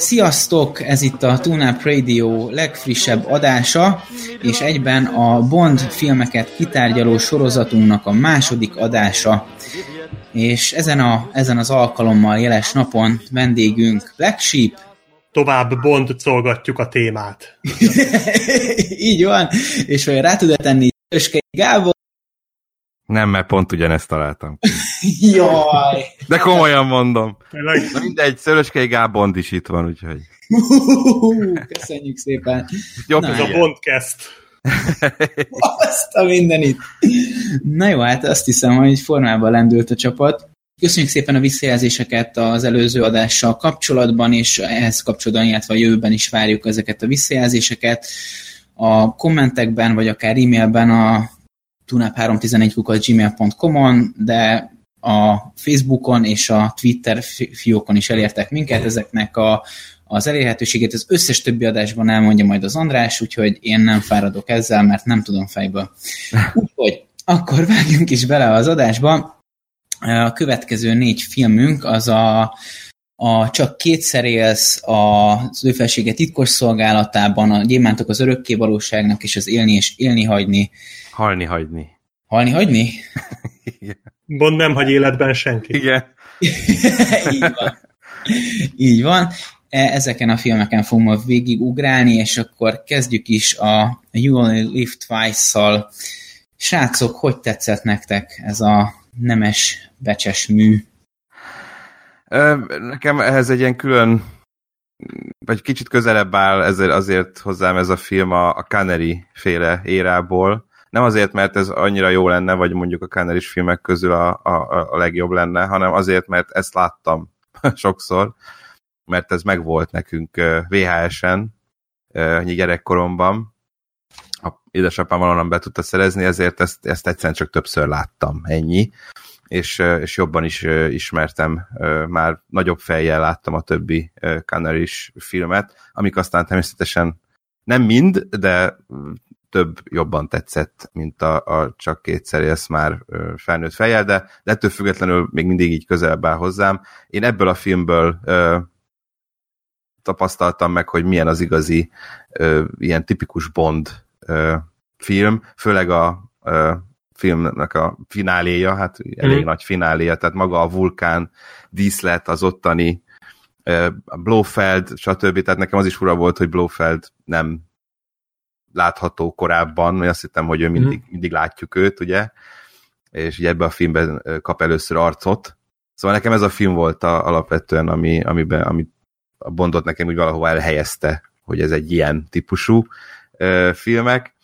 Sziasztok! Ez itt a TuneUp Radio legfrissebb adása, és egyben a Bond filmeket kitárgyaló sorozatunknak a második adása. És ezen, a, ezen az alkalommal jeles napon vendégünk Black Sheep. Tovább Bond szolgatjuk a témát. Így van, és hogy rá tudod tenni Öskei Gábor. Nem, mert pont ugyanezt találtam. Jaj! De komolyan mondom. Na mindegy, Szöröskei Gábond is itt van, úgyhogy. Köszönjük szépen. Jobb ez a Bondcast. Azt a mindenit. Na jó, hát azt hiszem, hogy formában lendült a csapat. Köszönjük szépen a visszajelzéseket az előző adással kapcsolatban, és ehhez kapcsolatban, illetve a jövőben is várjuk ezeket a visszajelzéseket. A kommentekben, vagy akár e-mailben a tunap311.gmail.com-on, de a Facebookon és a Twitter fiókon is elértek minket, ezeknek a, az elérhetőségét az összes többi adásban elmondja majd az András, úgyhogy én nem fáradok ezzel, mert nem tudom fejből. Úgyhogy akkor vágjunk is bele az adásba. A következő négy filmünk az a, a Csak kétszer élsz, az ő felsége titkos szolgálatában, a Gyémántok az örökké valóságnak, és az élni és élni hagyni. Halni hagyni. Halni hagyni? Igen. Bond nem hagy életben senki. Igen. Így van. Így van. Ezeken a filmeken fogom ma végigugrálni, és akkor kezdjük is a You Only Live Twice-szal. Srácok, hogy tetszett nektek ez a nemes, becses mű? Nekem ehhez egy ilyen külön, vagy kicsit közelebb áll ezért azért hozzám ez a film a, a Canary féle érából. Nem azért, mert ez annyira jó lenne, vagy mondjuk a Canary filmek közül a, a, a legjobb lenne, hanem azért, mert ezt láttam sokszor, mert ez megvolt nekünk VHS-en, gyerekkoromban, a édesapám valahonnan be tudta szerezni, ezért ezt, ezt egyszerűen csak többször láttam, ennyi. És, és jobban is ismertem, már nagyobb fejjel láttam a többi canary filmet, amik aztán természetesen nem mind, de több jobban tetszett, mint a, a csak kétszer élsz már felnőtt fejjel, de, de ettől függetlenül még mindig így közelebb áll hozzám. Én ebből a filmből ö, tapasztaltam meg, hogy milyen az igazi ö, ilyen tipikus Bond ö, film, főleg a ö, filmnek a fináléja, hát elég mm. nagy fináléja, tehát maga a vulkán, díszlet, az ottani Blofeld, stb. Tehát nekem az is fura volt, hogy Blofeld nem látható korábban, mert azt hittem, hogy ő mindig, mm. mindig látjuk őt, ugye, és ugye ebbe a filmben kap először arcot. Szóval nekem ez a film volt a, alapvetően, ami, amiben, ami a Bondot nekem úgy valahova elhelyezte, hogy ez egy ilyen típusú ö, filmek.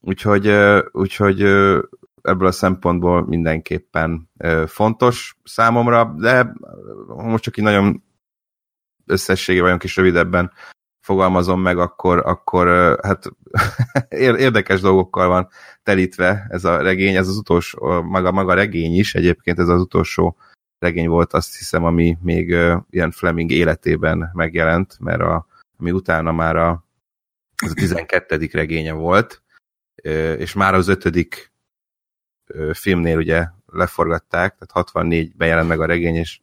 Úgyhogy, ö, úgyhogy ö, ebből a szempontból mindenképpen fontos számomra, de most csak így nagyon összességében, olyan kis rövidebben fogalmazom meg, akkor, akkor hát érdekes dolgokkal van telítve ez a regény, ez az utolsó, maga, maga regény is, egyébként ez az utolsó regény volt, azt hiszem, ami még ilyen Fleming életében megjelent, mert a, ami utána már a, az a 12. regénye volt, és már az ötödik filmnél ugye leforgatták, tehát 64-ben jelent meg a regény, és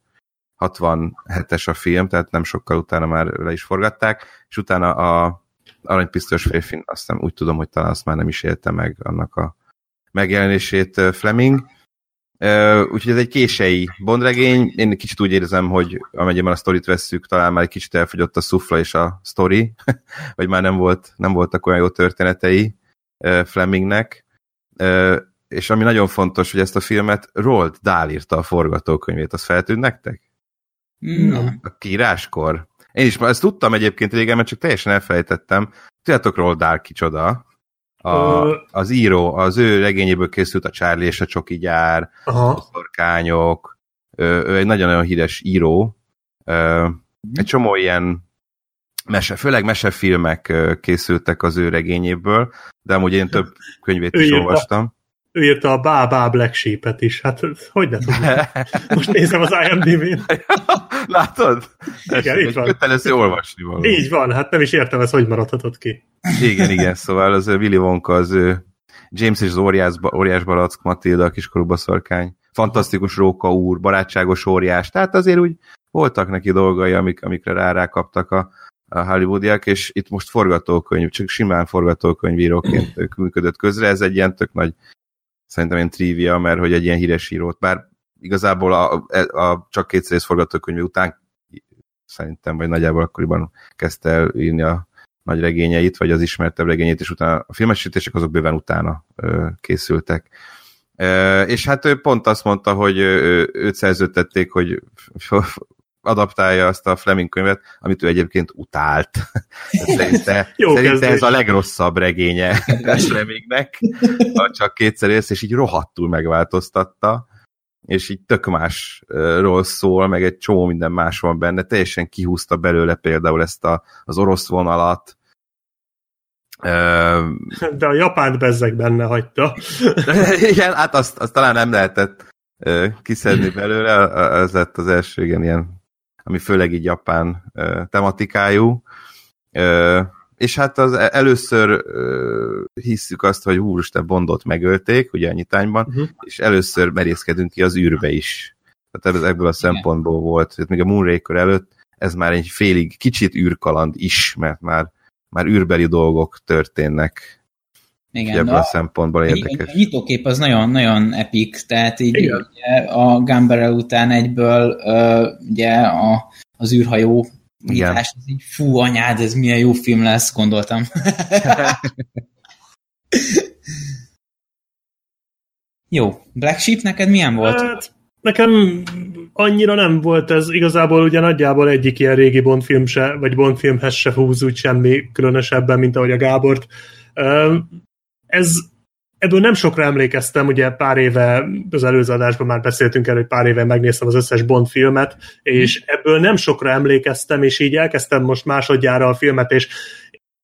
67-es a film, tehát nem sokkal utána már le is forgatták, és utána a Aranypisztolyos férfin, azt nem úgy tudom, hogy talán azt már nem is élte meg annak a megjelenését Fleming. Úgyhogy ez egy kései bondregény. Én kicsit úgy érzem, hogy amennyiben a sztorit vesszük, talán már egy kicsit elfogyott a szufla és a sztori, vagy már nem, volt, nem voltak olyan jó történetei Flemingnek és ami nagyon fontos, hogy ezt a filmet Roald Dahl írta a forgatókönyvét, az feltűnt nektek? A kíráskor? Én is ezt tudtam egyébként régen, mert csak teljesen elfelejtettem. Tudjátok Roald Dahl kicsoda? A, az író, az ő regényéből készült a Charlie és a Csoki gyár, Aha. a szorkányok, ő, ő egy nagyon-nagyon híres író. Egy csomó ilyen mese, főleg mesefilmek készültek az ő regényéből, de amúgy én több könyvét is olvastam ő írta a Bá Bá Black Sheep-et is. Hát hogy ne tudom. Most nézem az IMDb-n. Látod? Igen, itt van. Kötelező olvasni való. Így van, hát nem is értem ez, hogy maradhatott ki. Igen, igen, szóval az Willy Wonka az ő James és az óriás, óriás barack, Matilda, a kiskorú baszorkány, fantasztikus Róka úr, barátságos óriás, tehát azért úgy voltak neki dolgai, amik, amikre rá rákaptak a, a hollywoodiak, és itt most forgatókönyv, csak simán forgatókönyvíróként működött közre, ez egy ilyen tök nagy szerintem ilyen trivia, mert hogy egy ilyen híres írót, bár igazából a, a, a csak kétszerész forgatókönyv után szerintem, vagy nagyjából akkoriban kezdte el írni a nagy regényeit, vagy az ismertebb regényét, és utána a filmesítések azok bőven utána ö, készültek. E, és hát ő pont azt mondta, hogy ő, őt szerződtették, hogy adaptálja azt a Fleming könyvet, amit ő egyébként utált. Szerinte, Jó szerinte ez a legrosszabb regénye Flemingnek, ha csak kétszer élsz, és így rohadtul megváltoztatta, és így tök másról szól, meg egy csomó minden más van benne, teljesen kihúzta belőle például ezt a, az orosz vonalat, de a japánt bezzeg benne hagyta. igen, hát azt, azt talán nem lehetett kiszedni belőle, ez lett az első igen, ilyen ami főleg így japán tematikájú. És hát az e-, először hisszük azt, hogy úristen Bondot megölték, ugye a nyitányban, uh-huh. és először merészkedünk ki az űrbe is. Tehát ebből a szempontból volt, hogy még a Moonraker előtt ez már egy félig kicsit űrkaland is, mert már, már űrbeli dolgok történnek igen, ebből a, a szempontból érdekes. A nyitókép az nagyon, nagyon epik, tehát így ugye, a Gumbarrel után egyből uh, ugye a, az űrhajó nyitás, ez így, fú anyád, ez milyen jó film lesz, gondoltam. jó, Black Sheep neked milyen volt? Hát, nekem annyira nem volt ez, igazából ugye nagyjából egyik ilyen régi Bond film se, vagy Bond filmhez se húz úgy semmi különösebben, mint ahogy a Gábort ez ebből nem sokra emlékeztem, ugye pár éve, az előző adásban már beszéltünk el, hogy pár éve megnéztem az összes Bond filmet, és ebből nem sokra emlékeztem, és így elkezdtem most másodjára a filmet, és,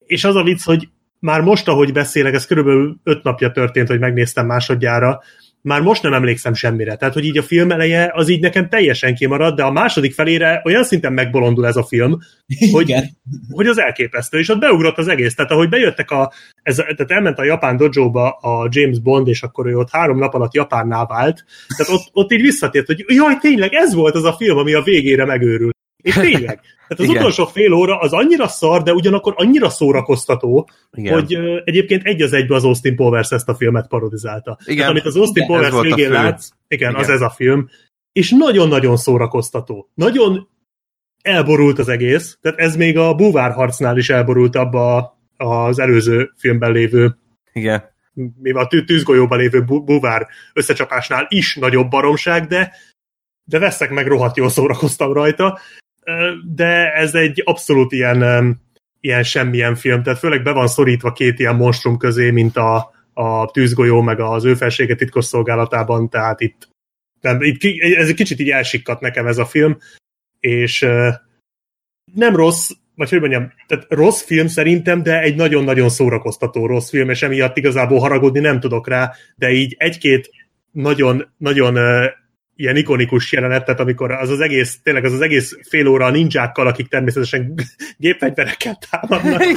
és az a vicc, hogy már most, ahogy beszélek, ez körülbelül öt napja történt, hogy megnéztem másodjára, már most nem emlékszem semmire. Tehát, hogy így a film eleje az így nekem teljesen kimarad, de a második felére olyan szinten megbolondul ez a film, hogy, Igen. hogy az elképesztő, és ott beugrott az egész. Tehát, ahogy bejöttek a, ez, tehát elment a japán dojo a James Bond, és akkor ő ott három nap alatt japánná vált, tehát ott, ott így visszatért, hogy jaj, tényleg ez volt az a film, ami a végére megőrül. És tényleg. Tehát az Igen. utolsó fél óra az annyira szar, de ugyanakkor annyira szórakoztató, Igen. hogy uh, egyébként egy az egybe az Austin Powers ezt a filmet parodizálta. Igen. Tehát, amit az Austin Igen, Powers végén látsz, igen, Igen, az ez a film, és nagyon-nagyon szórakoztató. Nagyon elborult az egész, tehát ez még a búvár harcnál is elborult abba az előző filmben lévő Igen. Mi a tűzgolyóban lévő búvár összecsapásnál is nagyobb baromság, de de veszek meg rohadt jól szórakoztam rajta de ez egy abszolút ilyen, ilyen semmilyen film, tehát főleg be van szorítva két ilyen monstrum közé, mint a, a tűzgolyó, meg az ő felsége titkos szolgálatában, tehát itt, nem, itt ez egy kicsit így elsikkat nekem ez a film, és nem rossz, vagy hogy mondjam, tehát rossz film szerintem, de egy nagyon-nagyon szórakoztató rossz film, és emiatt igazából haragudni nem tudok rá, de így egy-két nagyon, nagyon ilyen ikonikus jelenet, tehát amikor az az egész, tényleg az az egész fél óra a ninjákkal, akik természetesen gépfegyverekkel támadnak.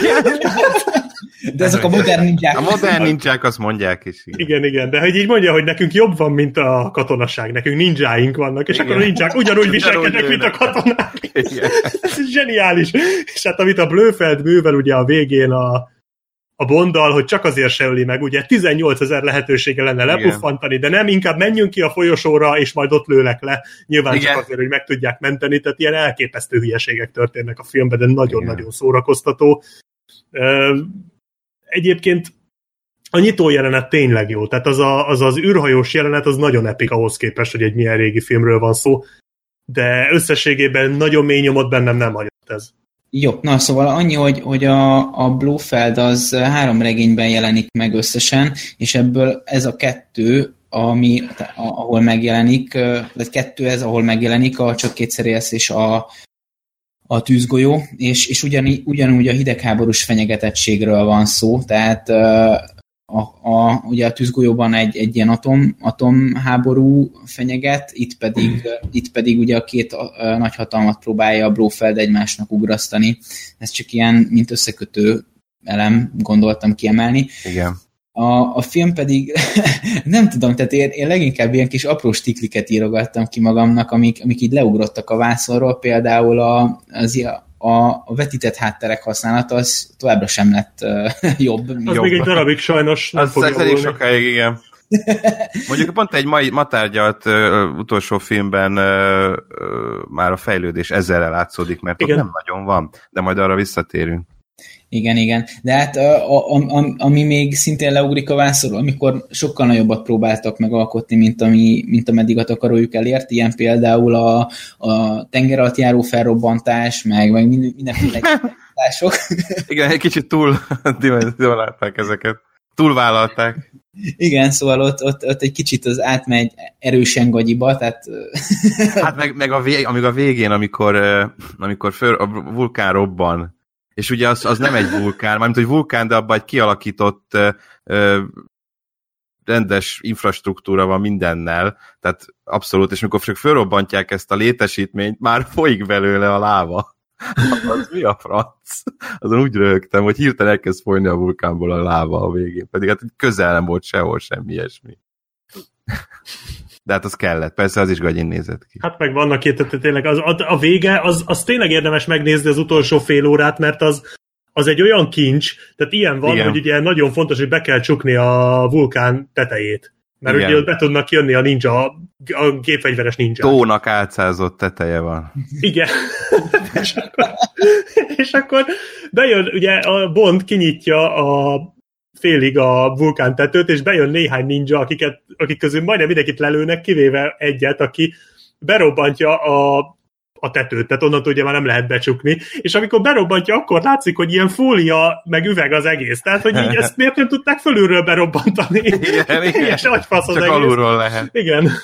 De ezek a modern ninják. A modern ninják azt mondják is. Igen. igen, igen, de hogy így mondja, hogy nekünk jobb van, mint a katonaság, nekünk ninjáink vannak, és igen. akkor a ninják ugyanúgy viselkednek, mint a katonák. Igen. Ez zseniális. És hát amit a Blöfeld művel ugye a végén a, a Bonddal, hogy csak azért se öli meg, ugye 18 ezer lehetősége lenne lepuffantani, de nem, inkább menjünk ki a folyosóra, és majd ott lőlek le, nyilván Igen. csak azért, hogy meg tudják menteni, tehát ilyen elképesztő hülyeségek történnek a filmben, de nagyon-nagyon szórakoztató. Egyébként a nyitó jelenet tényleg jó, tehát az, a, az az űrhajós jelenet az nagyon epik ahhoz képest, hogy egy milyen régi filmről van szó, de összességében nagyon mély nyomot bennem nem hagyott ez. Jó, na szóval annyi, hogy, hogy a, a Blofeld az három regényben jelenik meg összesen, és ebből ez a kettő, ami, ahol megjelenik, vagy kettő ez, ahol megjelenik a Csak kétszer élsz és a, a tűzgolyó, és, és ugyaní, ugyanúgy a hidegháborús fenyegetettségről van szó, tehát a, a, ugye a tűzgolyóban egy, egy ilyen atom, atomháború fenyeget, itt pedig, itt pedig ugye a két a, nagyhatalmat próbálja a Blofeld egymásnak ugrasztani. Ez csak ilyen, mint összekötő elem, gondoltam kiemelni. Igen. A, a film pedig, nem tudom, tehát én, én leginkább ilyen kis apró stikliket írogattam ki magamnak, amik, amik így leugrottak a vászonról, például a, az, a, a vetített hátterek használata az továbbra sem lett uh, jobb. Az jobb. még egy darabig sajnos nem az fog elég sokáig, igen. Mondjuk pont egy mai, ma tárgyalt uh, utolsó filmben uh, uh, már a fejlődés ezerrel látszódik, mert igen. ott nem nagyon van, de majd arra visszatérünk. Igen, igen. De hát a, a, a, ami még szintén leugrik a vászorról, amikor sokkal nagyobbat próbáltak megalkotni, mint, ami, mint ameddig a takarójuk elért, ilyen például a, a tenger alatt járó felrobbantás, meg, meg mindenféle változások. Igen, egy kicsit túl dimenzionálták ezeket. Túlvállalták. Igen, szóval ott, ott, ott egy kicsit az átmegy erősen gagyiba, tehát... Hát meg, meg a vég, amíg a végén, amikor, amikor föl, a vulkán robban, és ugye az, az nem egy vulkán, mármint hogy vulkán, de abban egy kialakított ö, rendes infrastruktúra van mindennel, tehát abszolút, és amikor csak fölrobbantják ezt a létesítményt, már folyik belőle a láva. az mi a franc? Azon úgy rögtem, hogy hirtelen elkezd folyni a vulkánból a láva a végén, pedig hát közel nem volt sehol semmi ilyesmi. De hát az kellett, persze az is gagyin nézett ki. Hát meg vannak tehát tényleg az, a, a vége, az, az tényleg érdemes megnézni az utolsó fél órát, mert az, az egy olyan kincs, tehát ilyen van, Igen. hogy ugye nagyon fontos, hogy be kell csukni a vulkán tetejét. Mert Igen. ugye be tudnak jönni a ninja, a gépfegyveres ninja. Tónak átszázott teteje van. Igen. és, akkor, és akkor bejön, ugye a Bond kinyitja a félig a vulkántetőt, és bejön néhány ninja, akiket, akik közül majdnem mindenkit lelőnek, kivéve egyet, aki berobbantja a a tetőt, tehát onnantól ugye már nem lehet becsukni, és amikor berobbantja, akkor látszik, hogy ilyen fólia, meg üveg az egész, tehát hogy így ezt miért nem tudták fölülről berobbantani? Igen, igen. És agyfasz az Csak egész. alulról lehet. Igen.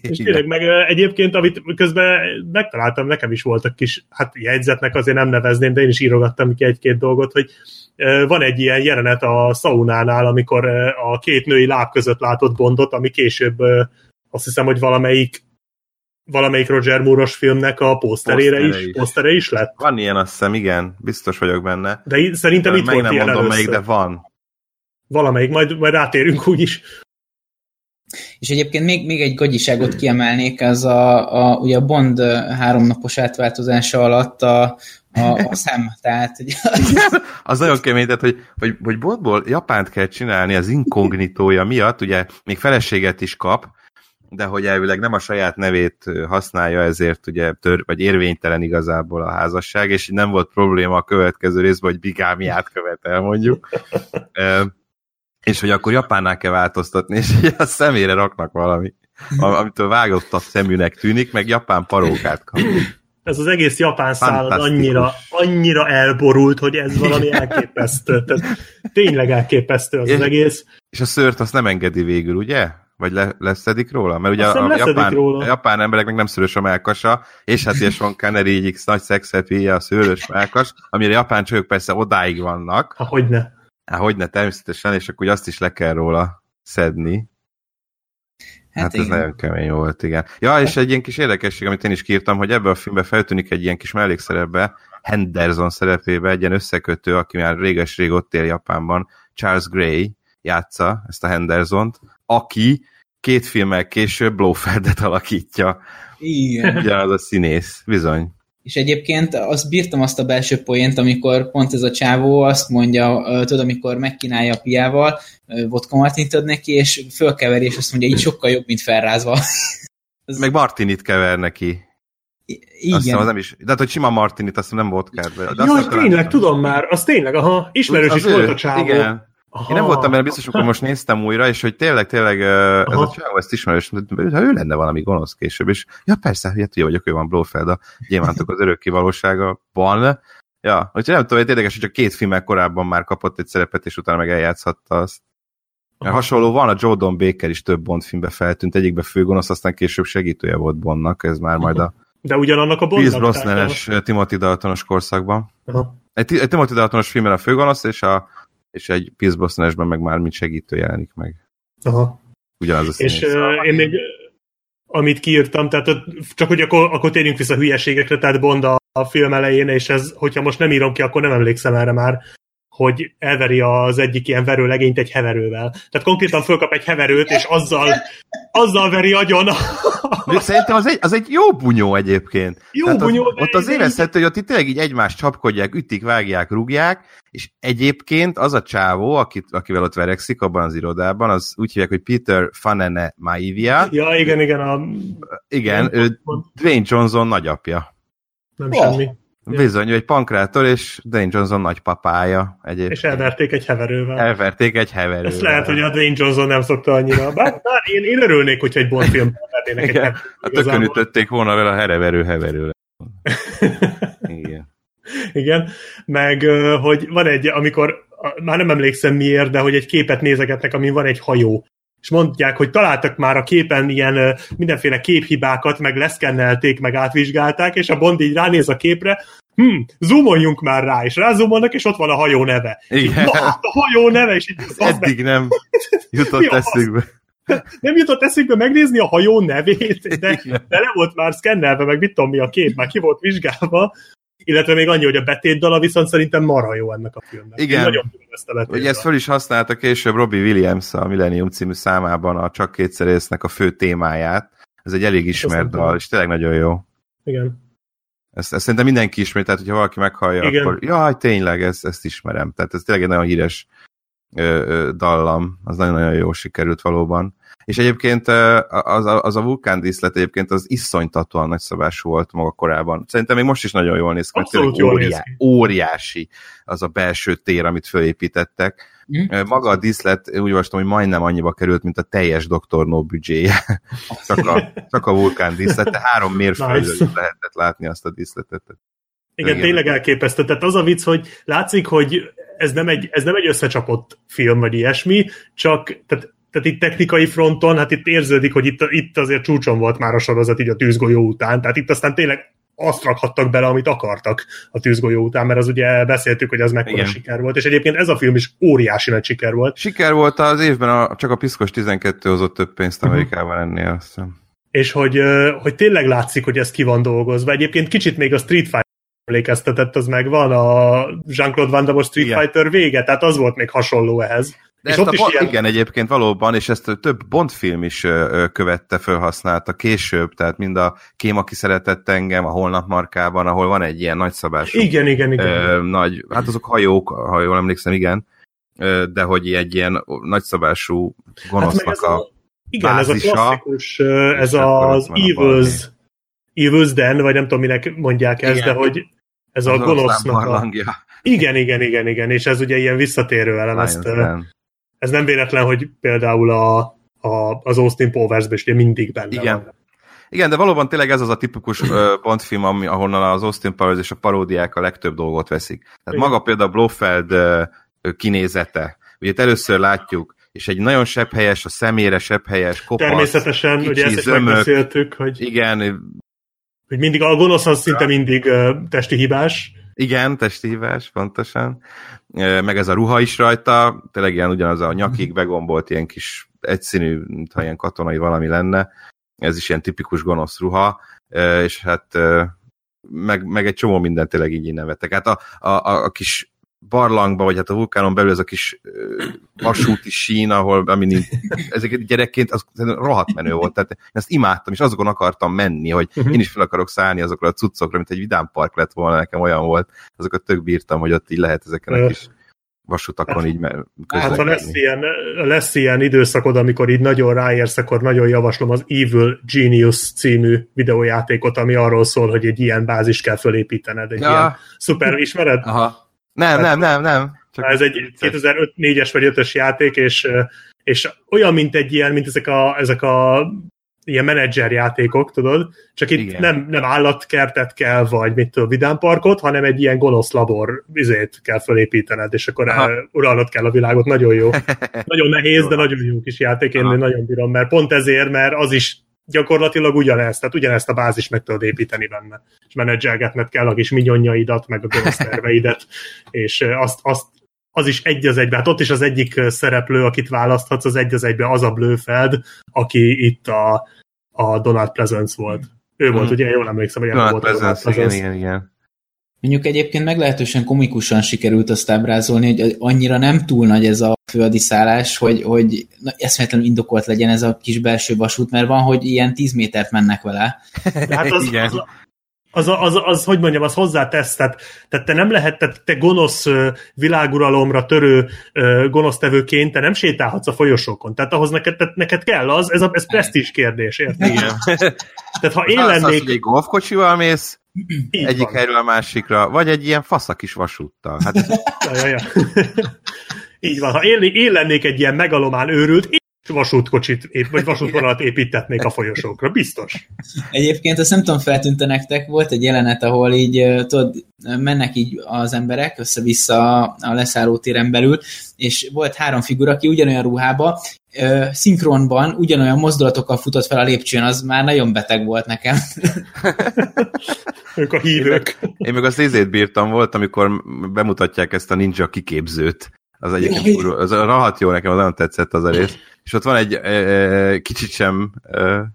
És tényleg meg egyébként, amit közben megtaláltam, nekem is voltak kis, hát jegyzetnek azért nem nevezném, de én is írogattam ki egy-két dolgot, hogy van egy ilyen jelenet a szaunánál, amikor a két női láb között látott Bondot, ami később azt hiszem, hogy valamelyik valamelyik Roger Moore-os filmnek a poszterére is, is. posztere is lett. Van ilyen, azt hiszem, igen, biztos vagyok benne. De szerintem itt volt nem ilyen mondom először. melyik, de van. Valamelyik, majd, majd rátérünk úgyis. És egyébként még, még egy gagyiságot kiemelnék, az a, a, ugye a Bond háromnapos átváltozása alatt a, a, a szem, tehát... Hogy... az nagyon kemény, tehát, hogy, hogy, hogy Bondból Japánt kell csinálni az inkognitója miatt, ugye még feleséget is kap, de hogy elvileg nem a saját nevét használja, ezért ugye tör, vagy érvénytelen igazából a házasság, és nem volt probléma a következő részben, hogy bigámiát követel mondjuk. És hogy akkor japánnál kell változtatni, és a szemére raknak valami, amitől vágottabb szeműnek tűnik, meg japán parókát kap. Ez az egész japán szállat annyira, annyira elborult, hogy ez valami elképesztő. Tehát tényleg elképesztő az, és, az egész. És a szőrt azt nem engedi végül, ugye? Vagy le, leszedik róla? Mert ugye a, a japán, róla. a japán emberek meg nem szőrös a melkasa, és hát ilyen Sean Connery így nagy szexet a szőrös melkas, amire japán csők persze odáig vannak. Ha hogyne. Há, hogyne, természetesen, és akkor azt is le kell róla szedni. Hát, hát ez nagyon kemény volt, igen. Ja, és egy ilyen kis érdekesség, amit én is kírtam, hogy ebbe a filmbe feltűnik egy ilyen kis mellékszerepbe, Henderson szerepébe, egy ilyen összekötő, aki már réges-rég ott él Japánban, Charles Gray játsza ezt a Hendersont, aki két filmmel később Blofeldet alakítja. Igen. Ugyanaz a színész, bizony. És egyébként azt bírtam azt a belső poént, amikor pont ez a csávó azt mondja, tudod, amikor megkínálja a piával, vodka martinit ad neki, és fölkeveri, és azt mondja, így sokkal jobb, mint felrázva. Ez... Meg martinit kever neki. Igen. Azt hiszem, az nem is, de hát, hogy sima martinit, azt nem volt kedve. De Jaj, tényleg, tudom már, az tényleg, aha, ismerős az is ő, volt a csávó. Igen, Aha. Én nem voltam benne biztos, amikor most néztem újra, és hogy tényleg, tényleg Aha. ez a csávó ezt ismerős, ha ő lenne valami gonosz később, és ja persze, hát ugye vagyok, ő van Blofeld, a gyémántok az örök kivalósága van. Ja, úgyhogy nem tudom, hogy érdekes, hogy csak két filmmel korábban már kapott egy szerepet, és utána meg eljátszhatta azt. Mert hasonló van, a Jordan Baker is több Bond filmbe feltűnt, egyikbe főgonosz, aztán később segítője volt Bondnak, ez már majd a de ugyanannak a Bondnak. Pierce Brosnan-es Timothy Daltonos korszakban. Aha. Egy, egy Timothy Daltonos filmben a főgonosz, és a és egy Pierce meg már mint segítő jelenik meg. Aha. Ugyanaz a színész. És uh, én még amit kiírtam, tehát csak hogy akkor, akkor térjünk vissza hülyeségekre, tehát Bond a, a film elején, és ez, hogyha most nem írom ki, akkor nem emlékszem erre már, hogy elveri az egyik ilyen verőlegényt egy heverővel. Tehát konkrétan fölkap egy heverőt, és azzal, azzal veri agyon. De szerintem az egy, az egy jó bunyó egyébként. Jó Tehát bunyó, ott, ott az érezhető, hogy ott itt tényleg így egymást csapkodják, ütik, vágják, rúgják, és egyébként az a csávó, akit, akivel ott verekszik abban az irodában, az úgy hívják, hogy Peter Fanene Maivia. Ja, igen, igen. A... Igen, ő Dwayne Johnson nagyapja. Nem oh. semmi. Bizony, ő egy pankrátor, és Dwayne Johnson nagypapája egyébként. És elverték egy heverővel. Elverték egy heverővel. Ezt lehet, hogy a Dwayne Johnson nem szokta annyira. Bár, bár én, én örülnék, hogyha egy Bond film vernének egy heverővel. A tökön ütötték volna vele a hereverő heverővel. Igen. Igen, meg hogy van egy, amikor már nem emlékszem miért, de hogy egy képet nézegetnek, amin van egy hajó, és mondják, hogy találtak már a képen ilyen mindenféle képhibákat, meg leszkennelték, meg átvizsgálták, és a Bond így ránéz a képre, hm, zoomoljunk már rá, és rázoomolnak, és ott van a hajó neve. Igen. Na, a hajó neve, és így... Eddig nem jutott eszükbe. Nem jutott eszükbe megnézni a hajó nevét, de, de le volt már szkennelve, meg mit tudom mi a kép, már ki volt vizsgálva, illetve még annyi, hogy a betétdala viszont szerintem marha jó ennek a filmnek. Igen. Én nagyon Ugye ezt föl is használta később Robbie Williams a Millennium című számában a Csak kétszer észnek a fő témáját. Ez egy elég ismert dal, és tényleg nagyon jó. Igen. Ezt, ezt szerintem mindenki ismeri, tehát hogyha valaki meghallja, Igen. akkor jaj, tényleg, ezt, ezt ismerem. Tehát ez tényleg egy nagyon híres ö, ö, dallam, az nagyon-nagyon jó sikerült valóban. És egyébként az a, az a vulkándíszlet egyébként az iszonytatóan nagyszabású volt maga korában. Szerintem még most is nagyon jól néz ki, Abszolút jól óriá, néz ki. óriási az a belső tér, amit fölépítettek. Mm. Maga a díszlet úgy olvastam, hogy majdnem annyiba került, mint a teljes Dr. No büdzséje. csak, a, csak a vulkán díszlet, de három mérföldön nice. lehetett látni azt a díszletet. Igen, Igen, tényleg elképesztő. Tehát az a vicc, hogy látszik, hogy ez nem egy, ez nem egy összecsapott film, vagy ilyesmi, csak tehát tehát itt technikai fronton, hát itt érződik, hogy itt, itt azért csúcson volt már a sorozat így a tűzgolyó után, tehát itt aztán tényleg azt rakhattak bele, amit akartak a tűzgolyó után, mert az ugye beszéltük, hogy az mekkora Igen. siker volt, és egyébként ez a film is óriási nagy siker volt. Siker volt az évben, a, csak a Piszkos 12 hozott több pénzt mhm. Amerikában uh-huh. ennél, azt hiszem. És hogy, hogy tényleg látszik, hogy ez ki van dolgozva. Egyébként kicsit még a Street Fighter emlékeztetett, az megvan, a Jean-Claude Van Damme Street Igen. Fighter vége, tehát az volt még hasonló ehhez. De és ott a, is ilyen... Igen, egyébként valóban, és ezt több Bond film is követte, felhasználta később, tehát mind a Kém, aki szeretett engem, a Holnap markában, ahol van egy ilyen nagyszabású... Igen, igen, igen. Ö, nagy, hát azok hajók, ha jól emlékszem, igen, ö, de hogy egy ilyen nagyszabású gonosznak hát a, a Igen, bázisa, ez a klasszikus, ez az Evils, Evils Den, vagy nem tudom, minek mondják ezt, igen. de hogy ez az a gonosznak a... Igen, igen, igen, igen, és ez ugye ilyen visszatérő elem, ezt, ez nem véletlen, hogy például a, a, az Austin Powers-ben is ugye mindig benne Igen. van. Igen, de valóban tényleg ez az a tipikus uh, film, ami, ahonnan az Austin Powers és a paródiák a legtöbb dolgot veszik. Tehát Igen. maga például Blofeld kinézete. Ugye először látjuk, és egy nagyon sepphelyes, a szemére sepphelyes, kopasz, Természetesen, kicsi, ugye ezt is zömök, megbeszéltük, hogy, igen, hogy mindig a gonosz az szinte mindig uh, testi hibás. Igen, testi hibás, pontosan meg ez a ruha is rajta, tényleg ilyen ugyanaz a nyakig begombolt ilyen kis egyszínű, mintha ilyen katonai valami lenne, ez is ilyen tipikus gonosz ruha, és hát meg, meg egy csomó minden tényleg így innen vettek. Hát a, a, a kis barlangba, vagy hát a vulkánon belül ez a kis vasúti sín, ahol amin ezeket gyerekként az rohadt menő volt, tehát én ezt imádtam, és azokon akartam menni, hogy uh-huh. én is fel akarok szállni azokra a cuccokra, mint egy vidámpark lett volna, nekem olyan volt, azokat tök bírtam, hogy ott így lehet ezeken a kis vasutakon így Hát ha lesz ilyen, lesz ilyen időszakod, amikor így nagyon ráérsz, akkor nagyon javaslom az Evil Genius című videójátékot, ami arról szól, hogy egy ilyen bázis kell fölépítened, egy ja. ilyen szuper, ismered? Aha. Nem, nem, nem, nem. Csak ez egy 2004-es vagy 5-ös játék, és, és olyan, mint egy ilyen, mint ezek a, ezek a ilyen menedzser játékok, tudod? Csak itt nem, nem állatkertet kell, vagy mit tudom, vidámparkot, hanem egy ilyen gonosz labor vizét kell felépítened, és akkor el, uralnod kell a világot. Nagyon jó. nagyon nehéz, de nagyon jó kis játék, én Aha. nagyon bírom, mert pont ezért, mert az is gyakorlatilag ugyanezt, tehát ugyanezt a bázis meg tudod építeni benne, és menedzselgetned kell a kis minyonjaidat, meg a gonosz terveidet, és azt, azt az is egy az egybe. Hát ott is az egyik szereplő, akit választhatsz, az egy az egybe az a Blöfeld, aki itt a, a Donald Pleasance volt. Ő volt, mm. ugye, jól emlékszem, hogy Donald volt Pleasance, Donald Pleasance. Igen, igen, igen. Mondjuk egyébként meglehetősen komikusan sikerült azt ábrázolni, hogy annyira nem túl nagy ez a főadiszállás, hogy, hogy na, eszméletlenül indokolt legyen ez a kis belső vasút, mert van, hogy ilyen 10 métert mennek vele. De hát az, Igen. az, az, az, az, az, hogy mondjam, az hozzátesz, tehát, tehát te nem lehet, tehát te gonosz világuralomra törő gonosztevőként, te nem sétálhatsz a folyosókon, tehát ahhoz neked, tehát neked kell az, ez, a, ez presztízs kérdés, érted? Igen. tehát ha én lennék... Az, hogy egy golfkocsival mész, így egyik van. helyről a másikra, vagy egy ilyen faszak kis vasúttal. Hát... ja, ja, ja. így van, ha én, én lennék egy ilyen megalomán őrült, vasútkocsit, vagy vasútvonalat építetnék a folyosókra, biztos. Egyébként azt nem tudom, feltűnte nektek, volt egy jelenet, ahol így, tudod, mennek így az emberek össze-vissza a leszállótéren belül, és volt három figura, aki ugyanolyan ruhába, szinkronban ugyanolyan mozdulatokkal futott fel a lépcsőn, az már nagyon beteg volt nekem. ők a hívők. Én meg, én meg az izét bírtam volt, amikor bemutatják ezt a ninja kiképzőt. Az egyébként az a rahat jó, nekem az nagyon tetszett az a rész. És ott van egy e, e, kicsit sem e,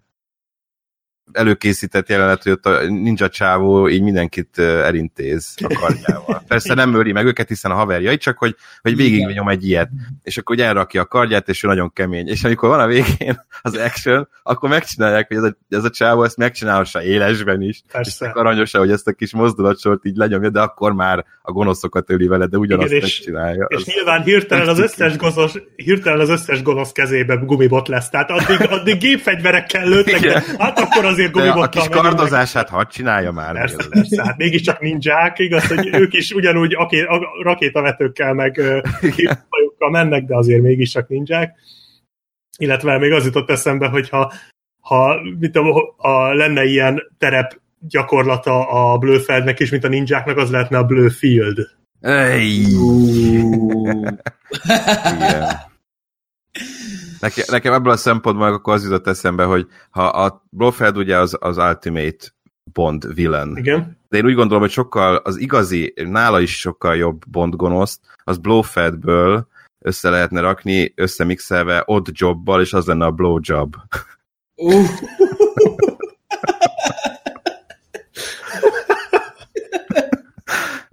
előkészített jelenet, hogy ott a ninja csávó így mindenkit elintéz a kardjával. Persze nem öli meg őket, hiszen a haverjai, csak hogy, hogy végignyom egy ilyet. És akkor ugye elrakja a kardját, és ő nagyon kemény. És amikor van a végén az action, akkor megcsinálják, hogy ez a, ez a csávó ezt megcsinálhassa élesben is. Persze. És aranyosan, hogy ezt a kis mozdulatsort így lenyomja, de akkor már a gonoszokat öli vele, de ugyanazt Igen, és, megcsinálja. És az nyilván hirtelen az, összes gonosz, hirtelen az összes gonosz kezébe gumibot lesz. Tehát addig, addig gépfegyverekkel lőttek, hát akkor azért gumibottal A kis kardozását hadd csinálja már. Persze, meg. persze, hát mégiscsak ninják, igaz, hogy ők is ugyanúgy a rakétavetőkkel meg hajókkal mennek, de azért mégiscsak ninják. Illetve még az jutott eszembe, hogy ha, ha mit tudom, a, lenne ilyen terep gyakorlata a Blöfeldnek is, mint a ninjáknak, az lehetne a Blöfield. Igen. Nekem, nekem ebből a szempontból akkor az jutott eszembe, hogy ha a Blofeld ugye az, az Ultimate Bond villain. Igen. De én úgy gondolom, hogy sokkal az igazi, nála is sokkal jobb Bond gonoszt, az Blofeldből össze lehetne rakni, összemixelve Odd Jobbal, és az lenne a Blowjob. Uh.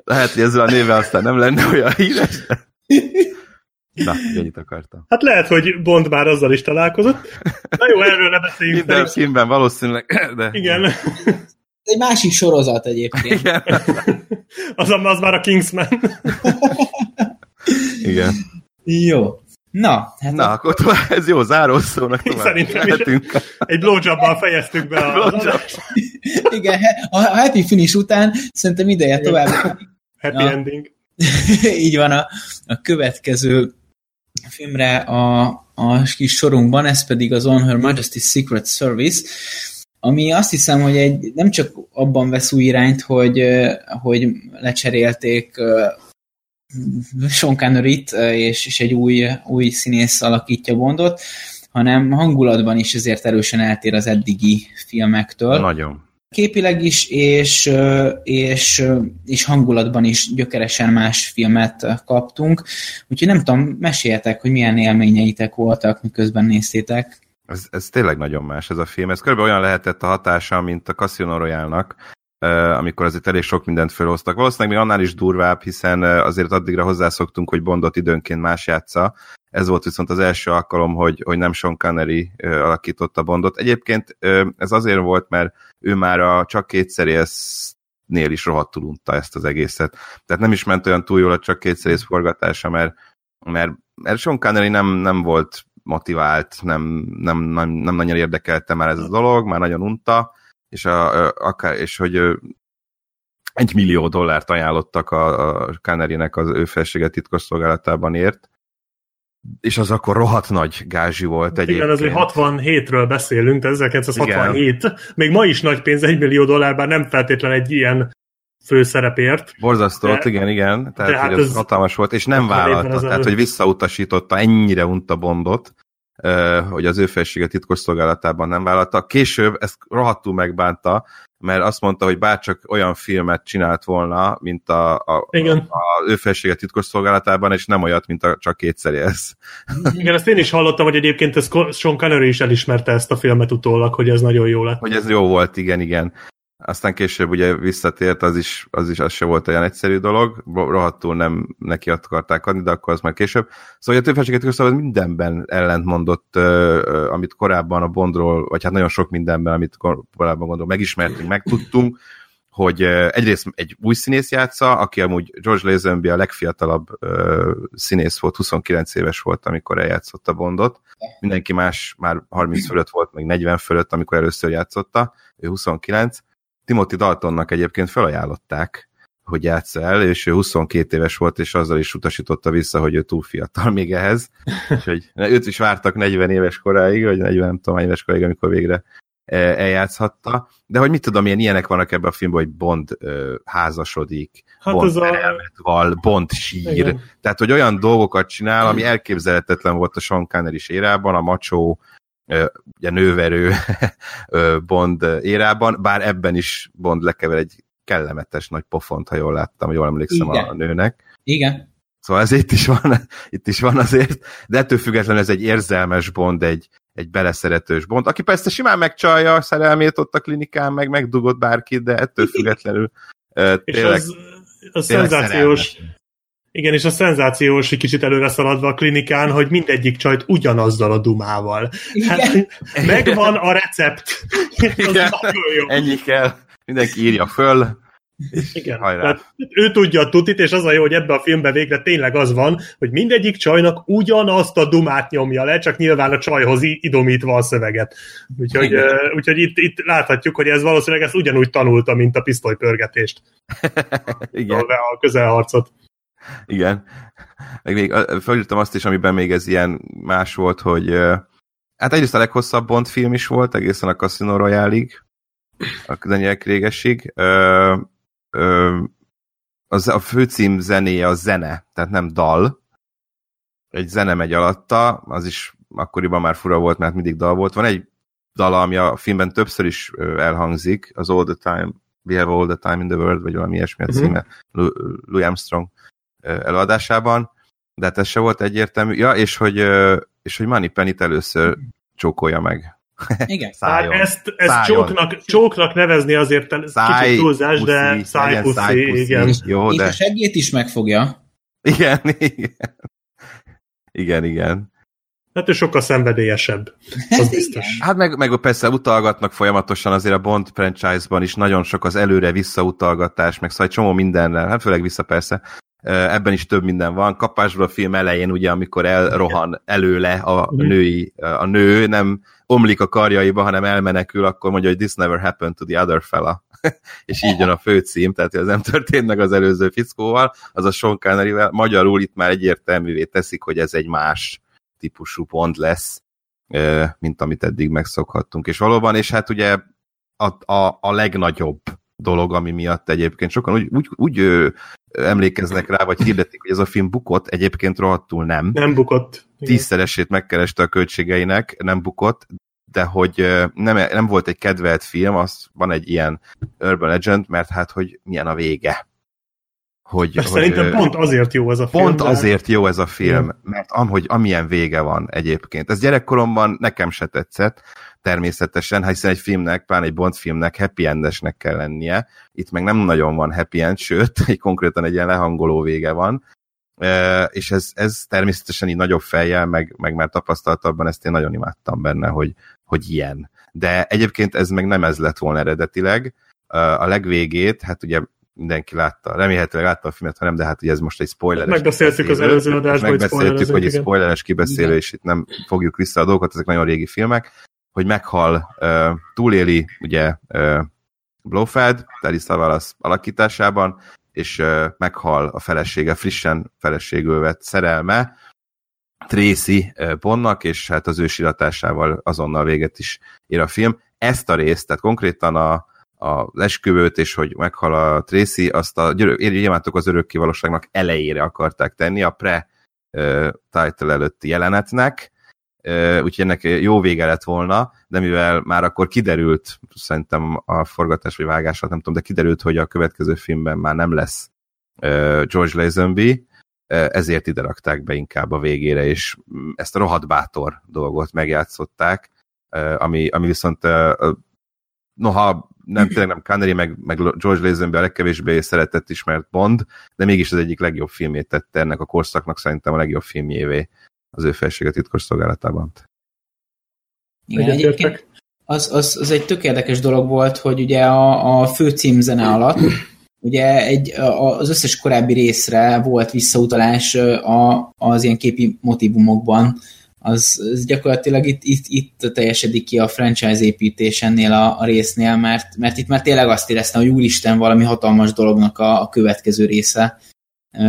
Lehet, hogy ezzel a névvel aztán nem lenne olyan híres. Na, ennyit akartam. Hát lehet, hogy Bond már azzal is találkozott. Na jó, erről ne beszéljünk. Minden filmben valószínűleg, de... Igen. Egy másik sorozat egyébként. Igen. az, az már a Kingsman. Igen. Jó. Na, hát Na, akkor tovább, ez jó zárószónak tovább. Szerintem is egy blowjobbal fejeztük be a Igen, a happy finish után szerintem ideje tovább. Happy Na. ending. Így van a, a következő filmre a, a kis sorunkban, ez pedig az On Her Majesty's Secret Service, ami azt hiszem, hogy egy, nem csak abban vesz új irányt, hogy, hogy lecserélték Sean connery és, és egy új, új színész alakítja Bondot, hanem hangulatban is ezért erősen eltér az eddigi filmektől. Nagyon képileg is, és, és, és hangulatban is gyökeresen más filmet kaptunk. Úgyhogy nem tudom, meséljetek, hogy milyen élményeitek voltak, miközben néztétek. Ez, ez tényleg nagyon más ez a film. Ez körülbelül olyan lehetett a hatása, mint a Casino Royale-nak, amikor azért elég sok mindent felhoztak. Valószínűleg még annál is durvább, hiszen azért addigra hozzászoktunk, hogy Bondot időnként más játsza. Ez volt viszont az első alkalom, hogy, hogy nem Sean Connery alakította Bondot. Egyébként ez azért volt, mert ő már a csak kétszer nél is rohadtul unta ezt az egészet. Tehát nem is ment olyan túl jól a csak kétszer forgatása, mert, mert, mert Sean Connery nem, nem volt motivált, nem, nem, nem, nem nagyon érdekelte már ez a dolog, már nagyon unta, és, a, akár, és hogy egy millió dollárt ajánlottak a, a Canary-nek az ő felsége titkosszolgálatában ért, és az akkor rohadt nagy gázsi volt egyébként. Igen, azért 67-ről beszélünk, 1967. Igen. Még ma is nagy pénz, egy millió dollár, bár nem feltétlen egy ilyen főszerepért. Borzasztó, de, igen, igen. Tehát, hát hogy ez hatalmas volt, és nem vállalta, tehát, hogy visszautasította, ennyire unta Bondot, hogy az ő felsége titkosszolgálatában nem vállalta. Később ezt rohadtul megbánta, mert azt mondta, hogy bárcsak olyan filmet csinált volna, mint a, a, Igen. a, a ő felséget titkos szolgálatában, és nem olyat, mint a csak kétszer ez. Igen, ezt én is hallottam, hogy egyébként ez Sean Connery is elismerte ezt a filmet utólag, hogy ez nagyon jó lett. Hogy ez jó volt, igen, igen. Aztán később ugye visszatért, az is, az is az se volt olyan egyszerű dolog, rohadtul nem neki akarták adni, de akkor az már később. Szóval a többfelséget köszönöm, mindenben ellentmondott, amit korábban a Bondról, vagy hát nagyon sok mindenben, amit korábban gondol, megismertünk, megtudtunk, hogy egyrészt egy új színész játsza, aki amúgy George Lazenby a legfiatalabb színész volt, 29 éves volt, amikor eljátszott a Bondot. Mindenki más már 30 fölött volt, meg 40 fölött, amikor először játszotta, ő 29 Timothy Daltonnak egyébként felajánlották, hogy játsza el, és ő 22 éves volt, és azzal is utasította vissza, hogy ő túl fiatal még ehhez. Úgyhogy őt is vártak 40 éves koráig, vagy 40 nem tudom, éves koráig, amikor végre e, eljátszhatta. De hogy mit tudom, milyen ilyenek vannak ebben a filmben, hogy Bond ö, házasodik, hát Bond a... val, Bond sír. Igen. Tehát, hogy olyan dolgokat csinál, ami elképzelhetetlen volt a Sean Connery érában, a macsó, ugye nőverő Bond érában, bár ebben is Bond lekever egy kellemetes nagy pofont, ha jól láttam, jól emlékszem Igen. a nőnek. Igen. Szóval ez itt is van, itt is van azért, de ettől függetlenül ez egy érzelmes Bond, egy, egy beleszeretős Bond, aki persze simán megcsalja a szerelmét ott a klinikán, meg megdugott bárkit, de ettől függetlenül uh, tényleg, az, az tényleg szenzációs, szerelmes. Igen, és a szenzációs, egy kicsit előre szaladva a klinikán, hogy mindegyik csajt ugyanazzal a dumával. Hát, megvan a recept. Igen, ennyi kell. Mindenki írja föl. Igen, tehát ő tudja a tutit, és az a jó, hogy ebbe a filmben végre tényleg az van, hogy mindegyik csajnak ugyanazt a dumát nyomja le, csak nyilván a csajhoz idomítva a szöveget. Úgyhogy, uh, úgyhogy itt, itt láthatjuk, hogy ez valószínűleg ezt ugyanúgy tanulta, mint a pisztolypörgetést. Igen. A közelharcot. Igen. Meg még felírtam azt is, amiben még ez ilyen más volt, hogy hát egyrészt a leghosszabb Bond film is volt, egészen a Casino Royale-ig, a Daniel Krégesig. Az, a főcím zenéje a zene, tehát nem dal. Egy zene megy alatta, az is akkoriban már fura volt, mert mindig dal volt. Van egy dala, ami a filmben többször is elhangzik, az All the Time, We Have All the Time in the World, vagy valami ilyesmi a uh-huh. címe, Louis Armstrong előadásában, de hát ez se volt egyértelmű. Ja, és hogy, és hogy Money Penny-t először csókolja meg. Igen. Szájon. Ezt, ezt csóknak, csóknak nevezni azért száj, kicsit túlzás, puszi, de szájpuszi, igen. Jó, és de... a segét is megfogja. Igen, igen. Igen, igen. Hát ő sokkal szenvedélyesebb. Az biztos. Hát meg, meg persze utalgatnak folyamatosan azért a Bond franchise-ban is nagyon sok az előre visszautalgatás, meg szóval egy csomó mindennel, hát főleg vissza persze, ebben is több minden van. Kapásból a film elején, ugye, amikor elrohan előle a mhm. női, a nő, nem omlik a karjaiba, hanem elmenekül, akkor mondja, hogy this never happened to the other fella. és így jön a főcím, tehát ez nem történt meg az előző fickóval, az a Sean connery Magyarul itt már egyértelművé teszik, hogy ez egy más típusú pont lesz, mint amit eddig megszokhattunk. És valóban, és hát ugye a, a, a legnagyobb dolog, ami miatt egyébként sokan úgy, úgy, úgy ö, emlékeznek rá, vagy hirdetik, hogy ez a film bukott, egyébként rohadtul nem. Nem bukott. Tízszeresét megkereste a költségeinek, nem bukott, de hogy nem, nem volt egy kedvelt film, az van egy ilyen urban legend, mert hát, hogy milyen a vége. Hogy, hogy, szerintem pont azért jó ez a film. Pont de... azért jó ez a film, mert amhogy amilyen vége van egyébként. Ez gyerekkoromban nekem se tetszett, természetesen, hiszen egy filmnek, pláne egy Bond filmnek happy endesnek kell lennie. Itt meg nem nagyon van happy end, sőt, egy konkrétan egy ilyen lehangoló vége van. És ez, ez természetesen így nagyobb fejjel, meg, meg már tapasztaltabban ezt én nagyon imádtam benne, hogy, hogy ilyen. De egyébként ez meg nem ez lett volna eredetileg. A legvégét, hát ugye mindenki látta, remélhetőleg látta a filmet, ha nem, de hát ugye ez most egy spoileres Megbeszéltük az előző adásban, Megbeszéltük, hogy egy spoileres kibeszélő, és hogy meghal, túléli ugye Blofeld, Terry Savalas alakításában, és meghal a felesége, frissen feleségül vett szerelme, Tracy Bonnak, és hát az ő azonnal véget is ér a film. Ezt a részt, tehát konkrétan a, a esküvőt, és hogy meghal a Tracy, azt a gyermátok az örökké valóságnak elejére akarták tenni, a pre-title előtti jelenetnek, úgyhogy ennek jó vége lett volna, de mivel már akkor kiderült, szerintem a forgatás vagy vágás, nem tudom, de kiderült, hogy a következő filmben már nem lesz George Lazenby, ezért ide rakták be inkább a végére, és ezt a rohadt bátor dolgot megjátszották, ami, ami viszont noha nem, tényleg nem Connery, meg, meg George Lazenby a legkevésbé szeretett ismert Bond, de mégis az egyik legjobb filmét tette ennek a korszaknak szerintem a legjobb filmjévé az ő felséget titkos szolgálatában. Igen, egyébként az, az, az egy tök érdekes dolog volt, hogy ugye a, a fő címzene alatt ugye egy, az összes korábbi részre volt visszautalás a, az ilyen képi motivumokban, az, az gyakorlatilag itt, itt, itt teljesedik ki a franchise építés ennél a, a résznél, mert, mert itt már tényleg azt éreztem, hogy úristen, valami hatalmas dolognak a, a következő része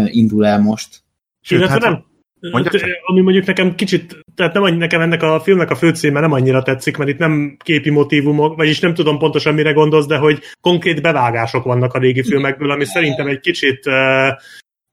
indul el most. Sőt, hát, nem, Mondja ami mondjuk nekem kicsit, tehát nem nekem ennek a filmnek a főcíme nem annyira tetszik, mert itt nem képi motivumok, vagyis nem tudom pontosan mire gondolsz, de hogy konkrét bevágások vannak a régi filmekből, ami szerintem egy kicsit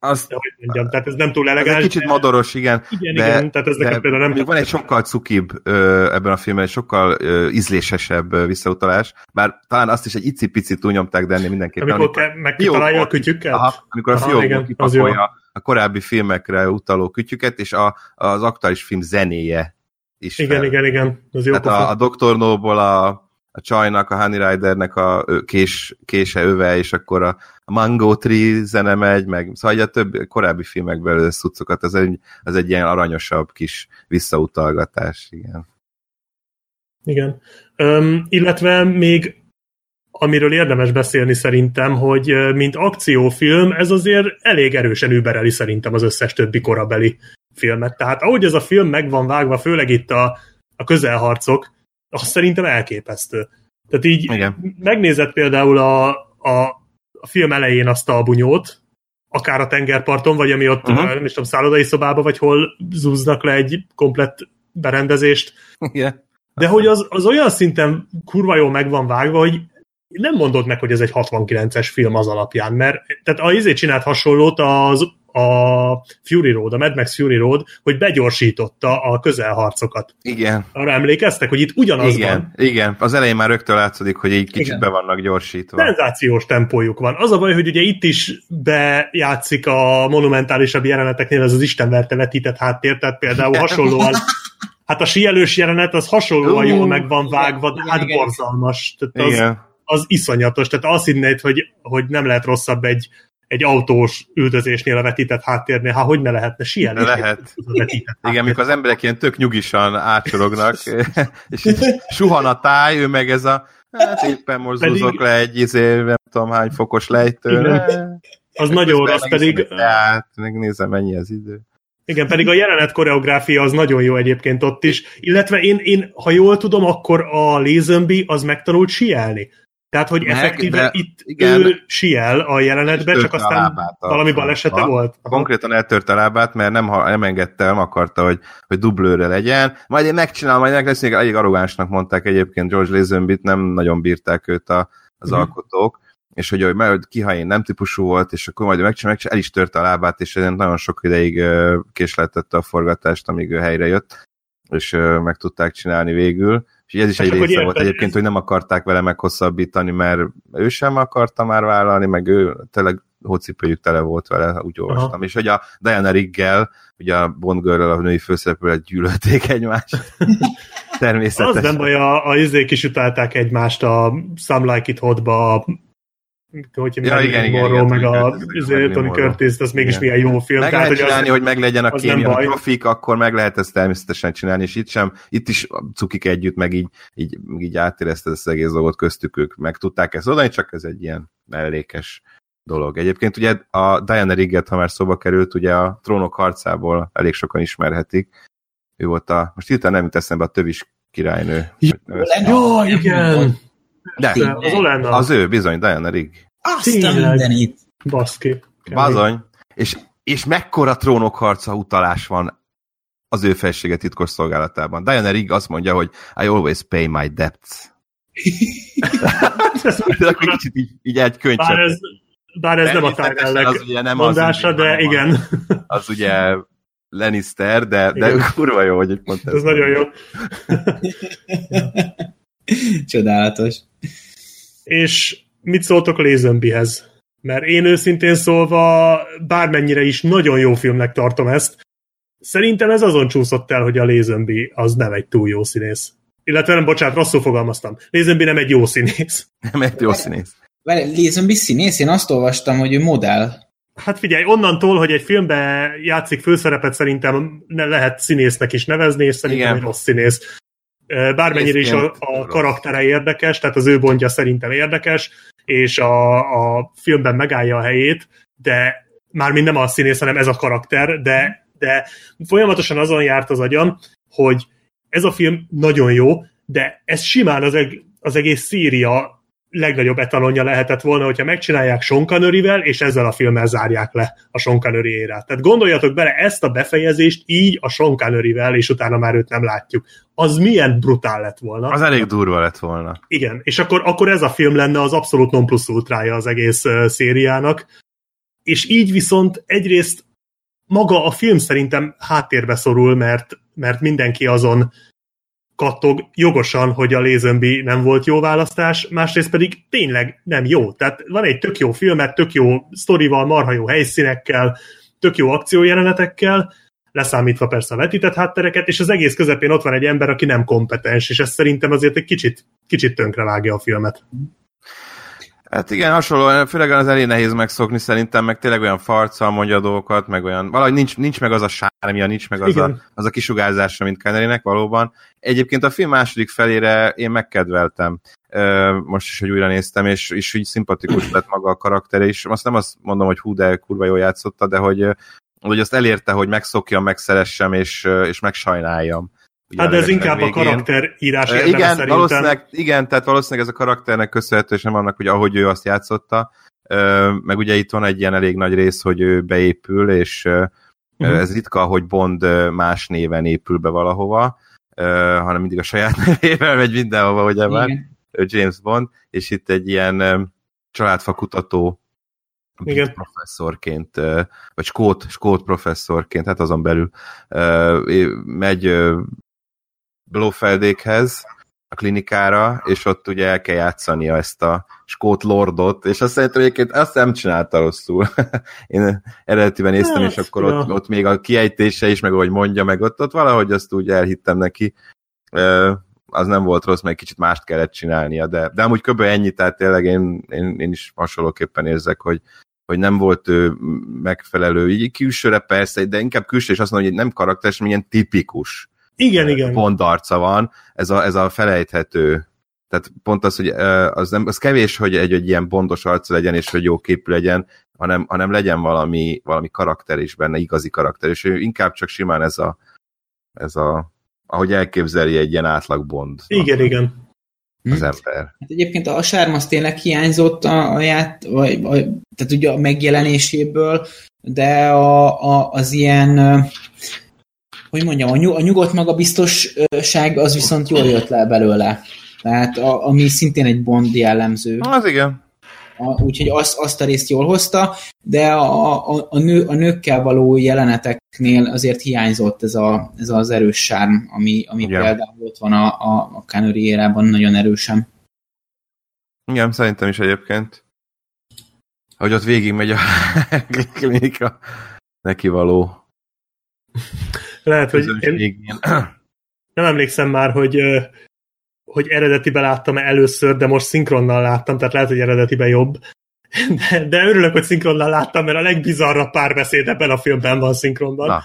azt, de, hogy mondjam, tehát ez nem túl elegáns. Ez egy kicsit modoros, igen. Igen, de, igen, tehát ez nekem például nem... Van egy sokkal cukibb ö, ebben a filmben, egy sokkal ö, ízlésesebb ö, visszautalás, bár talán azt is egy icipicit túlnyomták, de ennél mindenképpen. Amikor, amikor megkitalálja a kütyüket? Aha, amikor a fiókból kipakolja a korábbi filmekre utaló kütyüket, és a, az aktuális film zenéje is. Igen, fel. igen, igen. Az jó Tehát a, a Dr. No-ból a, a csajnak, a Honey Ridernek a kés, kése öve, és akkor a, a Mango Tree zene megy, meg szóval a több korábbi filmekből szucokat, ez egy, ez egy ilyen aranyosabb kis visszautalgatás, igen. Igen. Üm, illetve még amiről érdemes beszélni szerintem, hogy mint akciófilm, ez azért elég erősen übereli szerintem az összes többi korabeli filmet. Tehát ahogy ez a film meg van vágva, főleg itt a, a közelharcok, az szerintem elképesztő. Tehát így Igen. megnézed például a, a, a film elején azt a bunyót, akár a tengerparton, vagy ami ott, uh-huh. nem is tudom, szállodai szobába, vagy hol zúznak le egy komplett berendezést. Igen. De hogy az, az olyan szinten kurva jól meg van vágva, hogy nem mondod meg, hogy ez egy 69-es film az alapján, mert tehát a izé csinált hasonlót az a Fury Road, a Mad Max Fury Road, hogy begyorsította a közelharcokat. Igen. Arra emlékeztek, hogy itt ugyanaz igen, van. Igen, az elején már rögtön látszik, hogy egy kicsit igen. be vannak gyorsítva. Szenzációs tempójuk van. Az a baj, hogy ugye itt is bejátszik a monumentálisabb jeleneteknél ez az istenverte vetített háttér, tehát például hasonlóan Hát a síelős jelenet az hasonlóan jól meg van vágva, de hát borzalmas. Tehát az, igen az iszonyatos. Tehát azt hinnéd, hogy, hogy nem lehet rosszabb egy, egy autós üldözésnél a vetített háttérnél, ha hogy ne lehetne sielni. Lehet. Igen, mikor az emberek ilyen tök nyugisan átsorognak, és suhan a táj, ő meg ez a hát éppen most pedig... le egy izé, nem tudom hány fokos lejtőre. Az nagyon rossz, pedig... Hát, megnézem, mennyi az idő. Igen, pedig a jelenet koreográfia az nagyon jó egyébként ott is, illetve én, én ha jól tudom, akkor a Lazenby az megtanult sielni. Tehát, hogy Meg, effektíve itt igen, ő siel a jelenetben, csak aztán lábát, valami balesete volt. Aha. Konkrétan eltörte a lábát, mert nem, nem engedte, nem akarta, hogy, hogy dublőre legyen. Majd én megcsinálom, majd meg lesz, még elég arrogánsnak mondták egyébként George Lazenbyt, nem nagyon bírták őt a, az mm. alkotók és hogy, hogy mert Kihain nem típusú volt, és akkor majd megcsinál, el is törte a lábát, és nagyon sok ideig késleltette a forgatást, amíg ő helyre jött, és meg tudták csinálni végül. És ez is egy része volt egyébként, hogy nem akarták vele meghosszabbítani, mert ő sem akarta már vállalni, meg ő tényleg hócipőjük tele volt vele, úgy olvastam. Aha. És hogy a Diana Riggel, ugye a Bond girl a női főszereplőt gyűlölték egymást. Természetesen. Az nem baj, a, a izék is utálták egymást a Some Like It Hot-ba, hogy ja, igen, igen, igen, meg a Tony Curtis, az mégis milyen jó film. Meg tehát, lehet csinálni, hogy, az, hogy meglegyen a kémia, a profik, akkor meg lehet ezt természetesen csinálni, és itt sem, itt is cukik együtt, meg így, így, így átérezte ezt az egész dolgot köztük, ők meg tudták ezt oldani, csak ez egy ilyen mellékes dolog. Egyébként ugye a Diana Rigget, ha már szóba került, ugye a trónok harcából elég sokan ismerhetik. Ő volt a, most hirtelen nem jut eszembe a tövis királynő. Jó, igen! De, az. Az ő, bizony, Diana Rigg. Azt a mindenit. Baszki. Bazony. És, és mekkora trónokharca utalás van az ő felsége titkos szolgálatában. Diana Rigg azt mondja, hogy I always pay my debts. akkor kicsit így, így egy könycset. Bár ez, bár ez nem a Tyrellek mondása, az de igen. Az ugye Lannister, de, de Igen. kurva jó, hogy egy pont Ez nagyon jó. Csodálatos. És mit szóltok Lazenbyhez? Mert én őszintén szólva bármennyire is nagyon jó filmnek tartom ezt, szerintem ez azon csúszott el, hogy a Lazenby az nem egy túl jó színész. Illetve nem, bocsánat, rosszul fogalmaztam. Lazenby nem egy jó színész. Nem egy jó színész. Várj, Lazenby színész? Én azt olvastam, hogy ő modell. Hát figyelj, onnantól, hogy egy filmbe játszik főszerepet, szerintem ne lehet színésznek is nevezni, és szerintem Igen. egy rossz színész. Bármennyire is a, a karaktere érdekes, tehát az ő bondja szerintem érdekes, és a, a filmben megállja a helyét, de mármint nem a színész, hanem ez a karakter, de, de folyamatosan azon járt az agyam, hogy ez a film nagyon jó, de ez simán az, eg- az egész Szíria legnagyobb etalonja lehetett volna, hogyha megcsinálják Sean Connery-vel, és ezzel a filmmel zárják le a Connery érát. Tehát gondoljatok bele ezt a befejezést így a Sean Connery-vel, és utána már őt nem látjuk. Az milyen brutál lett volna. Az elég durva lett volna. Igen, és akkor, akkor ez a film lenne az abszolút non plus ultrája az egész uh, szériának. És így viszont egyrészt maga a film szerintem háttérbe szorul, mert, mert mindenki azon kattog jogosan, hogy a Lazenby nem volt jó választás, másrészt pedig tényleg nem jó. Tehát van egy tök jó filmet, tök jó sztorival, marha jó helyszínekkel, tök jó akciójelenetekkel, leszámítva persze a vetített háttereket, és az egész közepén ott van egy ember, aki nem kompetens, és ez szerintem azért egy kicsit, kicsit tönkrevágja a filmet. Hát igen, hasonló, főleg az elég nehéz megszokni szerintem, meg tényleg olyan farccal mondja dolgokat, meg olyan, valahogy nincs, nincs meg az a sármia, nincs meg az a, az a kisugárzása, mint Kennerynek valóban. Egyébként a film második felére én megkedveltem, most is, hogy újra néztem, és, és így szimpatikus lett maga a karakter, és azt nem azt mondom, hogy hú, de kurva jól játszotta, de hogy, hogy azt elérte, hogy megszokjam, megszeressem, és, és megsajnáljam. Ugye Hát de ez inkább a végén. karakterírás Ö, érdeme Igen, szerintem. valószínűleg, igen, tehát valószínűleg ez a karakternek köszönhető, és nem annak, hogy ahogy ő azt játszotta, meg ugye itt van egy ilyen elég nagy rész, hogy ő beépül, és Mhm. ez ritka, hogy Bond más néven épül be valahova, hanem mindig a saját nevével megy mindenhova, ugye már, Igen. James Bond, és itt egy ilyen ö, családfa kutató brit Igen. professzorként, vagy skót, skót professzorként, hát azon belül megy Blofeldékhez, a klinikára, és ott ugye el kell játszania ezt a skót lordot, és azt szerintem egyébként azt nem csinálta rosszul. Én eredetiben néztem, Hát, és akkor ja. ott, ott még a kiejtése is, meg ahogy mondja, meg ott, ott valahogy azt úgy elhittem neki. Az nem volt rossz, meg kicsit mást kellett csinálnia, de, de amúgy kb. ennyi, tehát tényleg én, én, én is hasonlóképpen érzek, hogy, hogy nem volt ő megfelelő, így külsőre persze, de inkább külső, és azt mondom, hogy nem karakteres, hanem ilyen tipikus Igen, igen. Bond arca van, ez a, ez a felejthető. Tehát pont az, hogy az, nem, az kevés, hogy egy, egy ilyen bondos arca legyen, és hogy jó képű legyen, hanem, hanem legyen valami, valami karakter is benne, igazi karakter, és ő inkább csak simán ez a, ez a ahogy elképzeli egy ilyen átlag Bond Igen, igen. az ember. Hát egyébként a sárm az tényleg hiányzott a, a ját, vagy, vagy, tehát ugye a megjelenéséből, de a, a, az ilyen, hogy mondjam, a, nyug, a nyugodt magabiztosság az viszont jól jött le belőle. Tehát a, ami szintén egy Bond jellemző. Az igen. A, úgyhogy azt, azt a részt jól hozta, de a, a, a, nő, a nőkkel való jeleneteknél azért hiányzott ez, a, ez az erős sárm, ami, ami Igen. például ott van a, a, a Connery érában nagyon erősen. Igen, szerintem is egyébként. Hogy ott végig megy a klinika neki való Lehet, hogy én nem emlékszem már, hogy hogy eredetiben láttam először, de most szinkronnal láttam, tehát lehet, hogy eredetiben jobb. De, de örülök, hogy szinkronnal láttam, mert a legbizarrabb párbeszéd ebben a filmben van szinkronban. Na.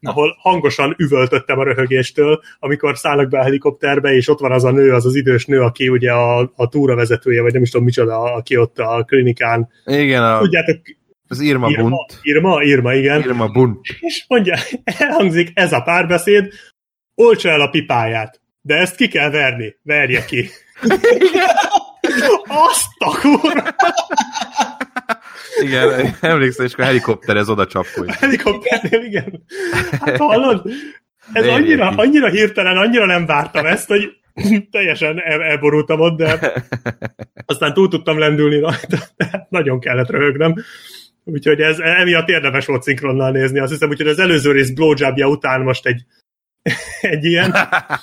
Na. ahol hangosan üvöltöttem a röhögéstől, amikor szállok be a helikopterbe, és ott van az a nő, az az idős nő, aki ugye a, a túravezetője, vagy nem is tudom micsoda, aki ott a klinikán. Igen, a, Tudjátok, az Irma, Irma, Bunt. Irma, Irma, igen. Irma Bunt. És mondja, elhangzik ez a párbeszéd, olcsa el a pipáját, de ezt ki kell verni, verje ki. Azt a kurva! Igen, emlékszem, és akkor helikopterez oda csapolja. Helikopternél, igen. Hát hallod? Ez annyira, annyira hirtelen, annyira nem vártam ezt, hogy teljesen el, elborultam ott, de aztán túl tudtam lendülni rajta, de nagyon kellett röhögnem. Úgyhogy ez emiatt érdemes volt szinkronnal nézni. Azt hiszem, úgyhogy az előző rész blowjobja után most egy, egy ilyen.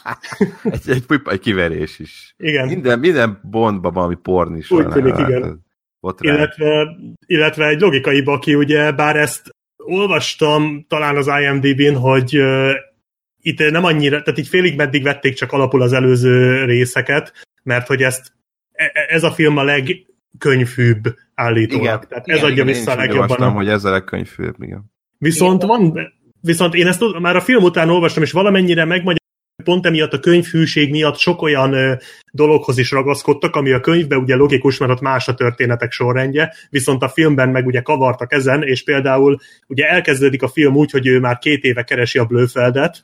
egy, egy, egy kiverés is. Igen. Minden, minden bondban valami porn is Úgy van. tűnik, hát, igen. botrány. illetve, illetve egy logikai baki, ugye, bár ezt olvastam talán az IMDb-n, hogy uh, itt nem annyira, tehát így félig meddig vették csak alapul az előző részeket, mert hogy ezt e- e- ez a film a legkönyvűbb állítólag. Igen, Tehát igen, ez adja igen, vissza a én úgy legjobban. a- hogy ez a legkönyvfőbb, igen. Viszont van, viszont én ezt már a film után olvastam, és valamennyire megmagyar pont emiatt a könyvhűség miatt sok olyan ö, dologhoz is ragaszkodtak, ami a könyvben ugye logikus, mert ott más a történetek sorrendje, viszont a filmben meg ugye kavartak ezen, és például ugye elkezdődik a film úgy, hogy ő már két éve keresi a Blöfeldet,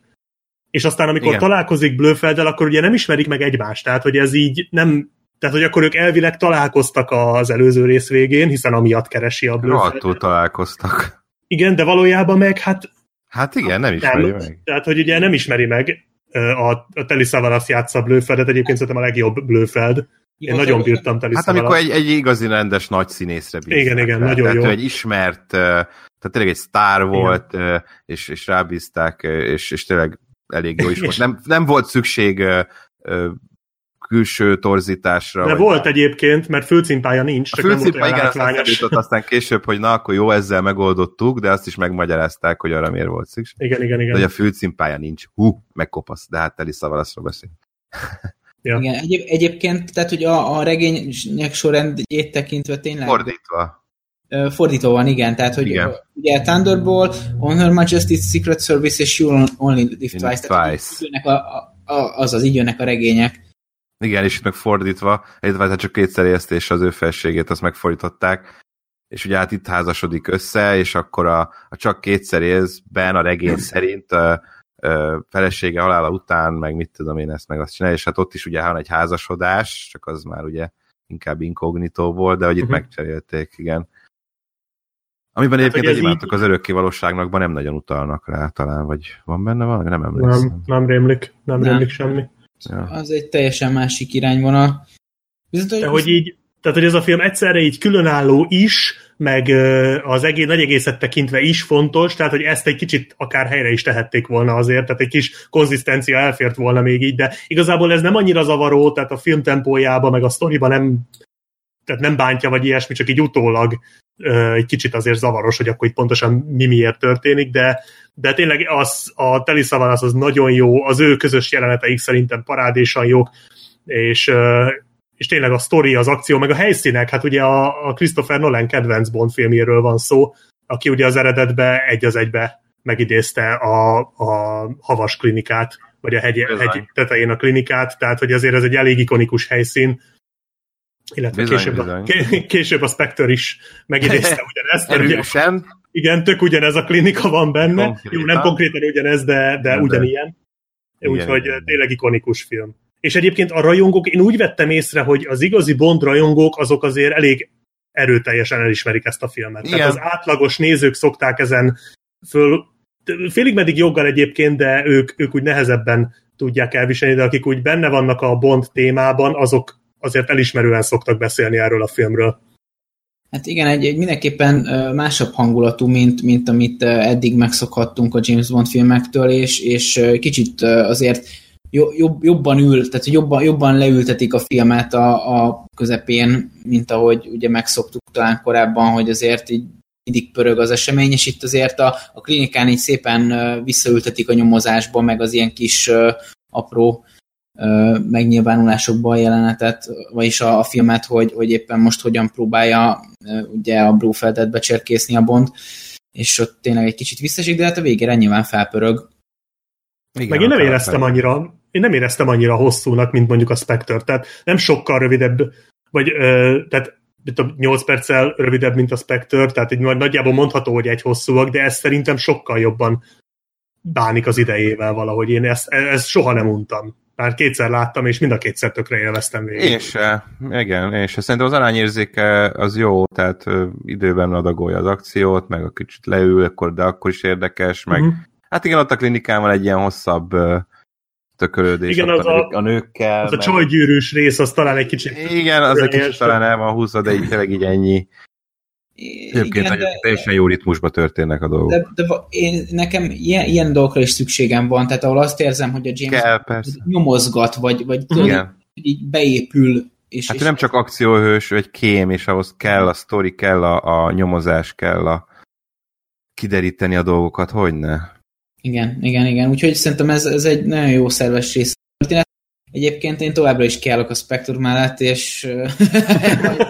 és aztán amikor Igen. Igen. találkozik Blöfelddel, akkor ugye nem ismerik meg egymást, tehát hogy ez így nem tehát, hogy akkor ők elvileg találkoztak az előző rész végén, hiszen amiatt keresi a Rohadtul Blöfeldet. találkoztak. Igen, de valójában meg hát Hát igen, nem ismeri meg. tehát, hogy ugye nem ismeri meg a, a Telly Savalas játsza Blöfeldet, egyébként szerintem a legjobb Blöfeld. Én nagyon bírtam Telly Hát amikor egy, egy igazi rendes nagy színészre bíznak Igen, igen, rá. nagyon tehát jó. egy ismert, tehát tényleg egy sztár volt, és, és rábízták, és, és tényleg elég jó is volt. Nem, nem volt szükség külső torzításra. De vagy- volt egyébként, mert főcímpája nincs, a csak nem volt igen, aztán látványos. jutott aztán később, hogy na, akkor jó, ezzel megoldottuk, de azt is megmagyarázták, hogy arra miért volt szükség. Igen, igen, De igen. hogy a főcímpája nincs. Hú, megkopasz, de hát Teli Savalasról beszél. Ja. Igen, egyéb, egyébként, tehát hogy a, a regények sorrendjét tekintve tényleg Fordítva. Fordítva van, igen, tehát hogy Igen. ugye Thunderbolt, On Her Majesty's Secret Service és You Only Live Twice, tehát Twice. így jönnek a, a, a, azaz, így jönnek a regények. Igen, és itt meg fordítva, illetve hát csak kétszer érezte, és az ő felségét azt megfordították, és ugye hát itt házasodik össze, és akkor a, a csak kétszer érzben a regény szerint a, a felesége halála után, meg mit tudom én ezt meg azt csinálja, és hát ott is ugye van egy házasodás, csak az már ugye inkább inkognitó volt, de hogy itt Mhm. megcserélték, igen. Amiben Hát, egyébként hogy ez egy imádtok így- az örökké valóságnakban nem nagyon utalnak rá talán, vagy van benne valami? Nem emlékszem. Nem, nem rémlik, nem, Nem. rémlik semmi. Ja. Az egy teljesen másik irányvonal. Viszont, De hogy így, tehát hogy ez a film egyszerre így különálló is, meg az egész, nagy egészet tekintve is fontos, tehát hogy ezt egy kicsit akár helyre is tehették volna azért, tehát egy kis konzisztencia elfért volna még így, de igazából ez nem annyira zavaró, tehát a film tempójában, meg a sztoriban nem, tehát nem bántja, vagy ilyesmi, csak így utólag egy kicsit azért zavaros, hogy akkor itt pontosan mi miért történik, de, de tényleg az, a Telly Savalas az nagyon jó, az ő közös jeleneteik szerintem parádésan jók, és és tényleg a sztori, az akció, meg a helyszínek, hát ugye a, a Christopher Nolan kedvenc Bond filmjéről van szó, aki ugye az eredetbe egy az egybe megidézte a, a havas klinikát, vagy a hegy, hegy tetején a klinikát, tehát hogy azért ez egy elég ikonikus helyszín, illetve Bizony, később, bizony. A, ké- később a Spectre is megidézte ugyanezt, Erősen, igen, tök ugyanez a klinika van benne, Konkrétan. jó, nem konkrétan ugyanez, de, de ugyanilyen. Úgyhogy tényleg ikonikus film. És egyébként a rajongók, én úgy vettem észre, hogy az igazi Bond rajongók azok azért elég erőteljesen elismerik ezt a filmet. Igen. Tehát az átlagos nézők szokták ezen föl, félig meddig joggal egyébként, de ők, ők úgy nehezebben tudják elviselni, de akik úgy benne vannak a Bond témában, azok azért elismerően szoktak beszélni erről a filmről. Hát igen, egy, egy mindenképpen másabb hangulatú, mint, mint amit eddig megszokhattunk a James Bond filmektől, és, és kicsit azért jo- jobb, jobban ül, tehát jobban, jobban leültetik a filmet a, a közepén, mint ahogy ugye megszoktuk talán korábban, hogy azért így mindig pörög az esemény, és itt azért a, a klinikán így szépen visszaültetik a nyomozásba, meg az ilyen kis apró ö, megnyilvánulásokba a jelenetet, vagyis a, a filmet, hogy, hogy éppen most hogyan próbálja ugye a Bluefeldet becserkészni a Bond, és ott tényleg egy kicsit visszasik, de hát a végére nyilván felpörög. Igen, Meg én nem éreztem fel- annyira, én nem éreztem annyira hosszúnak, mint mondjuk a Spectre, tehát nem sokkal rövidebb, vagy ö, tehát mit tudom, 8 perccel rövidebb, mint a Spectre, tehát így nagy- nagyjából mondható, hogy egy hosszúak, de ez szerintem sokkal jobban bánik az idejével valahogy. Én ezt, ezt soha nem untam. Már kétszer láttam, és mind a kétszer tökre élveztem végig. Én se, igen, én se. Szerintem az arányérzéke az jó, tehát időben adagolja az akciót, meg a kicsit leül, akkor, de akkor is érdekes, meg Mhm. hát igen, ott a klinikán van egy ilyen hosszabb tökölődés Igen, az a, a- nők, a nőkkel. Az a meg- csajgyűrűs rész, az talán egy kicsit Igen, az egy kicsit talán el van húzva, de így tényleg így ennyi. Egyébként igen, de, teljesen jó ritmusban történnek a dolgok. De, de én, nekem ilyen, ilyen dolgokra is szükségem van, tehát ahol azt érzem, hogy a James Kell, nyomozgat, vagy, vagy igen. így beépül. És, hát és nem csak akcióhős, vagy kém, és ahhoz kell a sztori, kell a, a nyomozás, kell a kideríteni a dolgokat, hogy ne. Igen, igen, igen. Úgyhogy szerintem ez, ez egy nagyon jó szerves rész történet. Egyébként én továbbra is kiállok a Spectre mellett, és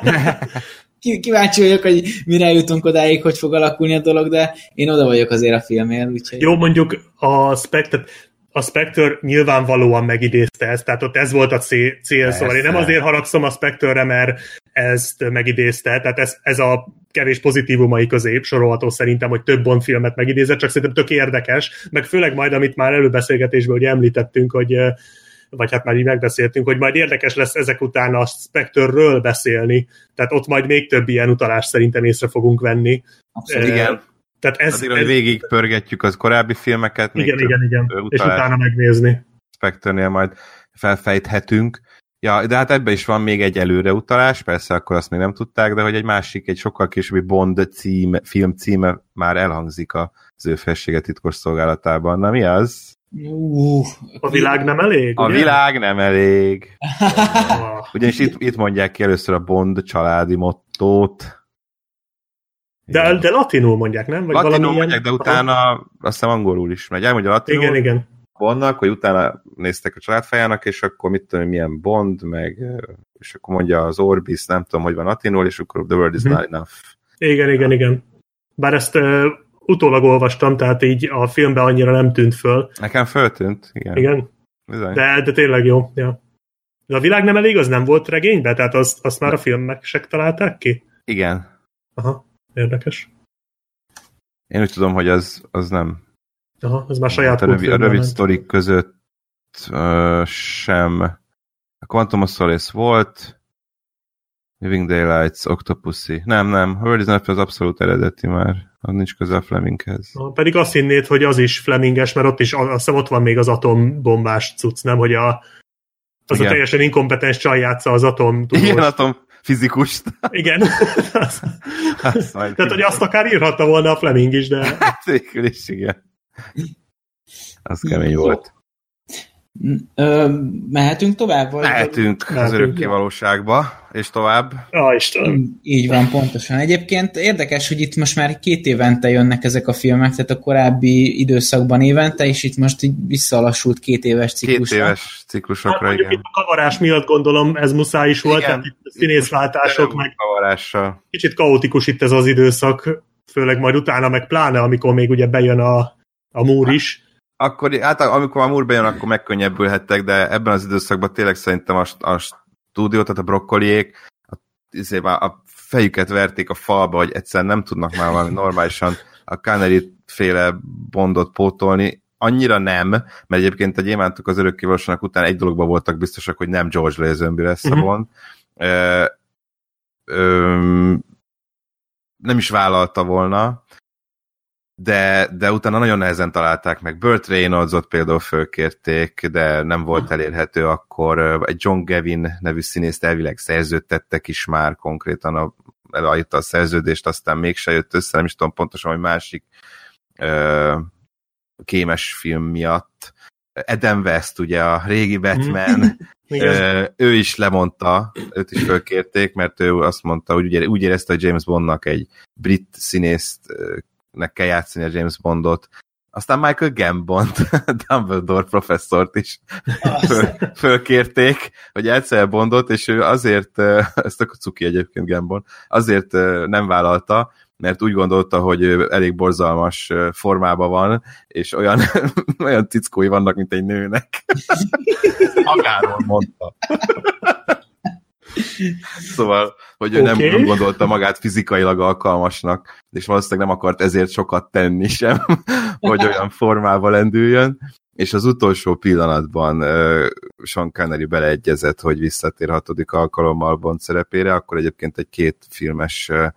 kíváncsi vagyok, hogy mire jutunk odáig, hogy fog alakulni a dolog, de én oda vagyok azért a filmért. Úgyhogy... Jó, mondjuk a Spectre, a Spectre nyilvánvalóan megidézte ezt, tehát ott ez volt a cél, cél szóval én nem azért haragszom a Spectre-re, mert ezt megidézte, tehát ez, ez a kevés pozitívumai közé sorolható szerintem, hogy több Bond filmet megidézett, csak szerintem tök érdekes, meg főleg majd, amit már előbeszélgetésben ugye említettünk, hogy vagy hát már így megbeszéltünk, hogy majd érdekes lesz ezek után a Spectre-ről beszélni, tehát ott majd még több ilyen utalást szerintem észre fogunk venni. Abszolút, igen. Tehát ez, Azért, ez, hogy végig pörgetjük az korábbi filmeket. Igen, igen, igen, és utána megnézni. Spectre-nél majd felfejthetünk. Ja, de hát ebben is van még egy előreutalás, persze akkor azt még nem tudták, de hogy egy másik, egy sokkal későbbi Bond cím, film címe már elhangzik az ő felsége titkos szolgálatában. Na mi az? Uh, a világ nem elég? A ugye? világ nem elég. Ugyanis itt, itt mondják ki először a Bond családi mottót. De, de latinul mondják, nem? Vagy latinul mondják, ilyen... de utána azt hiszem angolul is megy. Elmondja latinul. Igen, igen. Bondnak, hogy utána néztek a családfájának, és akkor mit tudom, milyen Bond, meg és akkor mondja az Orbis, nem tudom, hogy van latinul, és akkor the world is hmm. not enough. Igen, igen, igen. Bár ezt utólag olvastam, tehát így a filmben annyira nem tűnt föl. Nekem föltűnt, igen. Igen? De, de tényleg jó, ja. De a világ nem elég, az nem volt regényben? Tehát azt, azt már a filmek se találták ki? Igen. Aha, érdekes. Én úgy tudom, hogy az, az nem. Aha, ez már saját hát a rövid, a rövid sztorik között uh, sem. A Quantum of Solace volt, Living Daylights, Octopussy. Nem, nem, World is az abszolút eredeti már. Az nincs közel Fleminghez. Na, pedig azt hinnéd, hogy az is Fleminges, mert ott is azt hiszem ott van még az atombombás cucc, nem? Hogy a, az Igen. a teljesen inkompetens csaj játsza az atom tudós. Igen, atom fizikust. Igen. az, az Tehát, hogy azt akár írhatta volna a Fleming is, de... Hát végül is, igen. Az kemény volt. Ö, mehetünk tovább? Vagy mehetünk vagy? az örökké valóságba, és tovább. Ja, Isten. Így van, pontosan. Egyébként érdekes, hogy itt most már két évente jönnek ezek a filmek, tehát a korábbi időszakban évente, és itt most így visszalassult két éves ciklusra. Két éves ciklusokra, hát, igen. Itt a kavarás miatt gondolom ez muszáj is volt, igen, tehát itt színészváltások, meg kavarással. kicsit kaotikus itt ez az időszak, főleg majd utána, meg pláne, amikor még ugye bejön a, a múr is akkor, hát amikor a Moore bejön, akkor megkönnyebbülhettek, de ebben az időszakban tényleg szerintem a, a stúdió, tehát a brokkoliék a, izé, a fejüket verték a falba, hogy egyszerűen nem tudnak már valami normálisan a Canary féle bondot pótolni, annyira nem, mert egyébként a gyémántok az örökkévalósanak után egy dologban voltak biztosak, hogy nem George Lazenby lesz a mhm. Bond. Ö, ö, nem is vállalta volna, de, de utána nagyon nehezen találták meg. Burt Reynoldsot például fölkérték, de nem volt elérhető akkor. Egy John Gavin nevű színészt elvileg szerződtettek is már konkrétan a, a szerződést, aztán mégse jött össze, nem is tudom pontosan, hogy másik ö, kémes film miatt. Eden West, ugye a régi Batman, ö, ő is lemondta, őt is fölkérték, mert ő azt mondta, hogy úgy érezte, hogy James Bondnak egy brit színészt nek kell játszani a James Bondot. Aztán Michael Gambon, Dumbledore professzort is föl, fölkérték, hogy egyszer Bondot, és ő azért, ezt a cuki egyébként Gambon, azért nem vállalta, mert úgy gondolta, hogy ő elég borzalmas formában van, és olyan, olyan tickói vannak, mint egy nőnek. Magáról mondta. Szóval, hogy ő okay. nem, gondolta magát fizikailag alkalmasnak, és valószínűleg nem akart ezért sokat tenni sem, hogy olyan formába lendüljön, és az utolsó pillanatban uh, Sean Connery beleegyezett, hogy visszatér hatodik alkalommal Bond szerepére, akkor egyébként egy két filmes uh,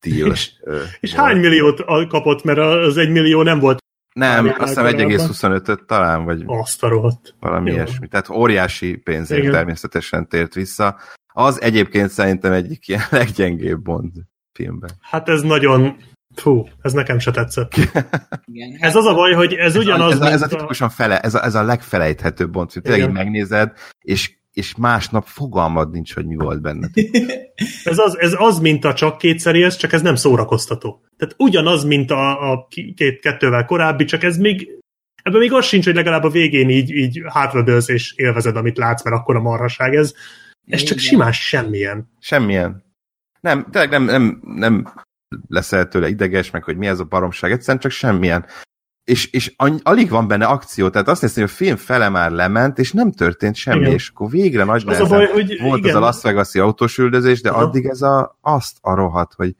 deal. És, uh, és hány milliót kapott, mert az egy millió nem volt nem, azt hiszem 1,25-öt talán, vagy azt a rohadt. valami Jó. ilyesmi. Tehát óriási pénzért Igen. természetesen tért vissza. Az egyébként szerintem egyik ilyen leggyengébb Bond filmben. Hát ez nagyon... Fú, ez nekem se tetszett. Igen, hát, Ez az a baj, hogy ez, Ez, ugyanaz, a, ez, a, ez a tipikusan fele, ez a, ez a legfelejthetőbb Bond film. Tényleg megnézed, és, és másnap fogalmad nincs, hogy mi volt benne. Ez az, ez az, mint a csak kétszeri, ez csak ez nem szórakoztató. Tehát ugyanaz, mint a, a két, kettővel korábbi, csak ez még ebben még az sincs, hogy legalább a végén így, így hátradőlsz és élvezed, amit látsz, mert akkor a marhaság ez. Ez csak simán semmilyen. Semmilyen. Nem, tényleg nem, nem, nem leszel tőle ideges, meg hogy mi ez a baromság, egyszerűen csak semmilyen. És, és any- alig van benne akció, tehát azt hiszem, hogy a film fele már lement, és nem történt semmi, Igen. és akkor végre nagy Az a baj, hogy volt igen, az a Las Vegas-i autós üldözés, de Aha. addig ez a, azt a rohadt, hogy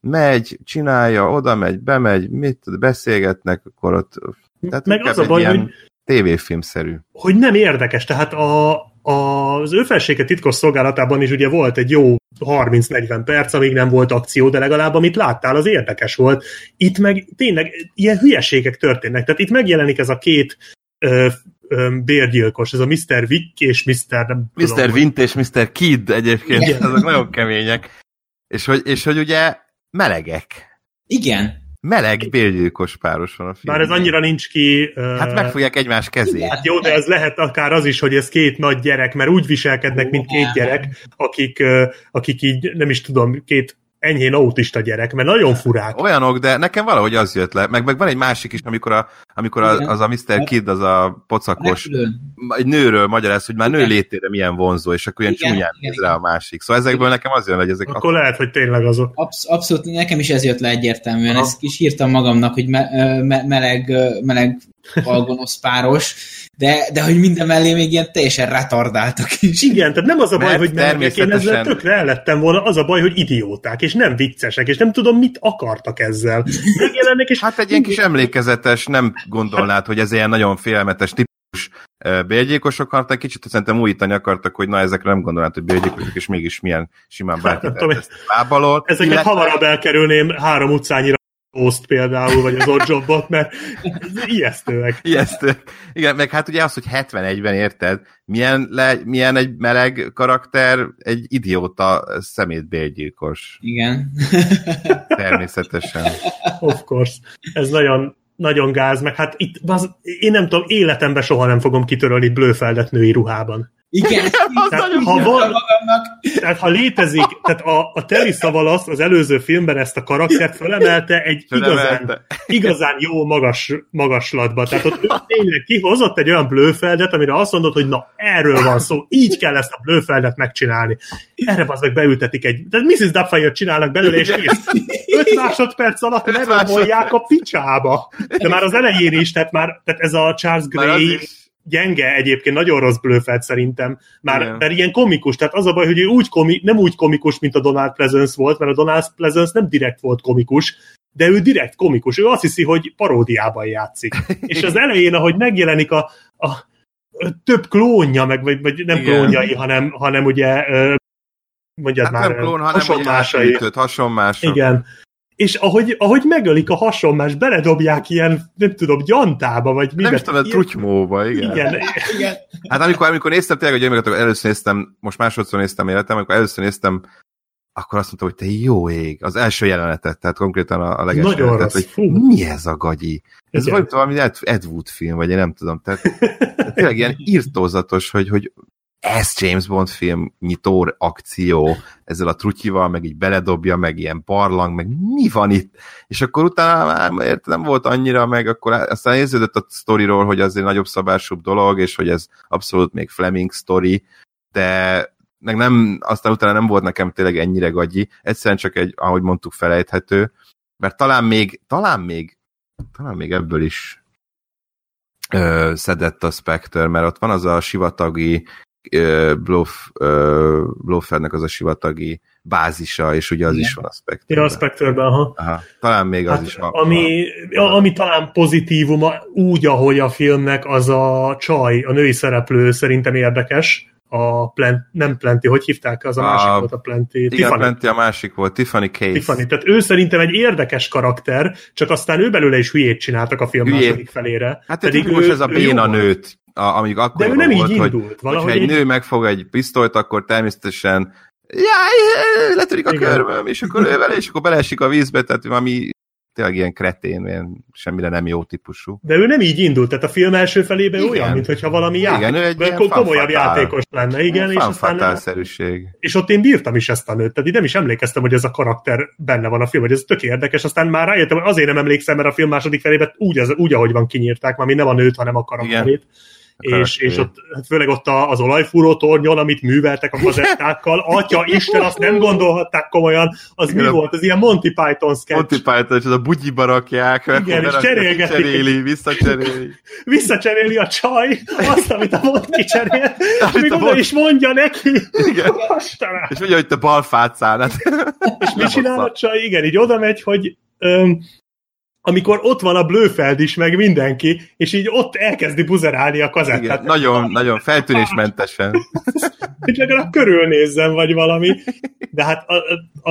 megy, csinálja, oda megy, bemegy, mit beszélgetnek, akkor ott... Tehát meg az a baj, hogy tévéfilmszerű. hogy nem érdekes. Tehát a, az ő felsége titkos szolgálatában is ugye volt egy jó 30-40 perc, amíg nem volt akció, de legalább amit láttál, az érdekes volt. Itt meg tényleg ilyen hülyeségek történnek. Tehát itt megjelenik ez a két ö, ö, bérgyilkos, ez a Mr. Vick és Mr. Nem Mr. tudom, Vint és Mr. Kid egyébként, Igen. azok nagyon kemények. És hogy, és hogy ugye melegek. igen. Meleg bérgyilkos páros van a Bár filmben. ez annyira nincs ki... ö, Hát megfogják egymás kezét. Hát jó, de ez lehet akár az is, hogy ez két nagy gyerek, mert úgy viselkednek, mint két gyerek, akik, akik így, nem is tudom, két enyhén autista gyerek, mert nagyon furák. Olyanok, de nekem valahogy az jött le. Meg, meg van egy másik is, amikor, a, amikor a, Igen. az a Mr. Kid, az a pocakos, Repülőn. egy nőről magyaráz, hogy már nő Igen. létére milyen vonzó, és akkor ilyen Igen, csúnyán igen, néz rá a másik. Szóval ezekből nekem az jön, hogy ezek Akkor lehet, hogy tényleg azok. Absz- abszolút, nekem is ez jött le egyértelműen. Aha. Ezt is írtam magamnak, hogy me- me- meleg, meleg algonosz páros, de, de hogy minden mellé még ilyen teljesen retardáltak is. Igen, tehát nem az a baj, Mert hogy melegek, én ezzel tökre el lettem volna, az a baj, hogy idióták, és nem viccesek, és nem tudom, mit akartak ezzel. Megjelennek, és Hát egy ilyen kis emlékezetes, nem gondolnád, hogy ez ilyen nagyon félelmetes típus ö, bérgyilkosok akartak, kicsit szerintem újítani akartak, hogy na ezekre nem gondolnád, hogy bérgyilkosok, és mégis milyen simán tudom, tehet ezt lábalól. ezeket Illetve- hamarabb elkerülném három utcányira Post például, vagy az Oddjobbot, mert ijesztőek. Ijesztő. Igen, meg hát ugye az, hogy 71-ben érted, milyen, le, milyen egy meleg karakter, egy idióta szemétbérgyilkos. Igen. Természetesen. Of course. Ez nagyon, nagyon gáz, meg hát itt, az, én nem tudom, életemben soha nem fogom kitörölni Blőfeldet női ruhában. Igen. Tehát, ha van-. Tehát ha létezik, tehát a, a Terry Savalas az előző filmben ezt a karaktert fölemelte egy igazán, Fölemelte. igazán jó magas, magaslatba. Tehát ott ő tényleg kihozott egy olyan blőfeldet, amire azt mondod, hogy na, erről van szó, így kell ezt a blőfeldet megcsinálni. Erre az meg beültetik egy, tehát Mrs. Doubtfire csinálnak belőle, és kész. 5 másodperc alatt Öt leromolják a picsába. De már az elején is, tehát már tehát ez a Charles Gray gyenge egyébként, nagyon rossz blőfelt szerintem, már, Igen. mert ilyen komikus, tehát az a baj, hogy ő úgy komi, nem úgy komikus, mint a Donald Pleasence volt, mert a Donald Pleasence nem direkt volt komikus, de ő direkt komikus, ő azt hiszi, hogy paródiában játszik. És az elején, ahogy megjelenik a, a, a több klónja, meg, vagy, vagy nem Igen. klónjai, hanem, hanem ugye mondjad Hát már, nem klón, hanem átültött, hasonmások. Igen. És ahogy, ahogy megölik a hasonlás, beledobják ilyen, nem tudom, gyantába, vagy mibe. Nem is tudom, trutymóba, igen. Igen, Igen. Hát amikor, amikor néztem tényleg, hogy gyermeket, először néztem, most másodszor néztem életem, amikor először néztem, akkor azt mondtam, hogy te jó ég, az első jelenetet, tehát konkrétan a, a leges Nagyon jelenetet, rossz, hogy fú. mi ez a gagyi? Ez Igen. vagy valami Ed, Ed Wood film, vagy én nem tudom, tehát tehát tényleg ilyen írtózatos, hogy, hogy ez James Bond film nyitó akció, ezzel a trutyival, meg így beledobja, meg ilyen barlang, meg mi van itt? És akkor utána már érted, nem volt annyira, meg akkor aztán érződött a sztoriról, hogy az egy nagyobb szabásúbb dolog, és hogy ez abszolút még Fleming sztori, de meg nem, aztán utána nem volt nekem tényleg ennyire gagyi, egyszerűen csak egy, ahogy mondtuk, felejthető, mert talán még, talán még, talán még ebből is ö, szedett a Spectre, mert ott van az a sivatagi Bluff, ö, Bluffeldnek az a sivatagi bázisa, és ugye az Igen. is van a Spectre. Ja, a Spectre-ben, aha. Aha, talán még az Hát, is van. ami, a, ami talán pozitívum, úgy, ahogy a filmnek az a csaj, a női szereplő szerintem érdekes. A plant, nem Plenty, hogy hívták? Az a, A- másik volt a Plenty. Igen, Tiffany. Plenty a másik volt, Tiffany Case. Tiffany. Tehát ő szerintem egy érdekes karakter, csak aztán ő belőle is hülyét csináltak a film Hülyét. második felére. Hát pedig most ez a béna nőt, a, amíg akkor De ő nem volt, így hogy, indult. Valahogy hogyha egy így- nő megfog egy pisztolyt, akkor természetesen jaj, letörik a Igen. körmöm, és akkor ő vele, és akkor beleesik a vízbe, tehát valami tényleg ilyen kretén, ilyen semmire nem jó típusú. De ő nem így indult, tehát a film első felében Igen. olyan, mintha valami Igen, játék, ő egy ilyen ko- komolyabb fanfatál. játékos lenne, igen, és aztán Fanfatálszerűség. és ott én bírtam is ezt a nőt, tehát így nem is emlékeztem, hogy ez a karakter benne van a film, hogy ez tök érdekes, aztán már rájöttem, hogy azért nem emlékszem, mert a film második felében úgy, az, úgy ahogy van kinyírták, már nem a nőt, hanem a karakterét. És, és ott hát főleg ott az olajfúró tornyon, amit műveltek a kazettákkal, atya Isten, azt nem gondolhatták komolyan, az mi Igen. volt? Az ilyen Monty Python sketch. Monty Python, és az a bugyiba rakják, Igen, és cserélgetik. Cseréli, visszacseréli. Visszacseréli a csaj azt, amit a Monty cserél, Amit még oda Monty- is mondja neki. Igen. Istenem. És mondja, hogy te balfát szállnát. És mit csinál a csaj? Igen, így oda megy, hogy öm, amikor ott van a Blöfeld is, meg mindenki, és így ott elkezdi buzerálni a kazettát. Igen, nagyon, nagyon feltűnésmentesen. Hogy legalább körülnézzen, vagy valami. De hát a, a,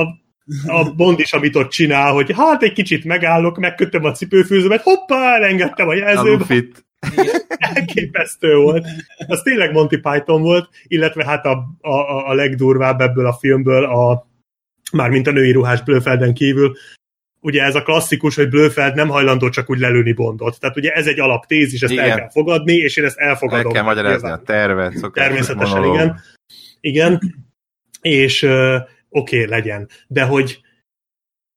a Bond is, amit ott csinál, hogy hát egy kicsit megállok, megkötöm a cipőfűzőmet, hoppá, elengedtem a jelzőbe, elképesztő volt. Az tényleg Monty Python volt, illetve hát a, a, a legdurvább ebből a filmből, a, mármint a női ruhás Blöfelden kívül, ugye ez a klasszikus, hogy Blöfeld nem hajlandó csak úgy lelőni Bondot. Tehát ugye ez egy alaptézis, ezt Igen. el kell fogadni, és én ezt elfogadom. El kell magyarázni a Nyilván. tervet. szokásos Természetesen, monológ. igen. Igen, és uh, oké, okay, legyen. De hogy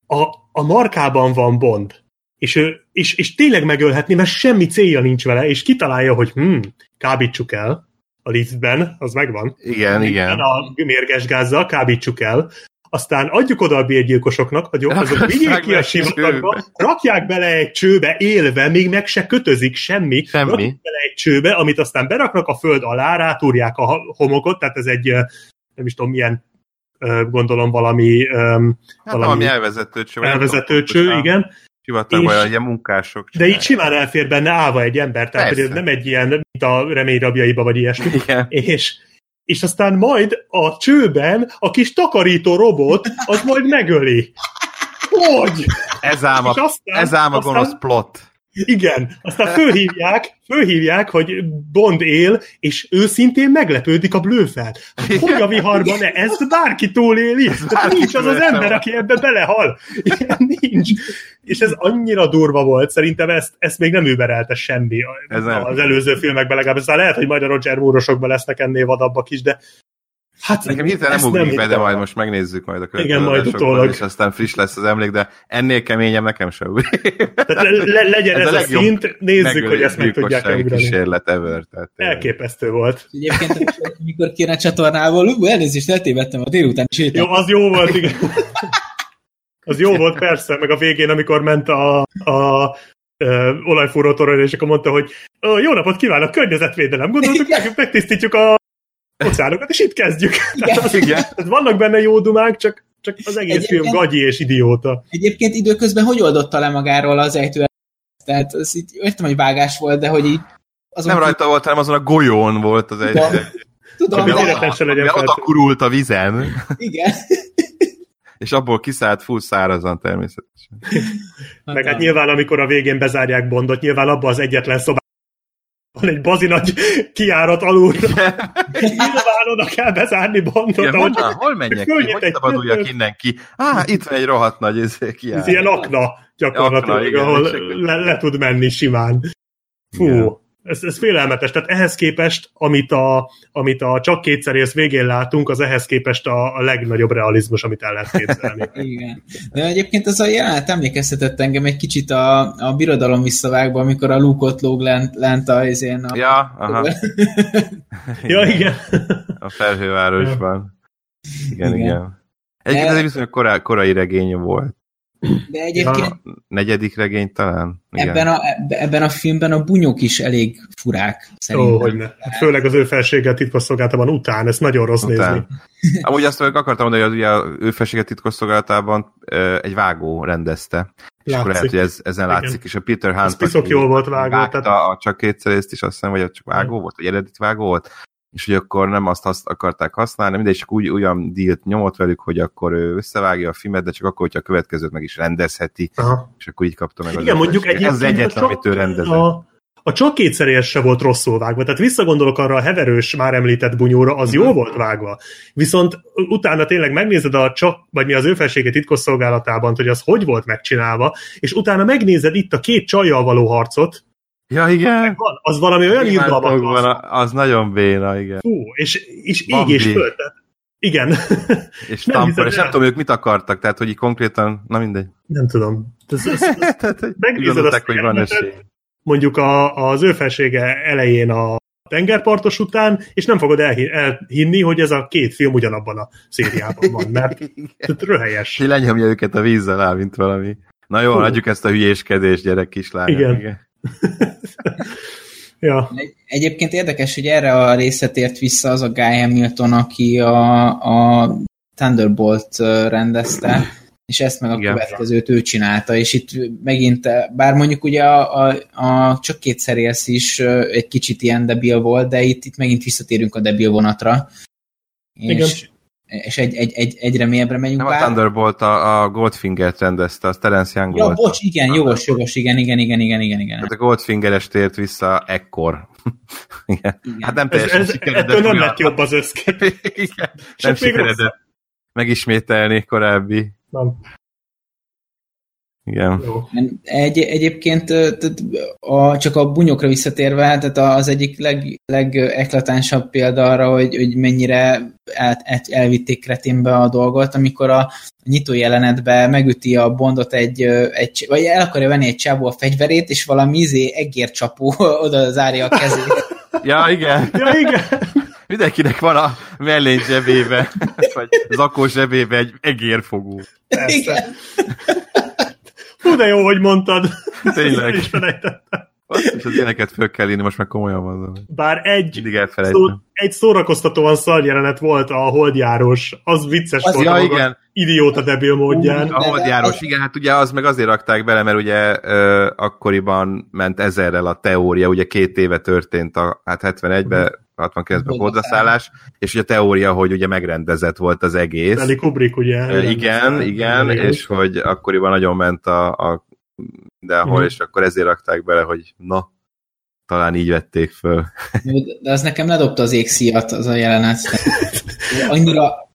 a, a markában van Bond, és, ő, és, és tényleg megölhetni, mert semmi célja nincs vele, és kitalálja, hogy hm, kábítsuk el a liftben, az megvan. Igen, igen. A mérges gázzal kábítsuk el, aztán adjuk oda a bérgyilkosoknak, hogy azok vigyék ki a sivatagba, rakják bele egy csőbe élve, még meg se kötözik semmi, Semmi. rakják bele egy csőbe, amit aztán beraknak a föld alá, rátúrják a homokot, tehát ez egy, nem is tudom milyen, gondolom valami Hát valami valami elvezető cső. elvezető cső, igen, Sivatagban És- ilyen munkások. de csinálják. így simán elfér benne állva egy ember, tehát Persze. nem egy ilyen, mint a reményrabjaiba, vagy ilyesmi. Igen. és, és aztán majd a csőben a kis takarító robot az majd megöli. Hogy? Ez ám a, aztán- ez ám a aztán- gonosz plot. Igen, aztán fölhívják, fölhívják, hogy Bond él, és őszintén meglepődik a Blöfeld. Hogy a viharban ne? Ezt bárki túléli. Bárki nincs az az ember, aki ebbe belehal. Ilyen nincs. És ez annyira durva volt, szerintem ezt, ezt még nem überelte semmi Ez nem. az előző filmekben legalább. Aztán lehet, hogy majd a Roger Moore-osokban lesznek ennél vadabbak is, de hát Nekem hirtelen nem ugrik be, de majd most megnézzük majd a Igen, majd utólag. és aztán friss lesz az emlék, de ennél keményebb nekem sem ugrik. Tehát le, le, legyen ez, Ez a a, legjobb szint, nézzük, hogy ezt meg tudják ugrani. kísérlet ever. Tehát. Elképesztő volt. Egyébként, amikor kéne a csatornából, ú, elnézést, eltévedtem a délután sétát. Jó, az jó volt, igen. Az jó volt, persze, meg a végén, amikor ment a, a olajfúró torony, és akkor mondta, hogy "Ö, jó napot kívánok, környezetvédelem, gondoltuk, meg, megtisztítjuk a óceánokat, és itt kezdjük. Tehát, az, Igen. tehát vannak benne jó dumák, csak, csak az egész Egyébként- film gagyi és idióta. Egyébként időközben hogy oldotta le magáról az ejtő? Tehát az így, értem, hogy vágás volt, de hogy így azon Nem rajta volt, hanem azon a golyón volt az egy. Tudom, Tudom, Ami de véletlen se legyen ami oda feltűnő. kurult a vizen, igen. és abból kiszállt full szárazan természetesen. Meg hát nyilván, amikor a végén bezárják Bondot, nyilván abban az egyetlen szobában van egy bazi nagy kiárat alulra. Nyilván oda kell bezárni Bondot, Igen, ahogy honnan, hol menjek ki? Hogy szabaduljak innen ki? Á, itt van egy rohadt nagy ez ez kiáll. ilyen akna gyakorlatilag, Akna, igen, ahol le, le, tud menni simán. Fú, Igen. Ez, ez félelmetes. Tehát ehhez képest, amit a, amit a csak kétszer ész végén látunk, az ehhez képest a, a legnagyobb realizmus, amit el lehet képzelni. Igen. De egyébként ez a jelenet emlékeztetett engem egy kicsit a, a birodalom visszavágban, amikor a lúkot lóg lent, lent a, izén a Ja, aha, ja, igen. a felhővárosban. Igen, Igen. igen. Egyébként ez egy viszonylag korá, korai regény volt. De egyébként A negyedik regény talán? Igen. ebben a, ebben a filmben a bunyók is elég furák, szerintem. Ó, hogy ne. Hát főleg az ő felséggel titkosszolgálatában után, ez nagyon rossz Után. nézni. Amúgy azt meg akartam mondani, hogy ugye a ő felséget titkosszolgálatában egy vágó rendezte. És akkor lehet, Látszik. hogy ez, ezen Igen. látszik, és a Peter Ez Hunt piszok aki jól volt vágta Tehát, a csak kétszerészt is, azt hiszem, vagy csak vágó volt, vagy eredeti vágó volt, és hogy akkor nem azt hasz, akarták használni, mindegy, csak úgy olyan dílt nyomott velük, hogy akkor ő összevágja a filmet, de csak akkor, hogyha a következőt meg is rendezheti, aha. és akkor így kapta meg az Igen, mondjuk egyébként Ez az egyetlen, amit ő rendezett. A, a csak kétszerélyes se volt rosszul vágva. Tehát visszagondolok arra a heverős, már említett bunyóra, az jó volt vágva. Viszont utána tényleg megnézed a csak, vagy mi az ő felsége titkosszolgálatában, hogy az hogy volt megcsinálva, és utána megnézed itt a két csajjal való harcot, Ja, igen. van, az valami olyan irgalmatlan. Van, az nagyon béna, igen. Fú, és, és ég Bambi. és föld. Tehát, igen. És Nem tampon, hiszed és nem el. tudom, ők mit akartak, tehát hogy konkrétan, na mindegy. Nem tudom. Ez, ez, ez, tehát, hogy Megnézed azt hogy van esély. mondjuk a, az ő felsége elején a tengerpartos után, és nem fogod elhi- elhinni, hogy ez a két film ugyanabban a szériában van, mert röhelyes. És lenyomja őket a víz alá, mint valami. Na jó, Hú. adjuk ezt a hülyéskedést, gyerek kislány. Igen. Ja, Egy- Egyébként érdekes, hogy erre a részre tért vissza az a Guy Hamilton, aki a, a Thunderbolt rendezte, és ezt meg a Igen. következőt ő csinálta, és itt megint, bár mondjuk ugye a, a, a csak kétszer élsz is egy kicsit ilyen debil volt, de itt, itt megint visszatérünk a debil vonatra, és, és egy, egy, egy, egyre mélyebbre megyünk. Nem a bár- Thunderbolt, a, a Goldfinger-t rendezte, az Terence Young Ja, volt. bocs, igen, jogos, jogos, igen, igen, igen, igen, igen, igen. Tehát a Goldfingeres tért vissza ekkor. igen. igen. Hát nem ez, teljesen ez, sikeredett. ettől nem lett jobb az összkép. Igen. Nem sikeredett megismételni korábbi. Nem. Igen. Egy, egyébként a, csak a bunyokra visszatérve, tehát az egyik leg, legeklatánsabb példa arra, hogy, hogy mennyire el, el, elvitték kreténbe a dolgot, amikor a nyitó jelenetbe megüti a bondot egy, egy vagy el akarja venni egy csávó a fegyverét, és valami izé egércsapó oda zárja a kezét. Ja, igen. Ja, igen. Mindenkinek van a mellény zsebébe, vagy zakó zsebébe egy egérfogó. Persze. Hú, de jó, hogy mondtad. Tényleg. El is felejtettem. Azt is az ilyeneket föl kell írni, most meg komolyan mondom. Bár egy, szó, egy szórakoztatóan szar jelenet volt a holdjárós. Az vicces Az- volt. Ja, igen. Idióta debil módján. A holdjárós, igen, hát ugye az meg azért rakták bele, mert ugye ö, akkoriban ment ezerrel a teória, ugye két éve történt a, hát 71-ben, 69-ben a holdleszállás, és ugye a teória, hogy ugye megrendezett volt az egész. Stanley Kubrick, ugye? Igen, igen, és hogy akkoriban nagyon ment a, a mindenhol, Mhm. és akkor ezért rakták bele, hogy na, talán így vették föl. De az nekem ledobta az égszíjat, az a jelenet. Annyira,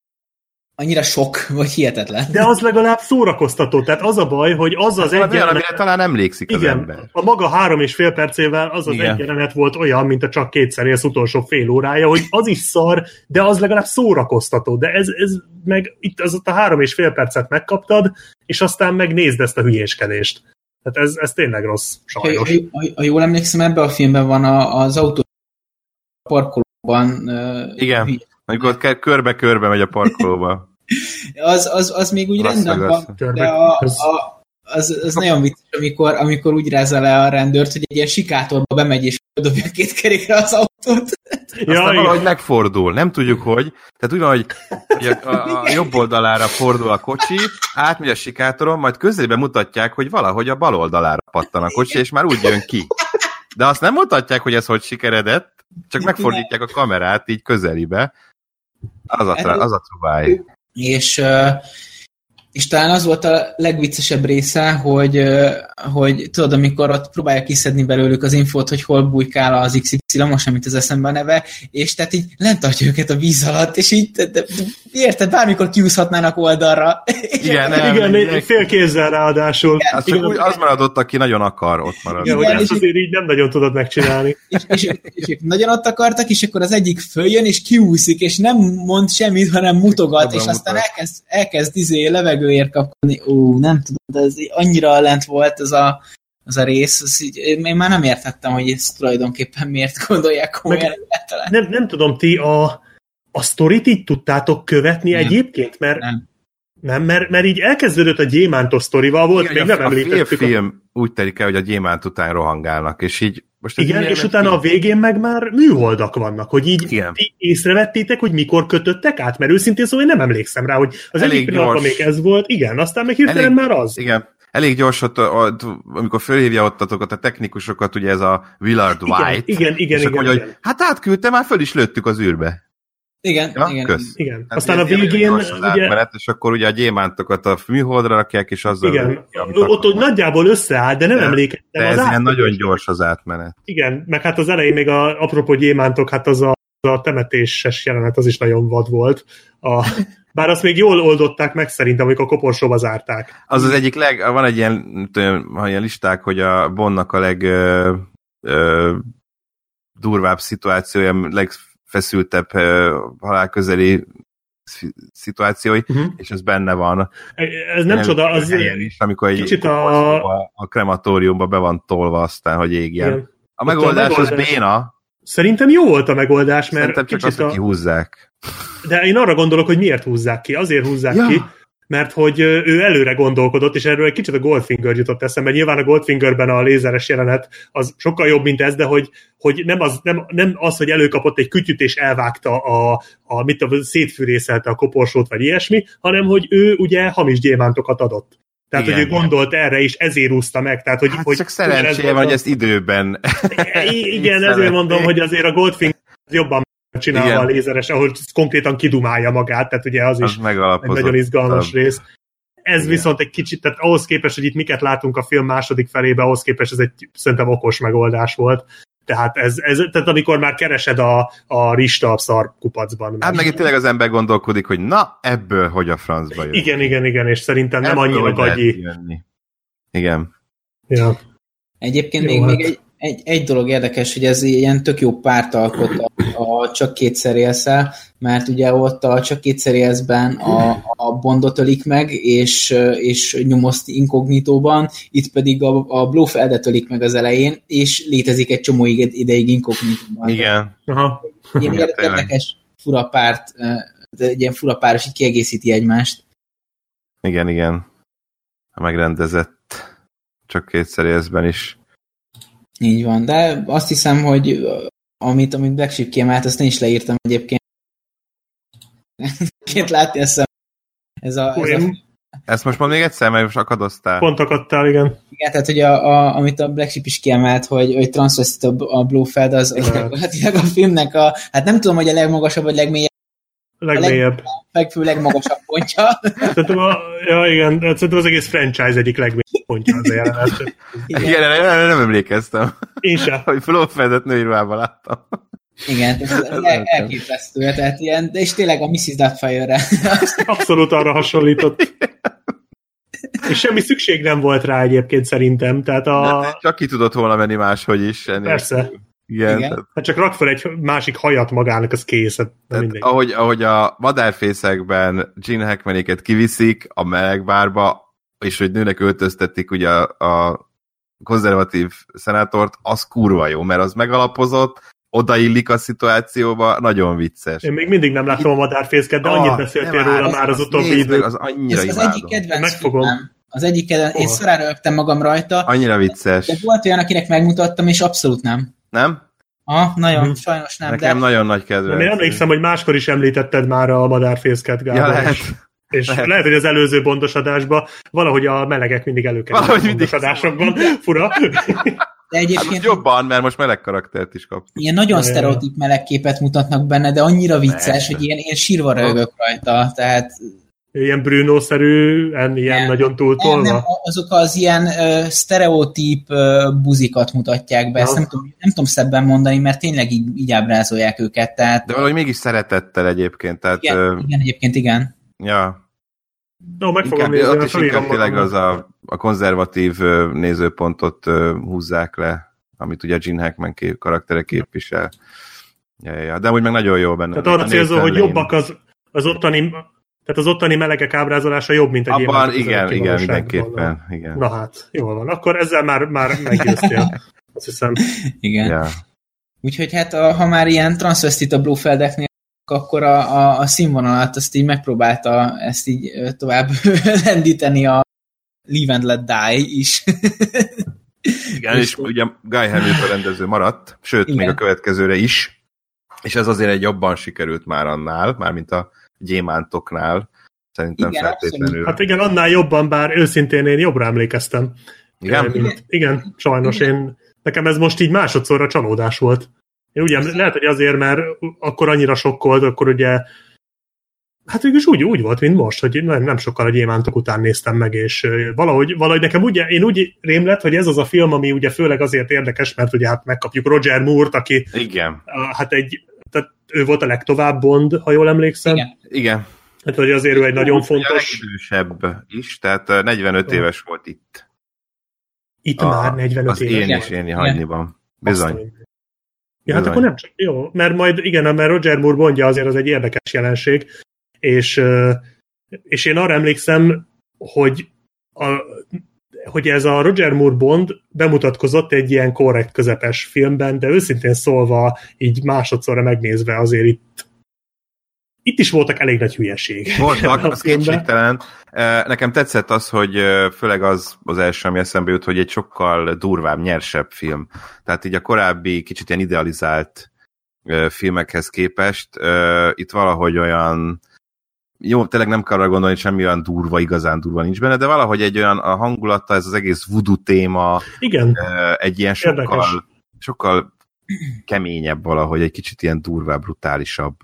annyira sok, vagy hihetetlen. De az legalább szórakoztató. Tehát az a baj, hogy az az egy Valami olyan, jelenet, amire talán emlékszik az ember. igen, a maga három és fél percével az az Igen. egy jelenet volt olyan, mint a csak kétszer élsz utolsó fél órája, hogy az is szar, de az legalább szórakoztató. De ez, ez meg itt az ott a három és fél percet megkaptad, és aztán meg nézd ezt a hülyéskedést. Tehát ez, ez tényleg rossz, sajnos. ha, ha, ha jól emlékszem, ebben a filmben van a, az autó parkolóban. Igen. Amikor körbe-körbe megy a parkolóba. Az, az, az még úgy Azt rendben van, de a, a, az, az nagyon vicces, amikor, amikor úgy rázza le a rendőrt, hogy egy ilyen sikátorba bemegy és dobja két kerékre az autót. Ja, Aztán igen. valahogy megfordul, nem tudjuk, hogy. Tehát úgy van, hogy, hogy a, a, a jobb oldalára fordul a kocsi, átmegy a sikátoron, majd közébe mutatják, hogy valahogy a bal oldalára pattan a kocsi, és már úgy jön ki. De azt nem mutatják, hogy ez hogy sikeredett, csak megfordítják a kamerát így közelibe. Az a, tra- az a trubáj. És, és talán az volt a legviccesebb része, hogy, hogy tudod, amikor ott próbálja kiszedni belőlük az infót, hogy hol bujkál az XY, most amit az eszembe a neve, és tehát így nem tartja őket a víz alatt, és így, de, de, de, érted, bármikor kiúszhatnának oldalra. Igen, nem, Igen, nem, egy fél kézzel ráadásul. az csak Igen, úgy, az maradott, aki nagyon akar ott maradni. igen, hogy Igen, ezt és- azért így nem nagyon tudod megcsinálni. és, és, és ők nagyon ott akartak, és akkor az egyik följön, és kiúszik, és nem mond semmit, hanem mutogat, és aztán elkezd, elkezd izé levegőért kapni. Ó, nem tudom, de ez annyira lent volt ez a, az a rész, az így, én már nem értettem, hogy ezt tulajdonképpen miért gondolják komolyan Meg- egyáltalán. Nem, nem tudom, ti a, a sztorit így tudtátok követni Nem. egyébként? Mert Nem. Nem, mert, mert így elkezdődött a gyémántos sztorival, volt, Igen, még nem a, a fél említettük. A, film úgy telik el, hogy a gyémánt után rohangálnak, és így most igen, és utána így? a végén meg már műholdak vannak, hogy így Igen. észrevettétek, hogy mikor kötöttek át, mert őszintén szóval én nem emlékszem rá, hogy az Elég egyik pillanatban gyors. még ez volt, igen, aztán meg hirtelen Elég- már az. Igen. Elég gyors, ott, ott, amikor fölhívja ott a technikusokat, ugye ez a Willard Igen, White, igen, igen, és igen, akkor igen. hogy hát átküldte, már föl is lőttük az űrbe. Igen, Ja, igen. kösz. Igen. Hát Aztán a végén, ugye, átmenet, és akkor ugye a gyémántokat a műholdra rakják, és azzal... igen, ott, ott akarnak. nagyjából összeáll, de nem De- emlékeztem. De ez az ilyen nagyon gyors az átmenet. Igen, meg hát az elején még a apropó gyémántok, hát az a, az a temetéses jelenet, az is nagyon vad volt. A, bár azt még jól oldották meg szerintem, amikor a koporsóba zárták. Az az egyik leg... Van egy ilyen, tudom, ha ilyen listák, hogy a Bondnak a leg... Ö, ö, durvább szituációja, legfeszültebb halálközeli szi- szituációi, Uh-huh. és ez benne van. Ez nem csoda, az... helyen is, amikor egy kicsit a- a... krematóriumba be van tolva aztán, hogy égjen. Igen. A megoldás, az béna, Szerintem jó volt a megoldás, mert szerintem csak kicsit azt, a... kihúzzák. De én arra gondolok, hogy miért húzzák ki. Azért húzzák Ja. ki, mert hogy ő előre gondolkodott, és erről egy kicsit a Goldfinger jutott eszembe. Nyilván a Goldfingerben a lézeres jelenet az sokkal jobb, mint ez, de hogy, hogy nem, az, nem, nem az, hogy előkapott egy kütyüt és elvágta a, a mit tudom, szétfűrészelte a koporsót, vagy ilyesmi, hanem hogy ő ugye hamis gyémántokat adott. Tehát, Igen. hogy ő gondolt erre, és ezért úszta meg. Tehát, hogy, Hát hogy csak szerencséje van, a- hogy ezt időben Igen, ezért mondom, hogy azért a Goldfinger jobban csinálva Igen. a lézeres, ahol konkrétan kidumálja magát, tehát ugye az is az egy megalapozott. nagyon izgalmas rész. Ez Igen. viszont egy kicsit, tehát ahhoz képest, hogy itt miket látunk a film második felébe, ahhoz képest ez egy szerintem okos megoldás volt. Tehát, ez, ez, tehát amikor már keresed a, a rista a szar kupacban. Hát meg itt tényleg az ember gondolkodik, hogy na, ebből hogy a francba jön. Igen, igen, igen, és szerintem nem Ebből annyira hogy lehet gagyi. jönni. Igen. Ja. Egyébként Jó, még, hát. még egy, egy, egy dolog érdekes, hogy ez ilyen tök jó párt alkot a, a csak kétszer élszel, mert ugye ott a csak kétszer élszben a, a Bondot ölik meg, és, és nyomozt inkognitóban, itt pedig a, a Blofeldet ölik meg az elején, és létezik egy csomó ide- ideig inkognitóban. Igen. Aha. Ilyen Igen, érdekes fura párt, egy ilyen fura páros, így kiegészíti egymást. Igen, igen. A megrendezett csak kétszer észben is. Így van, de azt hiszem, hogy amit, amit Black kiemelt, azt én is leírtam egyébként. Két látni ezt a, ez a, ez a Ezt most mond még egyszer, mert most akadoztál. pont akadtál, igen. igen, tehát hogy a, a, amit a Black Sheep is kiemelt, hogy, hogy transvestit a, a Blofeld, az, gyakorlatilag a filmnek a, hát nem tudom, hogy a legmagasabb vagy legmélyebb, Legmélyebb. legfő legmagasabb pontja. Szerintem, a, ja, igen, szerintem az egész franchise egyik legmélyebb pontja az a jelenet. Igen, Igen, erre erre nem emlékeztem, Én sem. hogy Bloföldet nőirvában láttam. igen tehát ez el, elképesztő, tehát ilyen, de és tényleg a Mrs. Doubtfire-re. Abszolút arra hasonlított. És semmi szükség nem volt rá egyébként szerintem. Tehát a... Csak ki tudott volna menni máshogy is. Ennél. Persze. Igen. Igen. Tehát, Hát csak rak fel egy másik hajat magának, az kész. Hát, na tehát ahogy, ahogy a madárfészekben Gene Hackmanéket kiviszik a melegbárba, és hogy nőnek öltöztetik ugye a, a konzervatív szenátort, az kurva jó, mert az megalapozott, odaillik a szituációba, nagyon vicces. Én még mindig nem láttam a madárfészket, de annyit Ah, beszéltél róla már az utóbbi idők. Az annyira Ez az imádom. egyik kedvenc Megfogom. filmem. Az egyik kedvenc, én szorára rögtem magam rajta, Annyira vicces. de volt olyan, akinek megmutattam, és abszolút nem. Nem? Ah, nagyon, Mhm. sajnos nem. Nekem de... nagyon nagy kedvenc. De én emlékszem, hogy máskor is említetted már a madárfészket, Gábor. Ja, lehet. És, Lehet. lehet. hogy az előző bondos adásban valahogy a melegek mindig előkerülnek Valahogy a bondos mindig. adásokban. Fura. De Hát most egyébként jobban, mert most meleg karaktert is kap. ilyen nagyon ja. sztereotíp melegképet mutatnak benne, de annyira vicces, Persze. hogy ilyen, ilyen sírva rögök rajta. Tehát Ilyen Bruno-szerűen, ilyen Nem. nagyon nem, túltolva. nem, azok az ilyen uh, sztereotíp uh, buzikat mutatják be, ezt Ja. nem tudom, nem tudom szebben mondani, mert tényleg így, így ábrázolják őket. Tehát, De valahogy mégis szeretettel egyébként, tehát igen, ö, igen, egyébként igen. ja, No, meg fogom inkább, nézni, ott is inkább tényleg az a, a konzervatív nézőpontot húzzák le, amit ugye Gene Hackman kép, karaktere képvisel. Ja, ja, ja. De úgy meg nagyon jó benne. Tehát arra A célzó, hogy Lane. jobbak az, az ottani, tehát az ottani melegek ábrázolása jobb, mint egy Abban igen, igen, mindenképpen. Igen. Na hát, jól van. Akkor ezzel már, már meggyőztél. Azt hiszem. igen. Ja. Úgyhogy hát a, ha már ilyen transvestita Bluefeldeknél, akkor a, a, a színvonalat azt így megpróbálta ezt így tovább lendíteni a Live and Let Die is. Igen, és ugye Guy Hamilton rendező maradt, sőt, Igen. még a következőre is, és ez azért egy jobban sikerült már annál, már mint a gyémántoknál, szerintem Igen, feltétlenül. Hát igen, annál jobban, bár őszintén én jobbra emlékeztem. Igen? Mint, igen, sajnos én, nekem ez most így másodszorra csalódás volt. Én ugye, lehet, hogy azért, mert akkor annyira sokkolt, akkor ugye Hát végülis úgy, úgy volt, mint most, hogy nem, nem sokkal a gyémántok után néztem meg, és valahogy, valahogy nekem úgy, én úgy rém lett, hogy ez az a film, ami ugye főleg azért érdekes, mert ugye hát megkapjuk Roger Moore-t, aki Igen. hát egy, tehát ő volt a legtovább Bond, ha jól emlékszem. Igen. Igen. Hát, hogy azért ő egy nagyon fontos... Idősebb is, tehát 45 Ja. éves volt itt. Itt A- már 45 Az éves. én is én hagyniban. Bizony. Ja, hát akkor nem csak, jó, mert majd igen, mert Roger Moore mondja azért az egy érdekes jelenség, és, és én arra emlékszem, hogy, a, hogy ez a Roger Moore Bond bemutatkozott egy ilyen korrekt közepes filmben, de őszintén szólva, így másodszorra megnézve azért itt itt is voltak elég nagy hülyeség. Voltak, az kétségtelen. Eh, Nekem tetszett az, hogy eh, főleg az az első, ami eszembe jut, hogy egy sokkal durvább, nyersebb film. Tehát így a korábbi, kicsit ilyen idealizált eh, filmekhez képest itt valahogy olyan jó, tényleg nem kell arra gondolni, hogy semmi olyan durva, igazán durva nincs benne, de valahogy egy olyan a hangulata, ez az egész voodoo téma, Igen, egy ilyen Érdekes. sokkal, sokkal keményebb valahogy, egy kicsit ilyen durvább, brutálisabb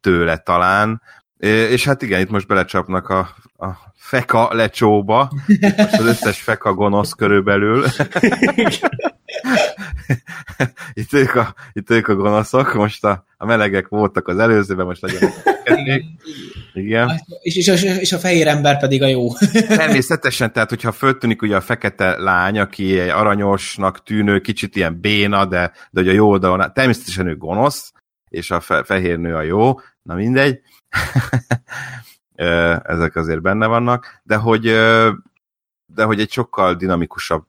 tőle talán. És hát igen, itt most belecsapnak a, a feka lecsóba, Itt most az összes feka gonosz körülbelül. itt, ők a, itt ők a gonoszok, most a, a melegek voltak az előzőben, most legyenek. Igen. Igen. És, és, és, és a fehér ember pedig a jó. Természetesen, tehát hogyha föltűnik ugye a fekete lány, aki egy aranyosnak tűnő, kicsit ilyen béna, de, de hogy a jó oldalon, természetesen ő gonosz, és a fe, fehér nő a jó, na mindegy. Ezek azért benne vannak, de hogy, de hogy egy sokkal dinamikusabb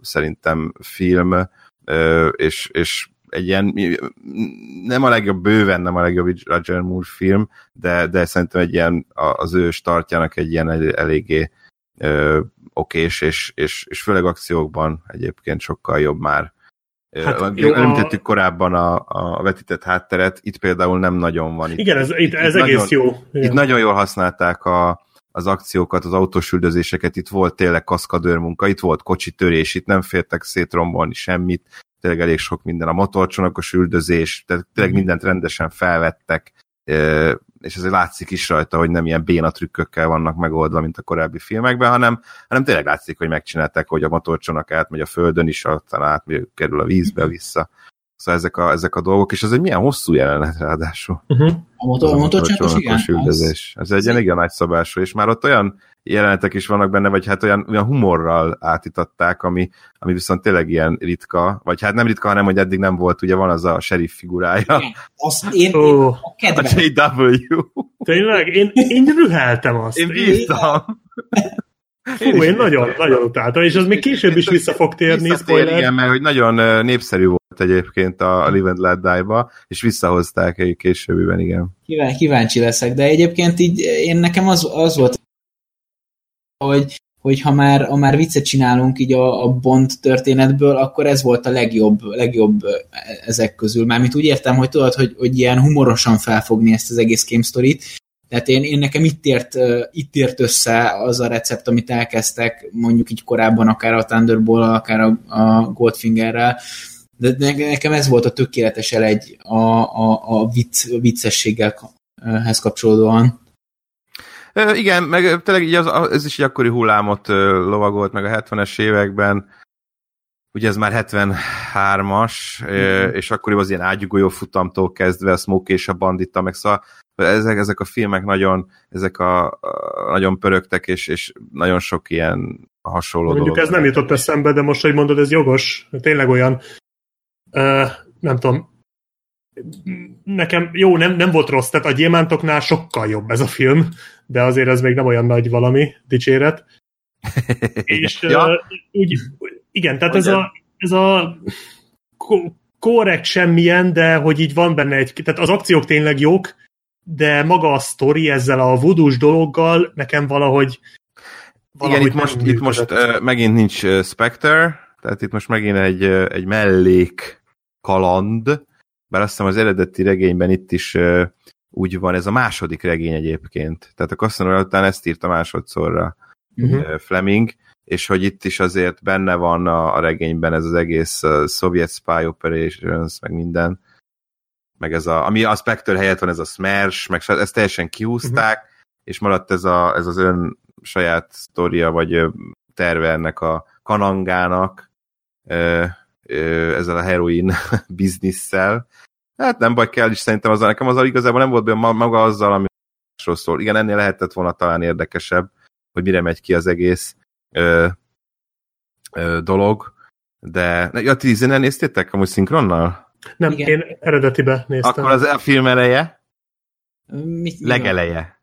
szerintem film, és, és egy ilyen, nem a legjobb, bőven nem a legjobb Roger Moore film, de, de szerintem egy ilyen, az ő startjának egy ilyen el- eléggé okés, és, és, és főleg akciókban egyébként sokkal jobb már. Hát Hát, jó, a- Említettük korábban a, a vetített hátteret, itt például nem nagyon van. Itt, igen, ez, itt, ez itt egész nagyon, jó. Itt Igen. nagyon jól használták a, az akciókat, az autós üldözéseket, itt volt tényleg kaszkadőr munka, itt volt kocsitörés, itt nem féltek szétrombolni semmit, tényleg elég sok minden, a motorcsónakos üldözés, tehát tényleg mindent rendesen felvettek, és ezért látszik is rajta, hogy nem ilyen béna trükkökkel vannak megoldva, mint a korábbi filmekben, hanem, hanem tényleg látszik, hogy megcsinálták, hogy a motorcsónak átmegy a földön is, aztán átmegy, kerül a vízbe vissza. Szóval ezek a, ezek a dolgok, és ez egy milyen hosszú jelenet ráadásul. Uh-huh. A motor, a motorcsapos, igen. motorcsónakos üldözés. Ez egy ilyen igen nagy szabású, és már ott olyan jelenetek is vannak benne, vagy hát olyan, olyan humorral átítatták, ami, ami viszont tényleg ilyen ritka, vagy hát nem ritka, hanem hogy eddig nem volt, ugye van az a sheriff figurája, Igen. Azt én, én Ó, a a kedvenc. JW. tényleg? Én, én rüheltem azt. Én bíztam. Fú, én nagyon, nagyon utáltam, és az még később is vissza fog térni, Visszatér, igen, mert hogy nagyon népszerű volt egyébként a Live and Let Die-ba, és visszahozták egy későbbiben, igen. Kíván, kíváncsi leszek, de egyébként így én nekem az, az volt, hogy, hogy ha már, ha már viccet csinálunk így a, a Bond történetből, akkor ez volt a legjobb, legjobb ezek közül. Mármint úgy értem, hogy tudod, hogy, hogy ilyen humorosan felfogni ezt az egész game story-t. Tehát én, én nekem itt ért, itt ért össze az a recept, amit elkezdtek mondjuk így korábban, akár a Thunderball, akár a, a Goldfingerrel, de ne- nekem ez volt a tökéletes elegy a, a, a vicc, viccességgel hez kapcsolódóan. Ö, igen, meg tényleg így az, ez is egy akkori hullámot lovagolt meg a 70-es években, ugye ez már 73-as, ö, és akkoriban az ilyen ágyugójó futamtól kezdve a Smoke és a Bandita, meg szóval ezek, ezek a filmek nagyon, ezek a, a nagyon pörögtek, és, és nagyon sok ilyen hasonló Mondjuk dolog. ez nem jutott eszembe, de most, hogy mondod, ez jogos. Tényleg olyan, uh, nem tudom, nekem, jó, nem, nem volt rossz, tehát a gyémántoknál sokkal jobb ez a film, de azért ez még nem olyan nagy valami dicséret. És ja, uh, úgy, igen, tehát ez a, ez a ko- korrekt semmilyen, de hogy így van benne egy, tehát az akciók tényleg jók, de maga a sztori ezzel a vudus dologgal nekem valahogy Igen, itt most, itt most uh, megint nincs uh, Spectre, tehát itt most megint egy, uh, egy mellék kaland, bár azt hiszem az eredeti regényben itt is uh, úgy van, ez a második regény egyébként. Tehát a Casanova után ezt írta másodszorra Mhm. uh, Fleming, és hogy itt is azért benne van a, a regényben ez az egész uh, Soviet Spy Operations, meg minden, meg ez a, ami a Spectre helyett van, ez a Smash, meg ezt teljesen kihúzták, uh-huh. és maradt ez, a, ez az ön saját sztoria, vagy terve ennek a kanangának, ezzel a heroin bizniszsel. Hát nem baj, kell is szerintem az, nekem az igazából nem volt benne maga azzal, ami másról szól. Igen, ennél lehetett volna talán érdekesebb, hogy mire megy ki az egész ö, ö, dolog, de ja, ti innen néztétek amúgy szinkronnal? Nem, Igen. én eredetibe néztem. Akkor az a film eleje? Mit, Legeleje.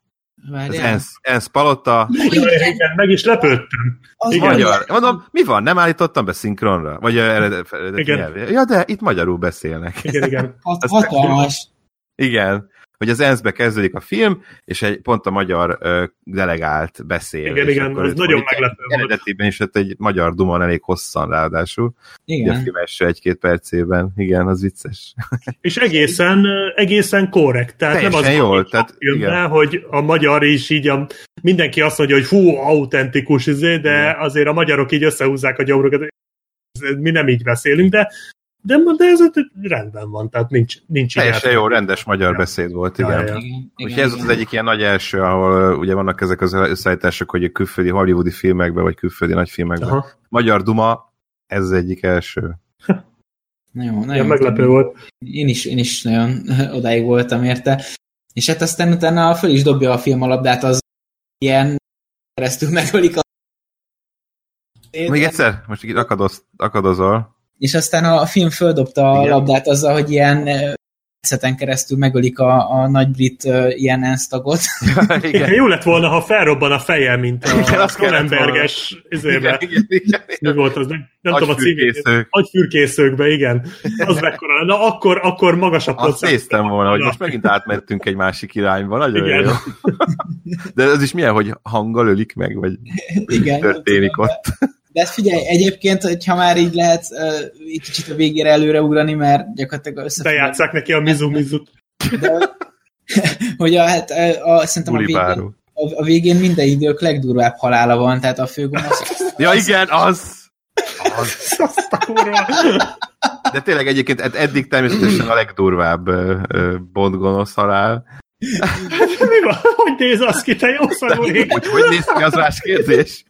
Az ENSZ, ENSZ palota. Igen, meg is lepődtem. Az igen. magyar. Mondom, mi van, nem állítottam be szinkronra? Vagy eredeti igen. Ja, de itt magyarul beszélnek. Igen, igen. Hatalmas. Igen hogy az ENSZ-be kezdődik a film, és egy pont a magyar ö, delegált beszél. Igen, igen, ez nagyon meglepő Eredetiben is egy magyar duma elég hosszan ráadásul. Igen. A film első egy-két percében. Igen, az vicces. És egészen, egészen korrekt. Tehát Teljesen nem az jól. Tehát, igen. hogy a magyar is így a, mindenki azt mondja, hogy hú, autentikus, izé, de igen. azért a magyarok így összehúzzák a gyomrokat, mi nem így beszélünk, de de, de ez rendben van, tehát nincs, nincs Teljesen jó, rendes magyar ja. beszéd volt, igen. Ja, ja. igen, igen ez az egyik ilyen nagy első, ahol ugye vannak ezek az összeállítások, hogy a külföldi hollywoodi filmekben, vagy külföldi nagyfilmekben. Aha. Magyar Duma, ez az egyik első. Nagyon, nagyon ja, meglepő volt. Én is, én is nagyon odáig voltam érte. És hát aztán utána föl is dobja a film alapdát, az ilyen keresztül megölik a... Még egyszer? Most itt akadoz, akadozol és aztán a film földobta a Igen. labdát azzal, hogy ilyen szeten keresztül megölik a, a nagy brit uh, ilyen ENSZ tagot. Ja, igen. Jó lett volna, ha felrobban a feje, mint a Cronenberges izébe. Mi volt az? Nem, nem tudom a címét. Agyfürkészőkbe, igen. Az mekkora Na akkor, akkor magasabb Azt néztem volna, hogy most megint átmentünk egy másik irányba. Nagyon igen. jó. De ez is milyen, hogy hanggal ölik meg, vagy igen, történik ott. De ezt figyelj, egyébként, hogyha már így lehet uh, egy kicsit a végére előre ugrani, mert gyakorlatilag összefogad. Bejátszák neki a mizu-mizut. De, hogy a, hát, a, a, szerintem a végén, a, a végén minden idők legdurvább halála van, tehát a főgonosz. ja igen, az! Az. De tényleg egyébként eddig természetesen a legdurvább Bond gonosz halál. Mi van? Hogy néz az ki, te jó szarul hogy, hogy néz ki az más kérdés?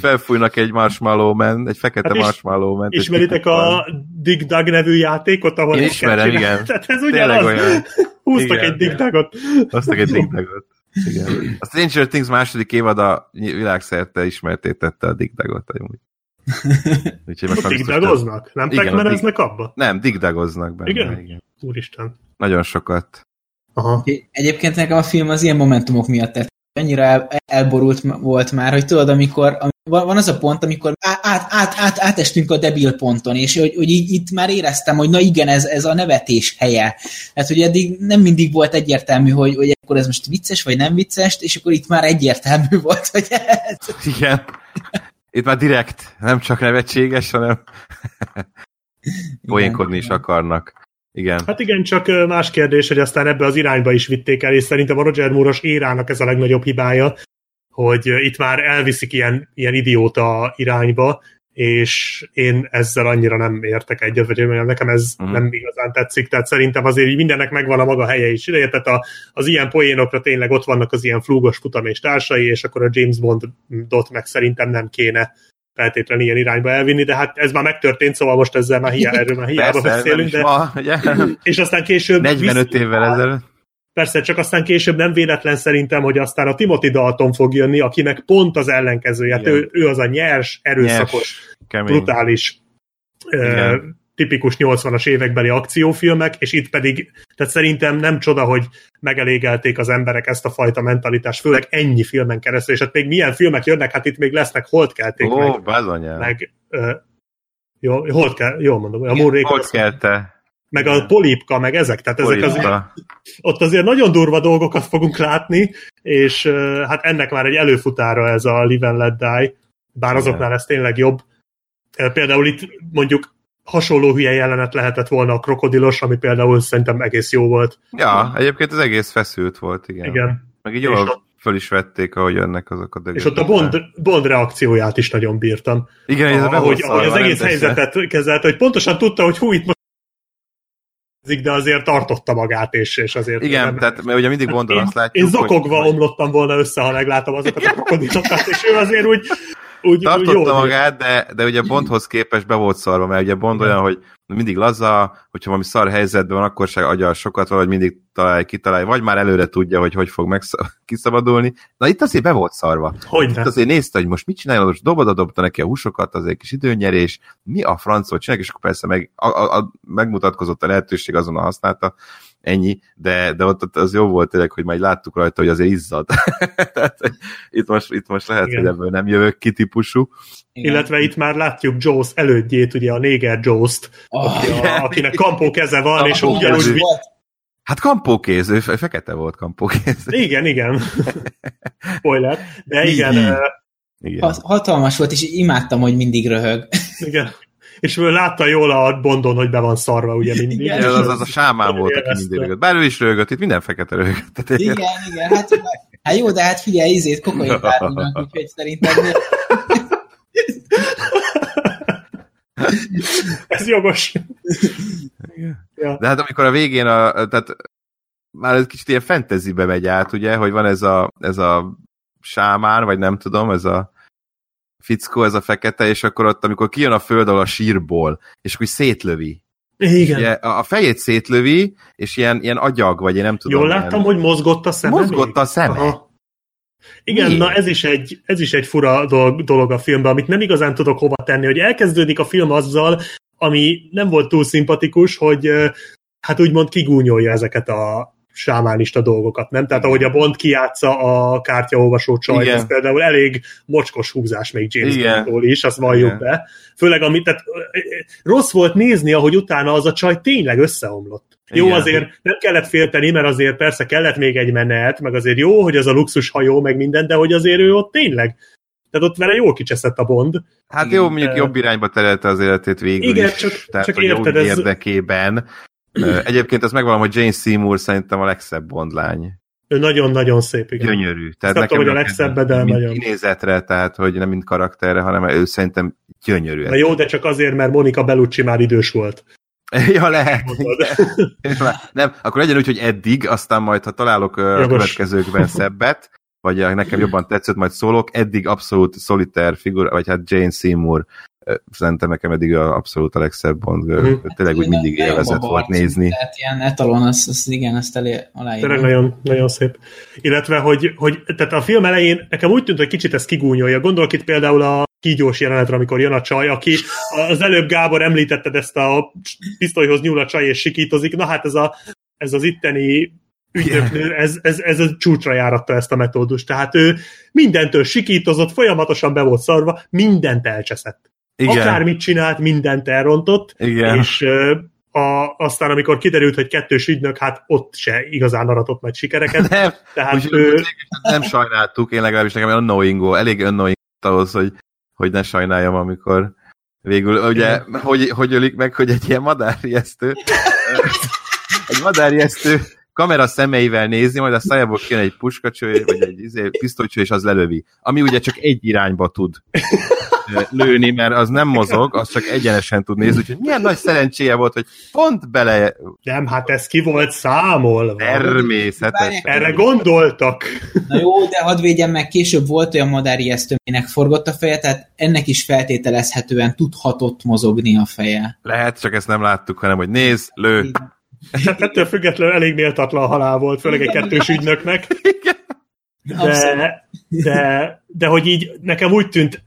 Felfújnak egy marshmallow man, egy fekete hát marshmallow man. Ismeritek a Dig Dug nevű játékot, ahol Én ismerem, igen. Tehát ez ugyanaz. Olyan. Húztak igen, egy Dig Dugot. Húztak egy Dig Dugot. Igen. A Stranger Things második évad a világszerte ismertétette a Dig Dugot. Úgyhogy most digdagoznak? Nem pekmeneznek abba? Nem, digdagoznak benne. Igen? igen? Úristen. Nagyon sokat. Aha. Egyébként nekem a film az ilyen momentumok miatt tett annyira el, elborult volt már, hogy tudod, amikor, van az a pont, amikor át, át, át, átestünk a debil ponton, és hogy, hogy így, itt már éreztem, hogy na igen, ez, ez a nevetés helye. Tehát, hogy eddig nem mindig volt egyértelmű, hogy, hogy akkor ez most vicces, vagy nem vicces, és akkor itt már egyértelmű volt, hogy ez... Igen. Itt már direkt, nem csak nevetséges, hanem poénkodni is akarnak. Igen. Hát igen, csak más kérdés, hogy aztán ebbe az irányba is vitték el, és szerintem a Roger Moore-os érának ez a legnagyobb hibája, hogy itt már elviszik ilyen, ilyen idióta irányba, és én ezzel annyira nem értek egyet, vagy nekem ez uh-huh. nem igazán tetszik, tehát szerintem azért mindennek megvan a maga helye is. Ideje, tehát a, az ilyen poénokra tényleg ott vannak az ilyen flúgos futam és társai, és akkor a James Bond-dot meg szerintem nem kéne feltétlenül ilyen irányba elvinni, de hát ez már megtörtént, szóval most ezzel már hiá, erről már hiába Persze, beszélünk. De... Ma, ugye? És aztán később... 45 visz... évvel ezelőtt. Persze, csak aztán később nem véletlen szerintem, hogy aztán a Timothy Dalton fog jönni, akinek pont az ellenkezője. Hát ő, ő az a nyers, erőszakos, nyers, brutális tipikus 80-as évekbeli akciófilmek, és itt pedig, tehát szerintem nem csoda, hogy megelégelték az emberek ezt a fajta mentalitást, főleg ennyi filmen keresztül, és hát még milyen filmek jönnek, hát itt még lesznek holdkelték, Ó, meg, bazonyá. meg uh, jó, holt kell, jól mondom, a Murray Holdkelte. Meg a polipka, meg ezek, tehát ezek azért, ott azért nagyon durva dolgokat fogunk látni, és uh, hát ennek már egy előfutára ez a Live and Let Die, bár azoknál ez tényleg jobb. Például itt mondjuk hasonló hülye jelenet lehetett volna a krokodilos, ami például szerintem egész jó volt. Ja, egyébként az egész feszült volt, igen. Igen. Meg így jól föl is vették, ahogy jönnek azok a dögök. És ott a Bond, Bond reakcióját is nagyon bírtam. Igen, ez ahogy, ahogy az egész helyzetet kezelte, hogy pontosan tudta, hogy hú, itt most de azért tartotta magát, és, és azért... Igen, nem... tehát mert ugye mindig Bondon azt látjuk, Én zokogva hogy... omlottam volna össze, ha meglátom azokat a krokodilokat, és ő azért úgy úgy, Tartotta úgy magát, de, de ugye Bondhoz képest be volt szarva, mert ugye Bond olyan, hogy mindig laza, hogyha valami szar helyzetben van, akkor se agyal sokat, vagy mindig találja, kitalálja, vagy már előre tudja, hogy hogy fog meg kiszabadulni. Na itt azért be volt szarva. Hogy itt azért nézte, hogy most mit csinálja, most dobod, dobta neki a húsokat, azért kis időnyerés, mi a francot csinálják, és akkor persze meg, a, a, a, megmutatkozott a lehetőség, azon használta, ennyi, de, de ott, ott az jó volt tényleg, hogy majd láttuk rajta, hogy azért izzad. Tehát itt most, itt most lehet, Igen. hogy ebből nem jövök ki típusú. Igen. Illetve itt már látjuk Jaws elődjét, ugye a néger Jaws-t, oh, aki a, akinek kampó keze van, és ugyanúgy... Hát kampókéz, ő fekete volt kampókéz. Igen, igen. Spoiler. De igen. igen. Hatalmas volt, és imádtam, hogy mindig röhög. Igen és ő látta jól a Bondon, hogy be van szarva, ugye mindig. Igen, az, az a sámán volt, aki mindig rögött. Bár ő is rögött, itt minden fekete rögött. Tehát igen, igen, hát, hát jó, de hát figyelj, izét kokain párulnak, úgyhogy szerintem... Ez jogos. Ja. De hát amikor a végén, a, tehát már egy kicsit ilyen fantasybe megy át, ugye, hogy van ez a, ez a sámán, vagy nem tudom, ez a fickó, ez a fekete, és akkor ott, amikor kijön a föld a sírból, és akkor szétlövi. Igen. Ugye, a fejét szétlövi, és ilyen, ilyen agyag, vagy én nem tudom. Jól láttam, ilyen... hogy mozgott a szeme. Mozgott a szeme. Aha. Igen, Mi? na ez is, egy, ez is egy fura dolog, dolog a filmben, amit nem igazán tudok hova tenni, hogy elkezdődik a film azzal, ami nem volt túl szimpatikus, hogy hát úgymond kigúnyolja ezeket a sámánista dolgokat, nem? Tehát ahogy a Bond kiátsza a kártyaolvasó csaj, ez például elég mocskos húzás még James Bondtól is, azt valljuk Igen. be. Főleg, amit, tehát rossz volt nézni, ahogy utána az a csaj tényleg összeomlott. Igen. Jó, azért nem kellett félteni, mert azért persze kellett még egy menet, meg azért jó, hogy az a luxus hajó, meg minden, de hogy azért ő ott tényleg tehát ott vele jól kicseszett a Bond. Hát jó, mondjuk jobb irányba terelte az életét végül Igen, is. csak, tehát, csak érted, ez... érdekében, Egyébként ezt megvalom, hogy Jane Seymour szerintem a legszebb bondlány. Ő nagyon-nagyon szép, igen. Gyönyörű. Tehát nekem hogy a legszebb, de mint nagyon. kinézetre, tehát hogy nem mint karakterre, hanem ő szerintem gyönyörű. Na jó, de csak azért, mert Monika Bellucci már idős volt. ja, lehet. nem, akkor legyen úgy, hogy eddig, aztán majd, ha találok Jogos. a következőkben szebbet, vagy nekem jobban tetszett, majd szólok, eddig abszolút szoliter figura, vagy hát Jane Seymour szerintem nekem eddig a abszolút a legszebb Bond girl. Mm. Tényleg úgy mindig élvezett volt nézni. Tehát ilyen etalon, az, az igen, ezt elé aláírom. Tényleg nagyon, nagyon szép. Illetve, hogy, hogy tehát a film elején nekem úgy tűnt, hogy kicsit ez kigúnyolja. Gondolok itt például a kígyós jelenetre, amikor jön a csaj, aki az előbb Gábor említetted ezt a pisztolyhoz nyúl a csaj és sikítozik. Na hát ez, a, ez az itteni ügynöknő, ez, ez, ez a csúcsra járatta ezt a metódust. Tehát ő mindentől sikítozott, folyamatosan be volt szarva, mindent elcseszett. Igen. Akármit csinált, mindent elrontott, Igen. és a, aztán amikor kiderült, hogy kettős ügynök, hát ott se igazán aratott nagy sikereket. Nem, Tehát ő... nem sajnáltuk, én legalábbis nekem unknowing elég unknowing ahhoz, hogy, hogy ne sajnáljam, amikor végül, ugye, hogy, hogy ölik meg, hogy egy ilyen madárjesztő, egy madárjesztő kamera szemeivel nézi, majd a szájából kijön egy puskacső, vagy egy izé, pisztolycső, és az lelövi. Ami ugye csak egy irányba tud lőni, mert az nem mozog, az csak egyenesen tud nézni, úgyhogy milyen nagy szerencséje volt, hogy pont bele... Nem, hát ez ki volt számolva. Természetesen. Erre gondoltak. Na jó, de hadd védjem meg, később volt olyan madári aminek forgott a feje, tehát ennek is feltételezhetően tudhatott mozogni a feje. Lehet, csak ezt nem láttuk, hanem hogy néz, lő. Hát ettől függetlenül elég méltatlan halál volt, főleg egy kettős ügynöknek. De, de, de hogy így nekem úgy tűnt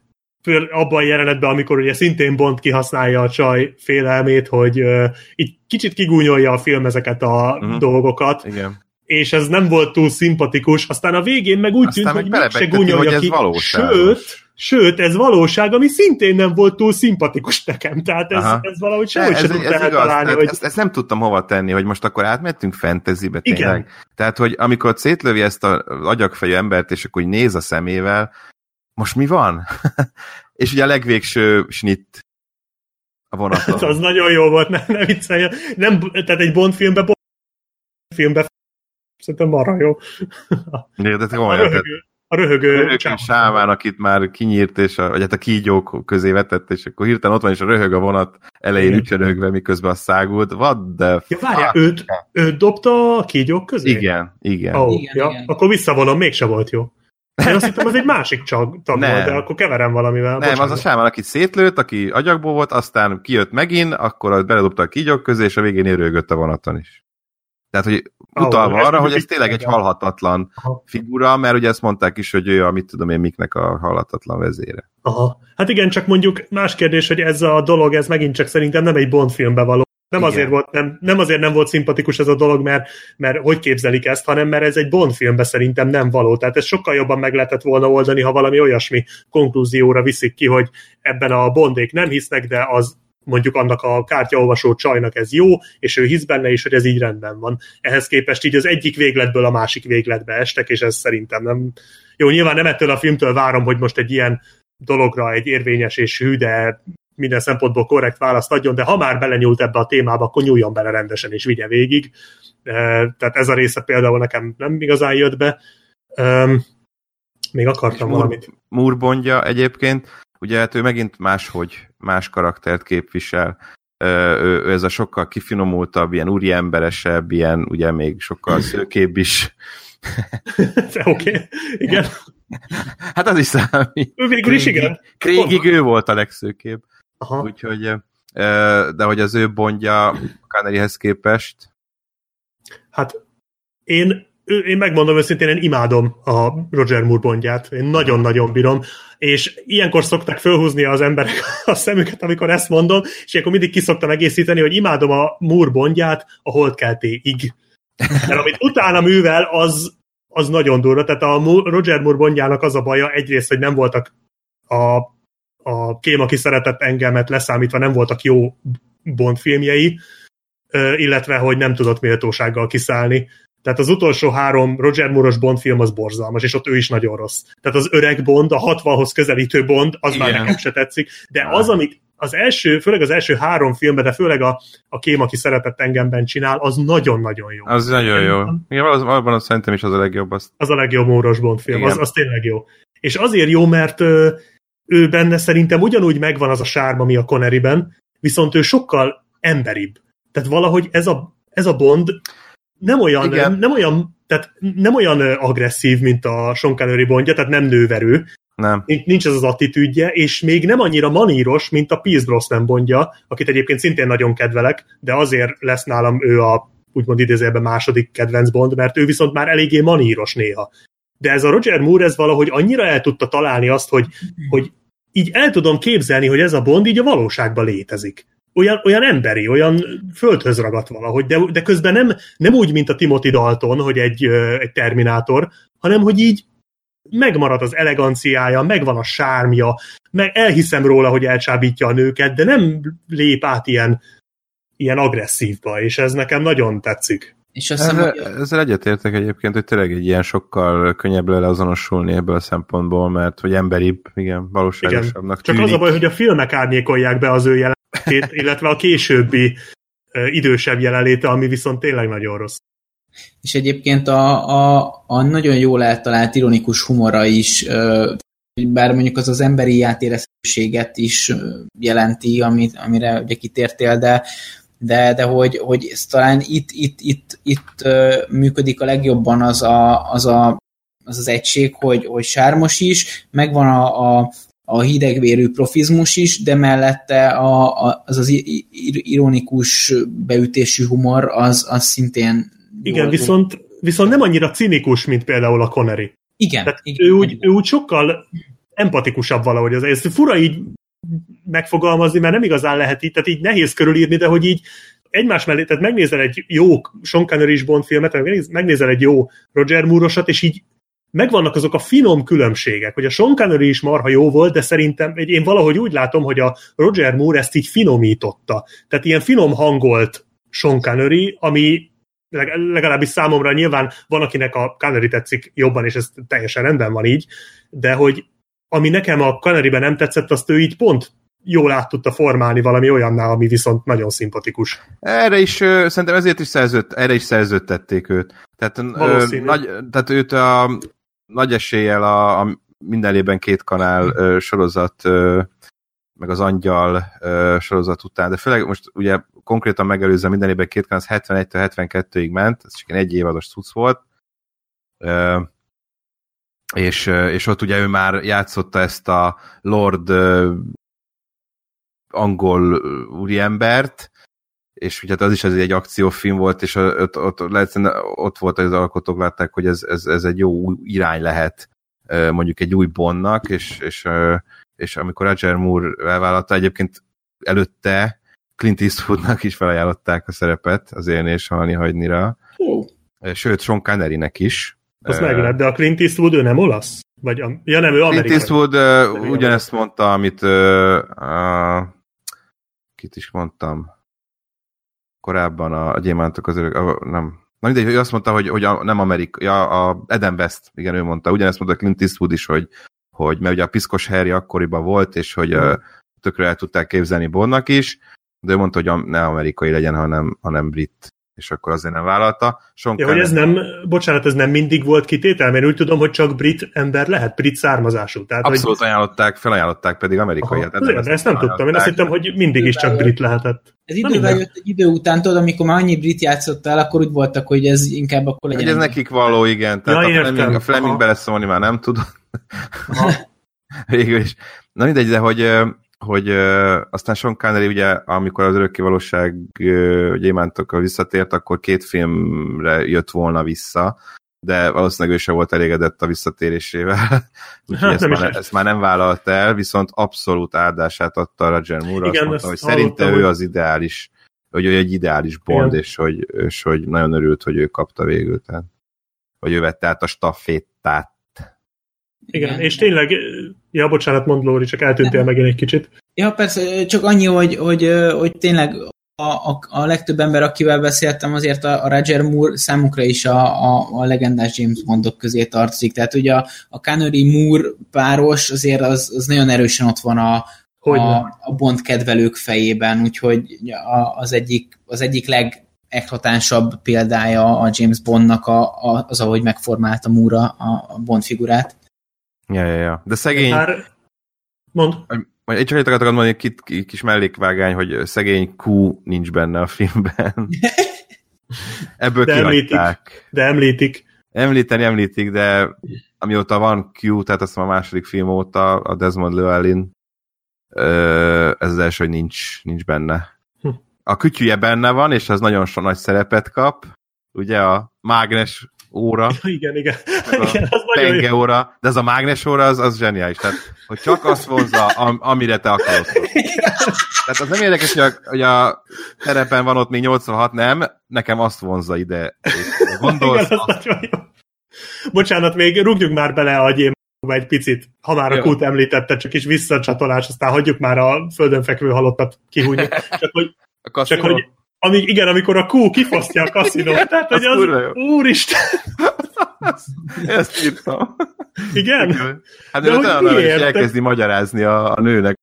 abban a jelenetben, amikor ugye szintén Bond kihasználja a csaj félelmét, hogy uh, így kicsit kigúnyolja a film ezeket a uh-huh. dolgokat, Igen. és ez nem volt túl szimpatikus, aztán a végén meg úgy aztán tűnt, hogy se gúnyolja ki, sőt, sőt, ez valóság, ami szintén nem volt túl szimpatikus nekem, tehát ez, ez valahogy sehogy se tudta eltalálni. Hogy... Ezt, ezt nem tudtam hova tenni, hogy most akkor átmettünk fantasybe tényleg. Igen. Tehát, hogy amikor szétlövi ezt az agyagfejű embert, és akkor néz a szemével, most mi van? és ugye a legvégső snit a vonaton. az nagyon jó volt, nem, nem viccelj. Nem, tehát egy Bond filmben, Bond filmben Szerintem marha jó. De, de A komolyan, tehát röhögő, a röhögő, röhögő sáván, akit már kinyírt, és a, vagy hát a kígyók közé vetett, és akkor hirtelen ott van, és a röhög a vonat elején Igen. ücsörögve, miközben a szágult. What the Ja, várjál, őt, őt dobta a kígyók közé? Igen, igen. Oh, Igen, ja, igen. Akkor visszavonom, mégse volt jó. Én azt hittem, az egy másik tag volt, de akkor keverem valamivel. Nem, az a Bocsánat. sáván, akit szétlőtt, aki agyagból volt, aztán kijött megint, akkor az beledobta a kígyók közé, és a végén érőgött a vonaton is. Tehát, hogy utalva arra, hogy ez tényleg egy halhatatlan Aha. figura, mert ugye ezt mondták is, hogy ő a, mit tudom én, miknek a halhatatlan vezére. Aha. Hát igen, csak mondjuk más kérdés, hogy ez a dolog, ez megint csak szerintem nem egy Bond filmbe való. Nem Igen. azért, volt, nem, nem azért nem volt szimpatikus ez a dolog, mert, mert hogy képzelik ezt, hanem mert ez egy Bond filmbe szerintem nem való. Tehát ez sokkal jobban meg lehetett volna oldani, ha valami olyasmi konklúzióra viszik ki, hogy ebben a Bondék nem hisznek, de az mondjuk annak a kártyaolvasó csajnak ez jó, és ő hisz benne is, hogy ez így rendben van. Ehhez képest így az egyik végletből a másik végletbe estek, és ez szerintem nem... Jó, nyilván nem ettől a filmtől várom, hogy most egy ilyen dologra egy érvényes és hű, de minden szempontból korrekt választ adjon, de ha már belenyúlt ebbe a témába, akkor nyúljon bele rendesen és vigye végig. Eh, Tehát ez a része például nekem nem igazán jött be. Még akartam És valamit. Moore Bondja egyébként, ugye hát ő megint máshogy, más karaktert képvisel. Ő, ő ez a sokkal kifinomultabb, ilyen úriemberesebb, ilyen ugye még sokkal szőkébb is. Oké, okay. igen. Hát az is számít. Ő végül is igen. Krégig ő volt a legszőkébb. Aha. Úgyhogy, de hogy az ő Bondja Conneryhez képest, Hát én, én megmondom őszintén, én imádom a Roger Moore bondját. Én nagyon-nagyon bírom. És ilyenkor szokták fölhúzni az emberek a szemüket, amikor ezt mondom, és akkor mindig kiszoktam egészíteni, hogy imádom a Moore bondját a holdkeltéig. Mert amit utána művel, az, az nagyon durva. Tehát a Roger Moore bondjának az a baja, egyrészt, hogy nem voltak a, a Kém, aki szeretett engemet leszámítva, nem voltak jó Bond filmjei, illetve, hogy nem tudott méltósággal kiszállni. Tehát az utolsó három Roger Moore-os Bond film az borzalmas, és ott ő is nagyon rossz. Tehát az öreg Bond, a 60-hoz közelítő Bond, az már Igen. nekem se tetszik, de az, amit az első, főleg az első három filmben, de főleg a, a Kém, aki szeretett engemben csinál, az nagyon-nagyon jó. az nagyon jó. Igen, az, abban az szerintem is az a legjobb. Azt, Az a legjobb Móros Bond film, Igen. az, az tényleg jó. És azért jó, mert ő benne szerintem ugyanúgy megvan az a sárma, ami a Conneryben, viszont ő sokkal emberibb. Tehát valahogy ez a, ez a Bond nem olyan, Igen. nem olyan, tehát nem olyan agresszív, mint a Sean Connery Bondja, tehát nem nőverő, nem. nincs nincs ez az attitűdje, és még nem annyira maníros, mint a Pierce Brosnan Bondja, akit egyébként szintén nagyon kedvelek, de azért lesz nálam ő a úgymond idézőjelben második kedvenc Bond, mert ő viszont már eléggé maníros néha. De ez a Roger Moore, ez valahogy annyira el tudta találni azt, hogy, hogy így el tudom képzelni, hogy ez a Bond így a valóságban létezik. Olyan, olyan emberi, olyan földhöz ragadt valahogy, de, de közben nem, nem úgy, mint a Timothy Dalton, hogy egy, egy terminátor, hanem hogy így megmarad az eleganciája, megvan a sármja, meg elhiszem róla, hogy elcsábítja a nőket, de nem lép át ilyen, ilyen agresszívba, és ez nekem nagyon tetszik. És azt Ezzel, hogy ezzel egyetértek egyébként, hogy tényleg egy ilyen sokkal könnyebb lenne azonosulni ebből a szempontból, mert hogy emberibb, igen, valóságosabbnak Csak tűnik. az a baj, hogy a filmek árnyékolják be az ő jelenlétét, illetve a későbbi idősebb jelenléte, ami viszont tényleg nagyon rossz. És egyébként a, a, a nagyon jól eltalált ironikus humora is, bár mondjuk az az emberi átérezhetőséget is jelenti, amit, amire ugye kitértél, de, de, de hogy, hogy ez talán itt, itt, itt, itt működik a legjobban az a, az, a, az, az egység, hogy, hogy sármos is, megvan a, a, a hidegvérű profizmus is, de mellette a, a, az az ironikus beütésű humor, az, az szintén Igen, jól- viszont, viszont nem annyira cinikus, mint például a Connery. igen, Tehát igen, ő úgy, ő úgy sokkal empatikusabb valahogy. Az, ez fura így megfogalmazni, mert nem igazán lehet így, tehát így nehéz körülírni, de hogy így egymás mellé, tehát megnézel egy jó Sean connery Bond filmet, meg megnéz- megnézel egy jó Roger Moore-osat, és így megvannak azok a finom különbségek, hogy a Sean Connery is marha jó volt, de szerintem én valahogy úgy látom, hogy a Roger Moore ezt így finomította. Tehát ilyen finom hangolt Sean Connery, ami leg- legalábbis számomra nyilván van, akinek a Connery tetszik jobban, és ez teljesen rendben van így, de hogy ami nekem a Conneryben nem tetszett, azt ő így pont jól át tudta formálni valami olyannál, ami viszont nagyon szimpatikus. Erre is, ö, szerintem ezért is szerzőt, erre is szerződtették őt. Tehát, ö, nagy, tehát őt a nagy eséllyel a, a minden évben két kanál ö, sorozat, ö, meg az Angyal ö, sorozat után, de főleg most ugye konkrétan megelőzve minden évben két kanál, az 71-től 72-ig ment, ez csak egy évados cucc volt, ö, és, és ott ugye ő már játszotta ezt a Lord angol úriembert, és ugye hát az is ez egy akciófilm volt, és ott, ott, ott, ott volt, hogy az alkotók látták, hogy ez, ez, ez egy jó irány lehet mondjuk egy új Bondnak, és, és, és amikor Roger Moore elvállalta, egyébként előtte Clint Eastwoodnak is felajánlották a szerepet az élni és halni hagynira, sőt Sean Connery-nek is. Az Ö, meg lett, de a Clint Eastwood ő nem olasz? Vagy, am- ja nem, ő Clint amerikai. Eastwood ö, Nem, ugyanezt mondta, amit ö, a, kit is mondtam korábban a, a gyémántok az örök, a, nem, na mindegy, hogy azt mondta, hogy, hogy a, nem Amerika, ja, a Eden West, igen, ő mondta, ugyanezt mondta Clint Eastwood is, hogy, hogy mert ugye a piszkos Harry akkoriban volt, és hogy mm. tökre el tudták képzelni Bondnak is, de ő mondta, hogy am- ne amerikai legyen, hanem, hanem brit, és akkor azért nem vállalta. Sean Ja, hogy ez nem, bocsánat, ez nem mindig volt kitétel, mert úgy tudom, hogy csak brit ember lehet, brit származású. Tehát, Abszolút hogy, ajánlották, felajánlották pedig amerikai. Aha, azért, de ezt nem tudtam, én azt hittem, hogy mindig is csak brit lehetett. Ez idővel jött egy idő után, tudod, amikor már annyi brit játszottál, akkor úgy voltak, hogy ez inkább akkor legyen. Hogy ez nekik való, igen. Tehát Ja, a. Fleming, a Fleming beleszólni már nem tud. Végül is. Na mindegy, de hogy, hogy ö, aztán Sean Connery ugye, amikor az örökké valóság ö, gyémántokkal visszatért, akkor két filmre jött volna vissza, de valószínűleg ő sem volt elégedett a visszatérésével. Úgyhogy ezt, már, ezt már nem vállalta el, viszont abszolút áldását adta Roger Moore, azt Igen, mondta, ezt hogy szerinte ő az ideális, hogy ő egy ideális Bond, Igen. és hogy, és hogy nagyon örült, hogy ő kapta végül. Tehát, hogy ő vette át a stafétát. Igen, és tényleg, ja, bocsánat, mond Lóri, csak eltűntél megint egy kicsit. Ja, persze, csak annyi, hogy, hogy, hogy tényleg a, a, a legtöbb ember, akivel beszéltem, azért a, a Roger Moore számukra is a, a, a legendás James Bondok közé tartozik. Tehát ugye a, a Connery Moore páros azért az, az nagyon erősen ott van a, Hogy a, a Bond kedvelők fejében, úgyhogy a, az egyik, az egyik legeklatánsabb példája a James Bondnak a, a, az, ahogy megformálta Moore a, a Bond figurát. Ja, ja, ja. De szegény, Már, mond. Vagy egy csak egy akartam mondani, ki- kis mellékvágány, hogy szegény Q nincs benne a filmben. Ebből De említik. De említik. Említeni említik, de amióta van Q, tehát azt a második film óta, a Desmond Llewellyn, ez az első, hogy nincs, nincs benne. Hm. A kütyüje benne van, és az nagyon so nagy szerepet kap, ugye a mágnes óra, Igen, igen. A igen az nagyon jó. penge óra, de ez a mágnes óra, az, az zseniális. Tehát, hogy csak azt vonza, am, amire te akarod. Tehát az nem érdekes, hogy a, hogy a terepen van ott még 86, nem, nekem azt vonza ide. Gondolsz, Igen, az jó. Bocsánat, még rúgjuk már bele a gyémába egy picit, ha már a kút említette, csak is visszacsatolás, aztán hagyjuk már a földön fekvő halottat kihújni. Csak hogy, a kaszinó, csak hogy amíg, igen, amikor a kú kifosztja a kaszinót, tehát hogy Az az, úristen, ezt írtam. igen? Hát De is miért? elkezdi magyarázni a, a nőnek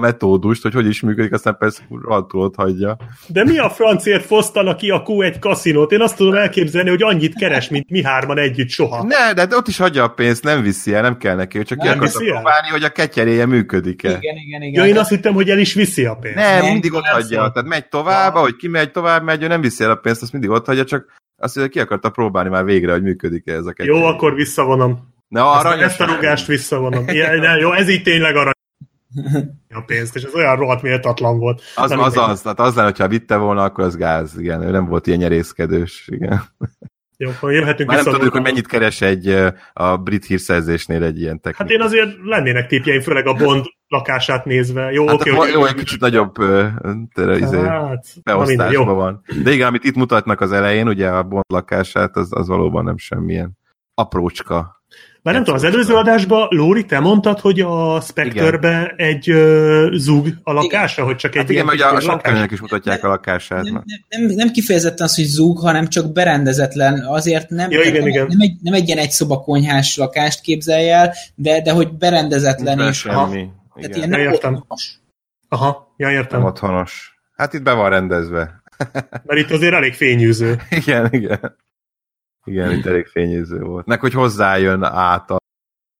metódust, hogy hogy is működik, aztán persze rohadtul hagyja. De mi a francért fosztanak ki a Q egy kaszinót? Én azt tudom elképzelni, hogy annyit keres, mint mi hárman együtt soha. Ne, de ott is hagyja a pénzt, nem viszi el, nem kell neki, csak ki Nem akarta viszi el? próbálni, hogy a ketyeréje működik-e. Igen, igen, igen. Ja, én azt hittem, hogy el is viszi a pénzt. Nem, Nem, mindig ott hagyja. Tehát megy tovább, ahogy kimegy tovább, megy, ő nem viszi el a pénzt, azt mindig ott hagyja, csak azt mondja, ki akarta próbálni már végre, hogy működik-e ez a kettő. Jó, akkor visszavonom. Ne, Ezt, aranyos. ezt a rugást visszavonom. Ilyen, jó, ez így tényleg arany a pénzt, és ez olyan rohadt méltatlan volt. Az, Nem az, mindegy. az, tehát az lenne, hogyha vitte volna, akkor az gáz, igen, ő nem volt ilyen nyerészkedős, igen. Jó, akkor jöhetünk Már nem tudjuk, hogy mennyit keres egy a brit hírszerzésnél egy ilyen technika. Hát én azért lennének tippjeim, főleg a Bond lakását nézve. Jó, Hát oké, okay, jó, egy kicsit nagyobb tere, izé, Hát, beosztásban jó. van. De igen, amit itt mutatnak az elején, ugye a Bond lakását, az, az valóban nem semmilyen aprócska. Már nem tudom, az előző adásban, Lóri, te mondtad, hogy a Spectre-be egy uh, zug a lakása, hogy csak egy Hát igen, mert a sakkönyvnek is mutatják a lakását. nem, nem, nem, nem kifejezetten az, hogy zúg, hanem csak berendezetlen. Azért nem, Ja, igen, nem, igen. nem, egy, nem egy ilyen egy szobakonyhás lakást képzelj el, de, de hogy berendezetlen Nincs és ha, tehát Igen. ilyen nem Értem. Aha, ja, értem. Nem otthonos. Hát itt be van rendezve. Mert itt azért elég fényűző. Igen, igen. Igen, itt elég fényűző volt. Nek, hogy hozzájön át a,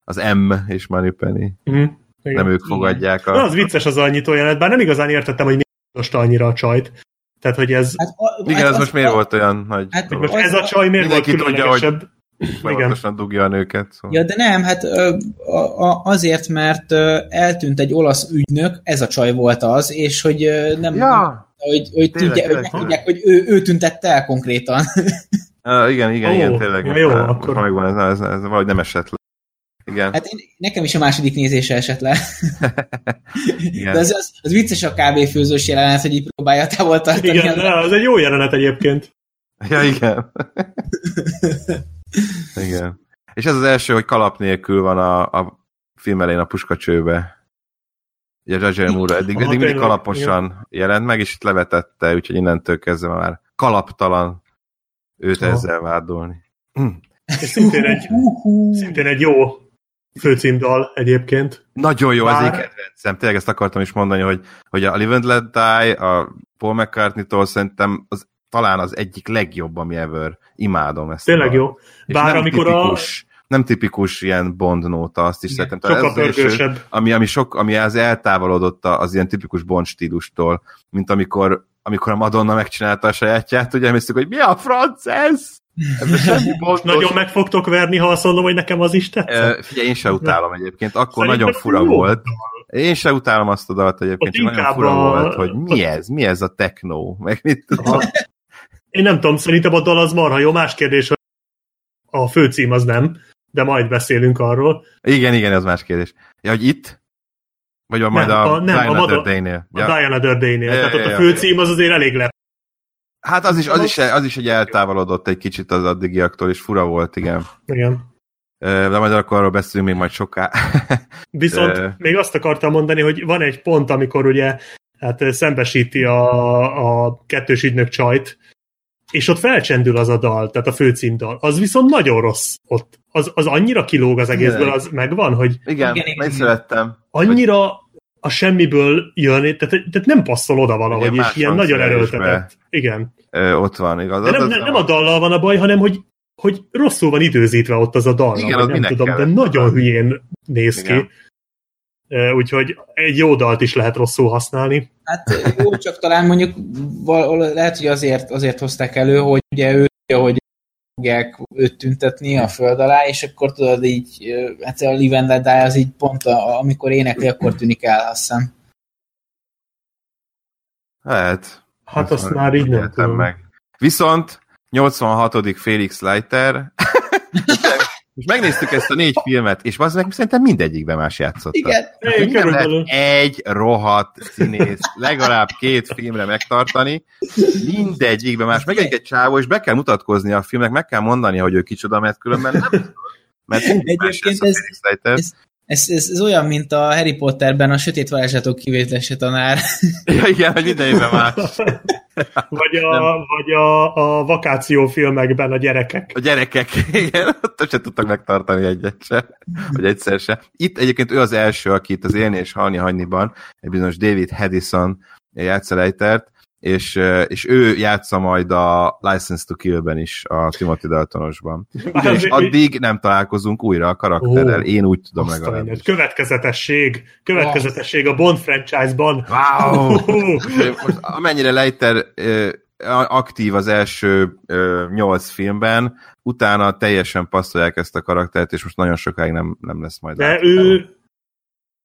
az M és Moneypenny. Mhm. Nem ők fogadják a... Na, az vicces az annyitó jelenet, bár nem igazán értettem, hogy miért most annyira a csajt. Tehát, hogy ez, Hát, a, Igen, hát ez az- most miért volt olyan, hogy Hát hogy most az- ez a csaj miért volt mindenki tudja, hogy- különlegesebb? Igen. folyamatosan dugja a nőket. Szóval. Ja, de nem, hát ö, a, a, azért, mert ö, eltűnt egy olasz ügynök, ez a csaj volt az, és hogy ö, nem, Ja, hogy, hogy, Tényleg, tudja, hogy tényleg, megtudják, hogy ő, ő tüntette el konkrétan. Igen, igen, Ó, igen, tényleg. na jó, most már- akkor- már megvan, ez, ez, ez, valahogy nem esett le. Igen, Hát én, nekem is a második nézése esett le. igen. De az, az, az vicces a kávéfőzős jelenet, hogy így próbálja távol tartani. Igen, de az egy jó jelenet egyébként. Ja, igen. igen. És ez az első, hogy kalap nélkül van a, a film elején a puskacsőbe. Ugye Roger Moore eddig, eddig mindig kalaposan jelent meg, és itt levetette, úgyhogy innentől kezdve már kalaptalan őt Aha. ezzel vádolni. És szintén egy, szintén egy jó főcímdal egyébként. Nagyon jó, az Bár- én kedvencem. Tényleg ezt akartam is mondani, hogy, hogy a Live and Let Die, a Paul McCartney-tól szerintem az, talán az egyik legjobb, ami ever. Imádom ezt. Tényleg a- jó. Bár nem amikor tipikus, nem tipikus ilyen Bond nóta, azt is Igen, a... Sokkal az első, pörgősebb. ami, ami, sok, ami az eltávolodott az ilyen tipikus Bond stílustól, mint amikor, amikor a Madonna megcsinálta a sajátját, ugye emésztük, hogy mi a franc ez? Nagyon meg fogtok verni, ha azt mondom, hogy nekem az is tetszett. Figyelj, én se utálom egyébként, akkor Szerintem nagyon fura jó volt. Én se utálom azt a dalt egyébként, csak nagyon fura a- volt, hogy mi ez, mi ez a techno, meg mit tudom. Én nem tudom, szerintem a dal az marha jó. Más kérdés, hogy a főcím az nem, de majd beszélünk arról. Igen, igen, ez más kérdés. Ja, hogy itt? Vagy van majd Nem, a, a- nem, Diana a Madonna- Day-nél? A Diana Dörday-nél. Ja, Tehát ja, ott a főcím az azért elég le. Hát az is, az, is, az is egy eltávolodott egy kicsit az addigiaktól, és fura volt, igen. Igen. De majd akkor arról beszélünk még majd soká. Viszont még azt akartam mondani, hogy van egy pont, amikor ugye hát szembesíti a, a kettős ügynök csajt, és ott felcsendül az a dal, tehát a főcímdal. Az viszont nagyon rossz ott. Az, az annyira kilóg az egészből, az megvan, hogy Igen, Igen, igen, igen, meg igen. szerettem. annyira a semmiből jön, tehát, tehát nem passzol oda valahogy, Igen, és ilyen nagyon erőltetett. Igen. Ö, ott van, igaz? De nem, nem, nem a dallal van a baj, hanem hogy, hogy rosszul van időzítve ott az a dal. Igen, az nem tudom, de kellett? nagyon hülyén néz Igen. ki. Úgyhogy egy jó dalt is lehet rosszul használni. Hát jó, csak talán mondjuk val- lehet, hogy azért, azért hozták elő, hogy ugye ő hogy fogják őt tüntetni a föld alá, és akkor tudod így, hát a Live and Let Die az így pont a, amikor énekli, akkor tűnik el, azt hiszem. Lehet. Hát azt már így nem tudom. meg. Viszont 86. Felix Leiter és megnéztük ezt a négy filmet, és az meg szerintem mindegyikben más játszott. Igen. Lehet egy rohadt színész legalább két filmre megtartani, mindegyikben más. Megjelenik egy csávó, és be kell mutatkozni a filmnek, meg kell mondani, hogy ő kicsoda, mert különben nem. Mert Egyébként ez- ez- Ez, ez, ez olyan, mint a Harry Potterben a sötét varázslatok kivétlese tanár. Ja, igen, hogy minden évben más. Vagy a, vagy a, a vakációfilmekben a gyerekek. A gyerekek, igen, ott sem tudtak megtartani egyet se, vagy egyszer se. Itt egyébként ő az első, aki itt az Élni és Halni Hagyniban, egy bizonyos David Hedison játsza Leitert, és, és ő játsza majd a License to Kill-ben is, a Timothy Daltonosban. És addig nem találkozunk újra a karakterrel, én úgy tudom Azt a legalábbis. Következetesség. Következetesség a Bond franchise-ban. Wow! Most amennyire Leiter aktív az első nyolc filmben, utána teljesen passzolják ezt a karaktert, és most nagyon sokáig nem, nem lesz majd De látható. ő, ő,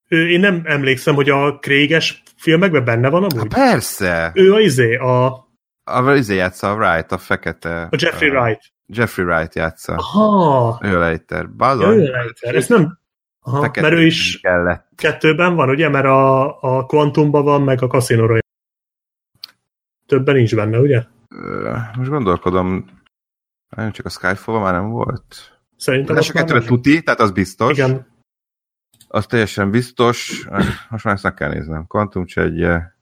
én nem emlékszem, hogy a Kréges filmekben benne van Há, amúgy. persze! Ő a izé, a, A izé játsza a Wright, a fekete. a Jeffrey Wright. Jeffrey Wright játsza. Aha, Ő a Leiter. ja, Bazony. ő Leiter. Ezt nem... Aha, Fekete mert ő is kellett. kettőben van, ugye? Mert a, a Quantumban van, meg a Royale. Többen nincs benne, ugye? Most gondolkodom, nem csak a Skyfall már nem volt. Szerintem De a nem. tuti, tehát az biztos. Igen. Az teljesen biztos. Most már ezt meg kell néznem. Quantum Chedje.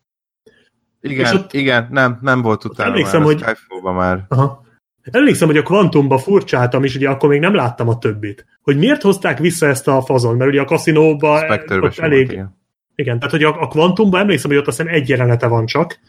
Igen, ott- igen, nem, nem volt utána emlékszem, már, hogy- már. Aha. Emlékszem, hogy a Quantumba furcsáltam is, ugye akkor még nem láttam a többit. Hogy miért hozták vissza ezt a fazon? Mert ugye a kaszinóba ott elég, volt, igen. Igen, tehát hogy a, a Quantumban emlékszem, hogy ott azt hiszem egy jelenete van csak.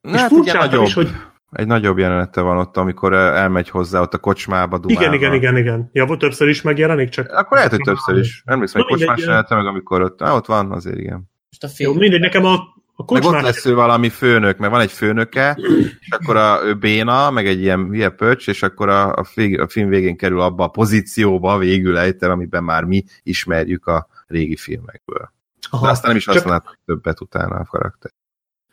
Na, és hát furcsáltam is, hogy egy nagyobb jelenete van ott, amikor elmegy hozzá ott a kocsmába, dumálva. igen, igen, igen, igen. Ja, volt többször is megjelenik, csak... Akkor lehet, hogy többször is. Emlékszem, Na hogy kocsmás jelenete, meg amikor ott, ah, ott van, azért igen. Most a Jó, film. mindegy, nekem a, a Meg kocsmás... ott lesz ő valami főnök, mert van egy főnöke, és akkor a, ő béna, meg egy ilyen hülye pöcs, és akkor a, a, fig, a film végén kerül abba a pozícióba, végül ejtel, amiben már mi ismerjük a régi filmekből. Aha, De aztán nem is csak- többet utána a karakter.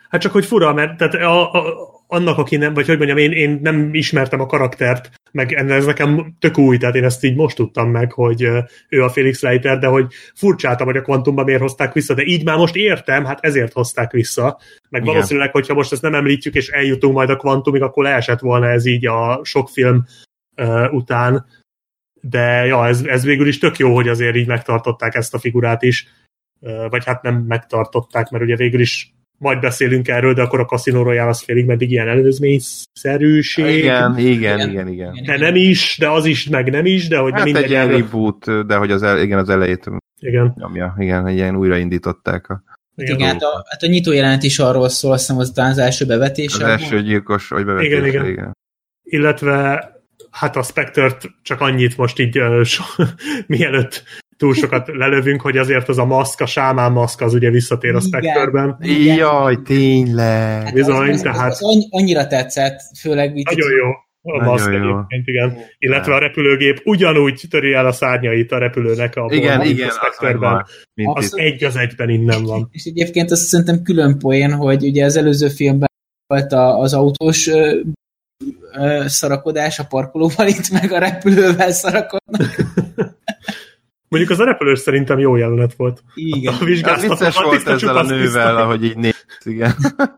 Hát csak hogy fura, mert tehát a, a, annak, aki nem, vagy hogy mondjam, én, én nem ismertem a karaktert, meg ez nekem tök új, tehát én ezt így most tudtam meg, hogy ő a Felix Leiter, de hogy furcsáltam, hogy a Quantumba miért hozták vissza, de így már most értem, hát ezért hozták vissza. Meg Igen. valószínűleg, hogyha most ezt nem említjük, és eljutunk majd a Quantumig, akkor leesett volna ez így a sok film uh, után. De ja, ez, ez végül is tök jó, hogy azért így megtartották ezt a figurát is. Uh, vagy hát nem megtartották, mert ugye végül is majd beszélünk erről, de akkor a Casino Royale az félig meddig ilyen előzményszerűség. Igen, igen, Igen. igen, igen. De nem is, de az is, meg nem is, de hogy Hát mindegy. egy ilyen reboot, de hogy az, el, igen, az elejét Igen. nyomja. Igen, egy ilyen újraindították a, Igen, igen hát, a, hát a nyitó jelenet is arról szól, azt hiszem, az talán az első bevetés. az első gyilkos, vagy bevetés. Igen, igen. igen. Illetve hát a Spectre-t csak annyit most így uh, so, mielőtt túl sokat lelövünk, hogy azért az a maszk, a sámán maszk az ugye visszatér a. Spectre-ben. Jaj, tényleg. Hát Bizony, az, tehát- az, az annyira tetszett, főleg így, Nagyon jó a maszk jó. egyébként, igen. Illetve a repülőgép ugyanúgy töri el a szárnyait a repülőnek a Igen, igen, a az egy az egyben innen van. És egyébként azt szerintem külön poén, hogy ugye az előző filmben volt a, az autós szarakodás a parkolóval, itt meg a repülővel szarakodnak. Mondjuk az a repülős szerintem jó jelenet volt. Igen. A Hát vicces a volt ezzel a nővel, pisztoly. ahogy így néz, igen.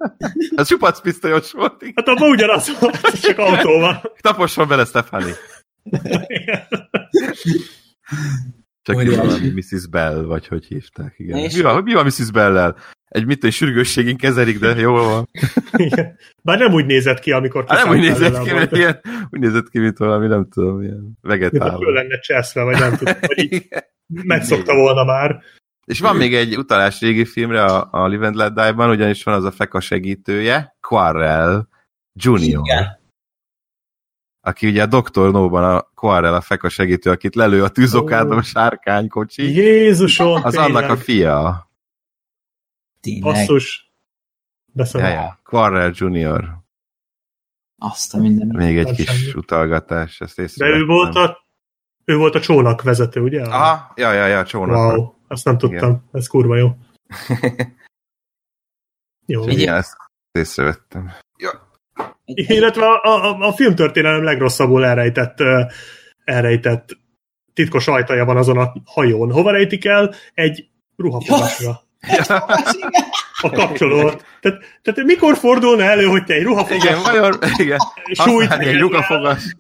Az csupac pisztolyos volt, igen. Hát abban ugyanaz volt, csak autóval. Taposson bele, Stefani. Így valami Mrs. Bell, vagy hogy hívták, igen. És- Mi van, mi van Mrs. Bell-lel? Egy mit egy sürgősségén kezelik, de jól van. Igen. Bár nem úgy nézett ki, amikor Hát nem úgy nézett ki, mert ilyen, úgy nézett ki, mint valami, nem tudom, ilyen vegetál. föl lenne cseszve, vagy nem tudom, vagy így megszokta volna már. És van még egy utalás régi filmre a, a Live and Let Die-ban, ugyanis van az a feka segítője, Quarrel Junior. Igen. Aki ugye a Dr. No-ban a Quarrel a feka segítő, akit lelő a tűzokádon a sárkánykocsi, Jézusom, az tényleg. annak a fia. Tényleg. Basszus. Ja, ja. Quarrel Junior. Azt a minden. Még egy kis semmi. utalgatás, ezt De ő volt a ő volt a csónak vezető, ugye? Aha, ja, ja, ja, csónak. Wow, azt nem tudtam. Ez kurva jó. Jó. Igen, ezt észrevettem. Illetve a, a, a filmtörténelem legrosszabbul elrejtett, elrejtett titkos ajtaja van azon a hajón. Hova rejtik el? Egy ruhafogásra. A kapcsolót. Tehát, tehát mikor fordulna elő, hogy te egy ruhafogás Igen, vajon, igen, súlyt egy rugafogas.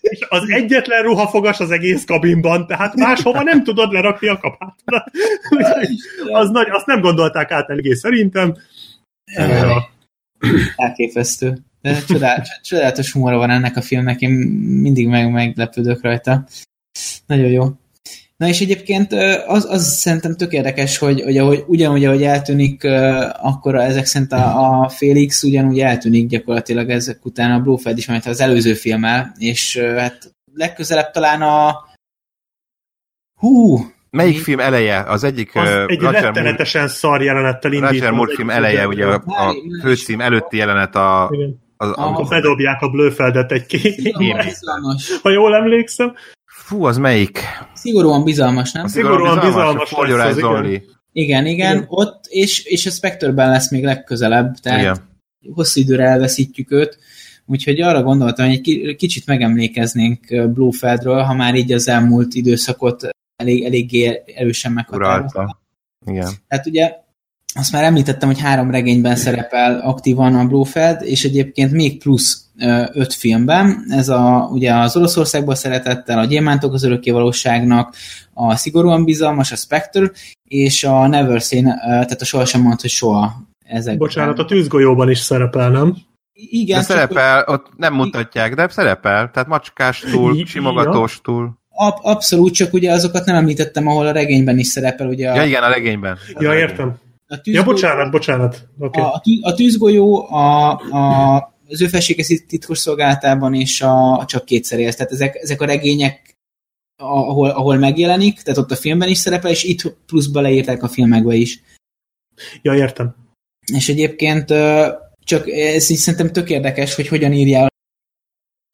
és az egyetlen ruhafogas az egész kabinban, tehát máshova nem tudod lerakni a kabátodat. az nagy, azt nem gondolták át eléggé szerintem. Ja. Elképesztő. De csodál, csodálatos humora van ennek a filmnek, én mindig meg meglepődök rajta. Nagyon jó. Na és egyébként az, az szerintem tök érdekes, hogy, hogy ahogy, ugyanúgy, ahogy eltűnik, akkor ezek szerint a, a Félix ugyanúgy eltűnik gyakorlatilag ezek után a Blofeld is, mert az előző filmmel, és hát legközelebb talán a hú, Melyik Mi? film eleje? Az egyik Az uh, egy Roger Moore, rettenetesen szar jelenettel indít. Roger Moore film eleje, ugye a, a főcím előtti jelenet a, Igen. Az, Ah. a, Akkor bedobják a Blöfeldet egy két. bizalmas. Ha jól emlékszem. Fú, az melyik? Szigorúan bizalmas, nem? A Szigorúan bizalmas Your lesz az, igen. Igen, igen, Igen. ott, és, és a Spectre-ben lesz még legközelebb, tehát Igen. hosszú időre elveszítjük őt, úgyhogy arra gondoltam, hogy egy ki- kicsit megemlékeznénk ö, Blofeldről, ha már így az elmúlt időszakot elég, eléggé erősen meghatározta. Igen. Tehát ugye azt már említettem, hogy három regényben szerepel aktívan a Blofeld, és egyébként még plusz öt filmben. Ez a, ugye az Oroszországból szeretettel, a Gyémántok az örökké valóságnak, a Szigorúan bizalmas, a Spectre, és a Never ö, tehát a sohasem mond, hogy soha. Ezek Bocsánat, a tűzgolyóban is szerepel, nem? Igen, De csak szerepel, ott nem mutatják, de szerepel. Tehát macskás túl, Ja. simogatós túl. ab, abszolút, csak ugye azokat nem említettem, ahol a regényben is szerepel. Ugye a, Ja, igen, a regényben. Ja, értem. A Ja, tűzgolyó, bocsánat, bocsánat. Oké. a, a, tű- a tűzgolyó a, a, az ő felséges titkos szolgálatában és a, csak kétszer élt. Tehát ezek, ezek a regények, ahol, ahol megjelenik, tehát ott a filmben is szerepel, és itt pluszba leírták a filmekbe is. Ja, értem. És egyébként csak ez így szerintem tök érdekes, hogy hogyan írja a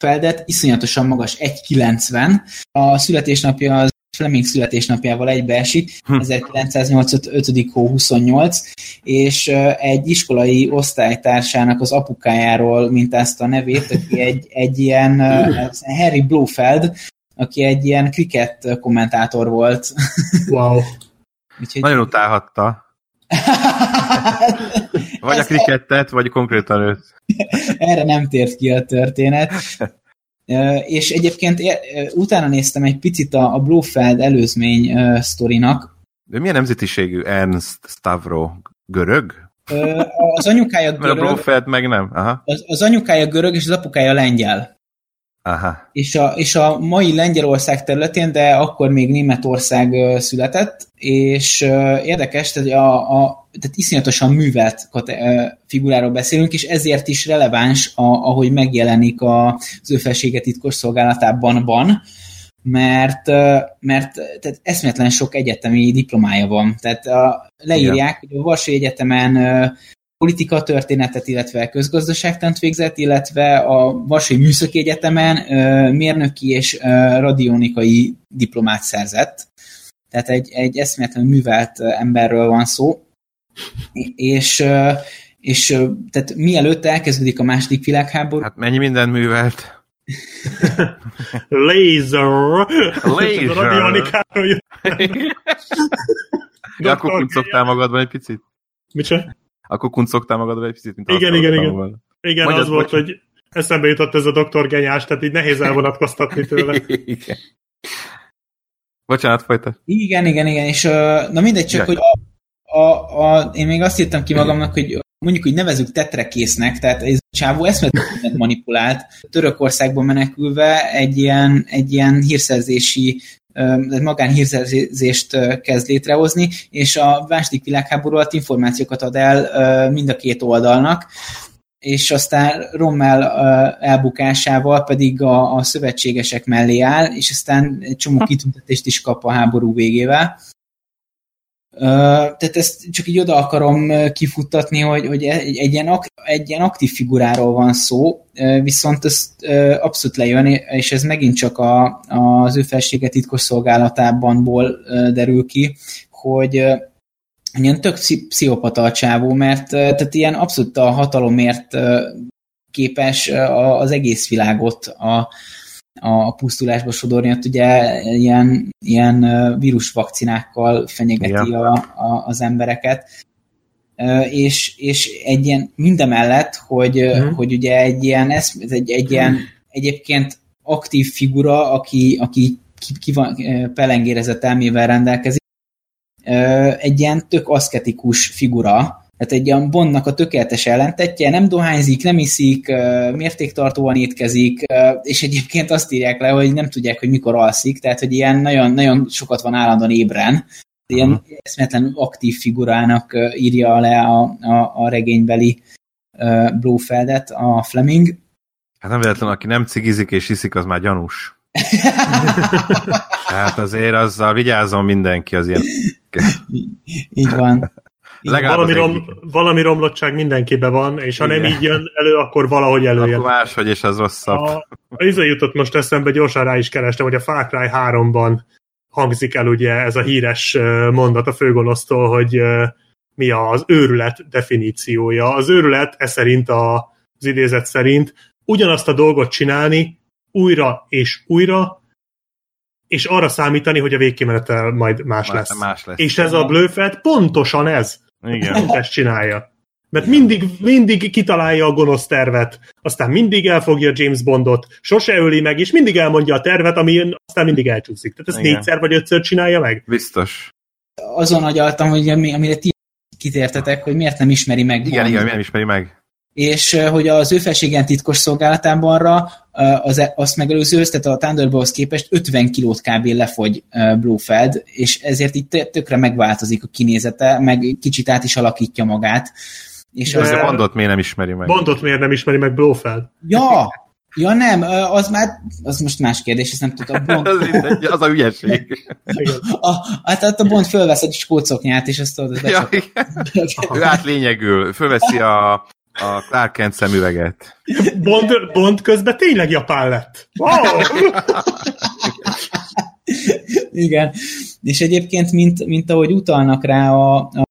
feldet, iszonyatosan magas, 1,90. A születésnapja az Fleming születésnapjával egybeesik, Hm. 1985. hó 28, és egy iskolai osztálytársának az apukájáról mintázta a nevét, aki egy, egy ilyen Harry Blofeld, aki egy ilyen kriket kommentátor volt. Wow. Úgyhogy Nagyon utálhatta. Vagy a krikettet, vagy konkrétan őt. Erre nem tért ki a történet. És egyébként utána néztem egy picit a, Blofeld előzmény sztorinak. De milyen nemzetiségű Ernst Stavro? Görög? Az anyukája Mert a görög, Blofeld meg nem. Aha. az, az anyukája görög, és az apukája lengyel. Aha. És a, és a mai Lengyelország területén, de akkor még Németország született, és érdekes, tehát, a, a, tehát iszonyatosan művelt figuráról beszélünk, és ezért is releváns, a, ahogy megjelenik a, az ő felsége titkos szolgálatában van, mert, mert tehát eszméletlen sok egyetemi diplomája van. Tehát a, leírják, hogy a Varsói Egyetemen politika történetet, illetve közgazdaságtant végzett, illetve a Varsói Műszaki Egyetemen ö, mérnöki és ö, radionikai diplomát szerzett. Tehát egy, egy eszméletlenül művelt emberről van szó. És, ö, és ö, tehát mielőtt elkezdődik a második világháború, Hát mennyi minden művelt? Laser! Laser. Radionikáról jött. Akkor kuncogtál magadban egy picit? Micsoda? Akkor kuncogtál magadban egy picit? Mint Igen, igen, igen. volna. Igen, Mondjad, az volt, bocs. hogy eszembe jutott ez a doktor genyás, tehát így nehéz elvonatkoztatni tőle. Igen. Bocsánat, folytat. Igen, igen, igen, és na mindegy, csak, Ja. hogy a, a, a, én még azt írtam ki magamnak, hogy mondjuk, hogy nevezük tetrekésznek, tehát ez a csávó eszméletlen manipulált, Törökországban menekülve egy ilyen, egy ilyen hírszerzési magánhírszerzést kezd létrehozni, és a második világháború alatt információkat ad el mind a két oldalnak, és aztán Rommel elbukásával pedig a, a szövetségesek mellé áll, és aztán egy csomó kitüntetést is kap a háború végével. Tehát ezt csak így oda akarom kifuttatni, hogy, hogy egy, egy, ilyen ak, egy ilyen aktív figuráról van szó, viszont ez abszolút lejön, és ez megint csak a, az ő felsége titkos szolgálatában derül ki, hogy ilyen tök pszi- pszichopata a csávó, mert tehát ilyen abszolút a hatalomért képes az egész világot a, a pusztulásba sodorni, ott ugye ilyen, ilyen vírusvakcinákkal fenyegeti Ja. a, a, az embereket. És, és egy ilyen mindemellett, hogy, uh-huh. hogy ugye egy ilyen, esz- egy, egy ilyen egyébként aktív figura, aki, aki ki, ki van, pelengérezett elmével rendelkezik, egy ilyen tök aszketikus figura, tehát egy ilyen Bondnak a tökéletes ellentetje, nem dohányzik, nem iszik, mértéktartóan étkezik, és egyébként azt írják le, hogy nem tudják, hogy mikor alszik, tehát hogy ilyen nagyon, nagyon sokat van állandóan ébren, ilyen Mhm. eszméletlen aktív figurának írja le a, a, a regénybeli Blofeldet, a Fleming. Hát nem véletlen, aki nem cigizik és iszik, az már gyanús. Tehát azért azzal vigyázzon mindenki az ilyen. Így van. Legalább Valami, rom, valami romlottság mindenkiben van, és ha nem Igen. így jön elő, akkor valahogy előjön. Akkor máshogy, és az rosszabb. A, ez jutott most eszembe, gyorsan rá is kerestem, hogy a Far Cry 3-ban hangzik el ugye ez a híres mondat a főgonosztól, hogy mi az őrület definíciója. Az őrület, ez szerint a, az idézet szerint ugyanazt a dolgot csinálni újra és újra, és arra számítani, hogy a végkimenetel majd más Más, lesz. más lesz. És ez a Blöfeld pontosan ez. Igen. Ezt csinálja. Mert mindig, mindig kitalálja a gonosz tervet, aztán mindig elfogja James Bondot, sose öli meg, és mindig elmondja a tervet, ami aztán mindig elcsúszik. Tehát ezt Igen. négyszer vagy ötször csinálja meg? Biztos. Azon agyaltam, hogy ami- amire ti kitértetek, hogy miért nem ismeri meg Igen, Bond. igen, nem ismeri meg. És hogy az ő felségen titkos szolgálatában az, e, azt megelőzőhöz, tehát a Thunderbolthoz képest 50 kilót kb. lefogy Blofeld, és ezért itt tökre megváltozik a kinézete, meg kicsit át is alakítja magát. És De az... a Bondot miért nem ismeri meg? Bondot miért nem ismeri meg Blofeld? Ja, Ja nem, az már, az most más kérdés, ezt nem tudom. Bond... az, az a ügyeség. a, hát, hát a Bond fölvesz egy skócoknyát, és azt tudod, ja, Ő át lényegül, fölveszi a, a Clark Kent szemüveget. Bond, Bond közben tényleg japán lett. Wow! Igen. És egyébként, mint, mint ahogy utalnak rá a, a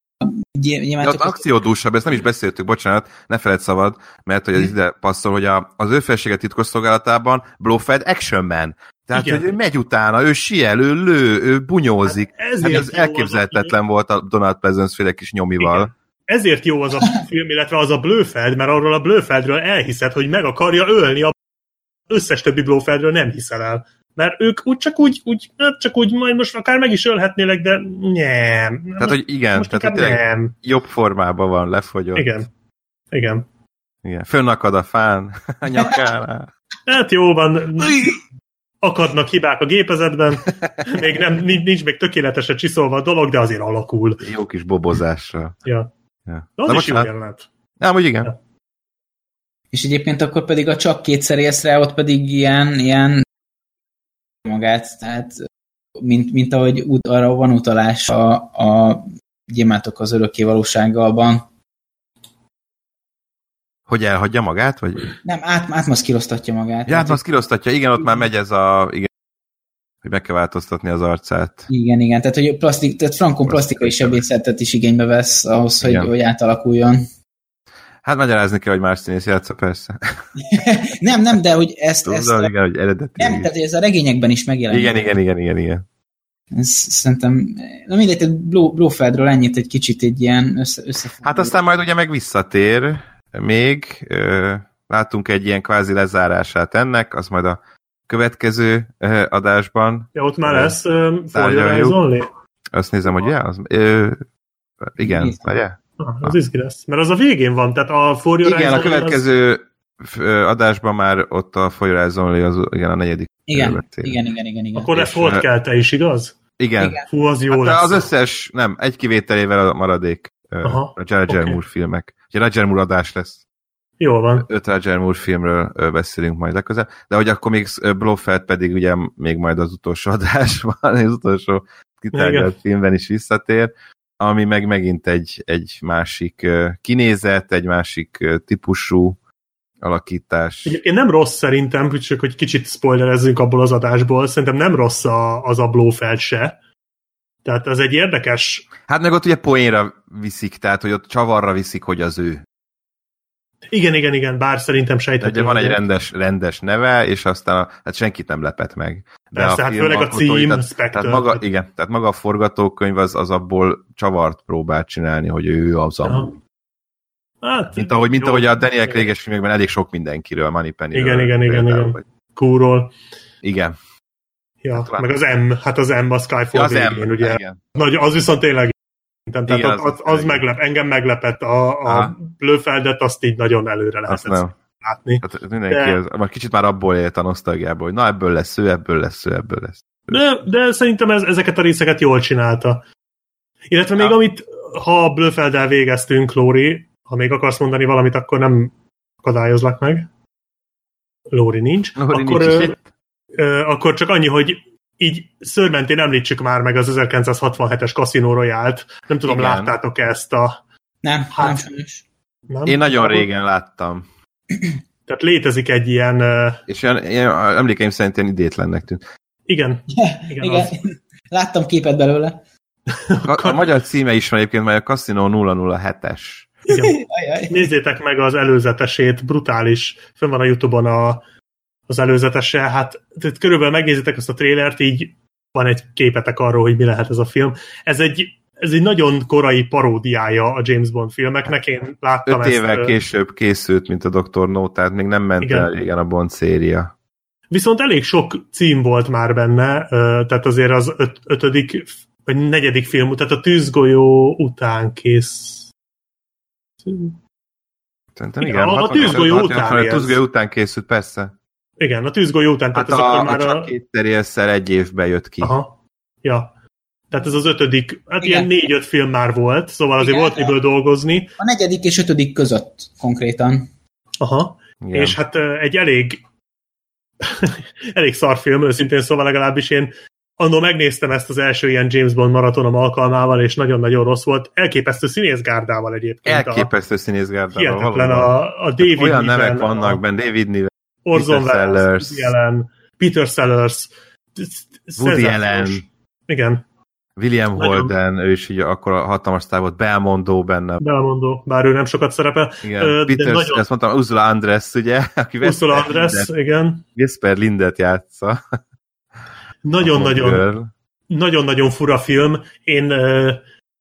Nyilván ja, akciódúsabb, ezt nem is beszéltük, bocsánat, ne feled szabad, mert hogy ez ide passzol, hogy a, az ő felséget titkos szolgálatában Blofeld action man. Tehát, Igen. hogy ő megy utána, ő siel, ő lő, ő bunyózik. Hát hát ez elképzelhetetlen volt a Donald Pleasence féle kis nyomival. Igen. Ezért jó az a film, illetve az a Blöfeld, mert arról a Blöfeldről elhiszed, hogy meg akarja ölni a összes többi Blöfeldről nem hiszel el. Mert ők úgy csak úgy, úgy, hát csak úgy, majd most akár meg is ölhetnélek, de nem. Tehát, hogy igen, most tehát hogy nem. jobb formában van, lefogyott. Igen. Igen. Igen. Fönnakad a fán a nyakánál. Hát jó van, akadnak hibák a gépezetben, még nem, nincs még tökéletesen csiszolva a dolog, de azért alakul. Jó kis bobozással. Ja. Ja. De az Na is jó jelenet. Nem, hogy igen. Ja. És egyébként akkor pedig a csak kétszer észre, ott pedig ilyen, ilyen magát, tehát mint, mint ahogy ut, arra van utalás a, a gyémátok az örökké valósággalban. Hogy elhagyja magát? Vagy? Nem, át, átmaszkíroztatja magát. Ja, átmaszkíroztatja, igen, ott már megy ez a... Igen, hogy meg kell változtatni az arcát. Igen, igen, tehát hogy plastik, tehát Frankon plastikai sebészetet is igénybe vesz ahhoz, hogy, hogy átalakuljon. Hát magyarázni kell, hogy más színész játsza, persze. nem, nem, de hogy ezt... Tudom, ezt igen, hogy eredeti. Nem, tehát ez a regényekben is megjelenik. Igen, igen, igen, igen, igen. Ez, szerintem, na mindegy, Blófeldről ennyit egy kicsit egy ilyen össze, összefoglaló. Hát aztán majd ugye meg visszatér még, látunk egy ilyen kvázi lezárását ennek, az majd a következő adásban. Ja, ott már lesz uh, For Azt nézem, hogy ja, az, ö, igen, ugye? Ah, az izgi lesz. Mert az a végén van, tehát a For Your Igen, a következő az... adásban már ott a For Your az, igen, a negyedik. Igen, igen, igen, igen, igen. Akkor lesz volt kell te is, igaz? Igen. igen. Fú, az jó hát lesz. Az összes, nem, egy kivételével a maradék Aha, a Roger okay. Moore filmek. Ugye Roger Moore adás lesz. Jól van. Öt Roger Moore filmről beszélünk majd legközelebb, de hogy akkor még Blofeld pedig ugye még majd az utolsó adásban, az utolsó kitárgyalt filmben is visszatér, ami meg megint egy, egy másik kinézet, egy másik típusú alakítás. Én nem rossz szerintem, csak hogy kicsit spoilerezzünk abból az adásból, szerintem nem rossz a, az a Blofeld se. Tehát ez egy érdekes... Hát meg ott ugye poénra viszik, tehát hogy ott csavarra viszik, hogy az ő. Igen, igen, igen, bár szerintem sejtető. Ugye van egy rendes, rendes neve, és aztán a, hát senkit nem lepett meg. De Persze, a hát főleg a cím, tehát, tehát maga, Igen, tehát maga a forgatókönyv az, az abból csavart próbál csinálni, hogy ő az a Hát, mint ahogy, mint ahogy a Daniel craig filmekben elég sok mindenkiről, Moneypenny. Igen, igen, igen, igen. Vagy... Kúról. Igen. Ja, hát, meg az M, hát az M a Skyfall ja, az végén, M, ugye. Igen. Nagy, az viszont tényleg tehát Igen, az, az, az meglep, engem meglepett, a, a Blöfeldet azt így nagyon előre lehetett látni. Hát mindenki, de... az, már kicsit már abból élt a nosztalgiából, hogy na ebből lesz ő, ebből lesz ő, ebből lesz. De, de szerintem ez, ezeket a részeket jól csinálta. Illetve ja. még amit, ha a Blöfelddel végeztünk, Lóri, ha még akarsz mondani valamit, akkor nem akadályozlak meg. Lóri nincs. Lóri akkor, nincs ö, ö, akkor csak annyi, hogy így szörmentén említsük már meg az 1967-es Casino Royale-t. Nem tudom, Igen. láttátok -e ezt a... Nem, hát, nem, nem. Én nagyon régen láttam. Tehát létezik egy ilyen... És ilyen, ilyen emlékeim szerint ilyen idétlennek tűnt. Igen. Igen, Igen. Az. Láttam képet belőle. A, a magyar címe is van egyébként, mert a Casino 007-es. Igen. Nézzétek meg az előzetesét, brutális. Fönn van a Youtube-on a, az előzetese. Hát tehát körülbelül megnézitek azt a trélert, így van egy képetek arról, hogy mi lehet ez a film. Ez egy, ez egy nagyon korai paródiája a James Bond filmeknek. Én láttam Öt évvel ezt, később készült, mint a Dr. No, tehát még nem ment igen. el régen a Bond széria. Viszont elég sok cím volt már benne, tehát azért az öt, ötödik vagy negyedik film, tehát a tűzgolyó után kész Szerintem Igen, igen. a- a 60 tűzgolyó 60 után A tűzgolyó után készült, persze. Igen, a tűzgolyó után, Hát tehát ez a, akkor a már a... csak két terjesszel egy évben jött ki. Aha. Ja. Tehát ez az ötödik, hát Igen. ilyen négy-öt film már volt, szóval azért Igen. volt miből dolgozni. A negyedik és ötödik között konkrétan. Aha. Igen. És hát ö, egy elég elég szar film, őszintén szóval legalábbis én annól megnéztem ezt az első ilyen James Bond maratonom alkalmával, és nagyon-nagyon rossz volt. Elképesztő színészgárdával egyébként. Elképesztő színészgárdával. hihetetlen valóban. a, a David Olyan Niven, nevek vannak a benne, David Niven, Orson Welles. Woody Allen, Peter Sellers, Woody. Allen. Igen, William Holden, ő is így akkor a hatalmas sztár volt, Belmondó benne. belmondó, bár ő nem sokat szerepel. Igen, de Peter, nagyon- ezt mondtam, Ursula Andress, ugye, aki Ursula Andress, igen. Vesper Lindet játsza. Nagyon-nagyon nagyon-nagyon fura film. Én ö,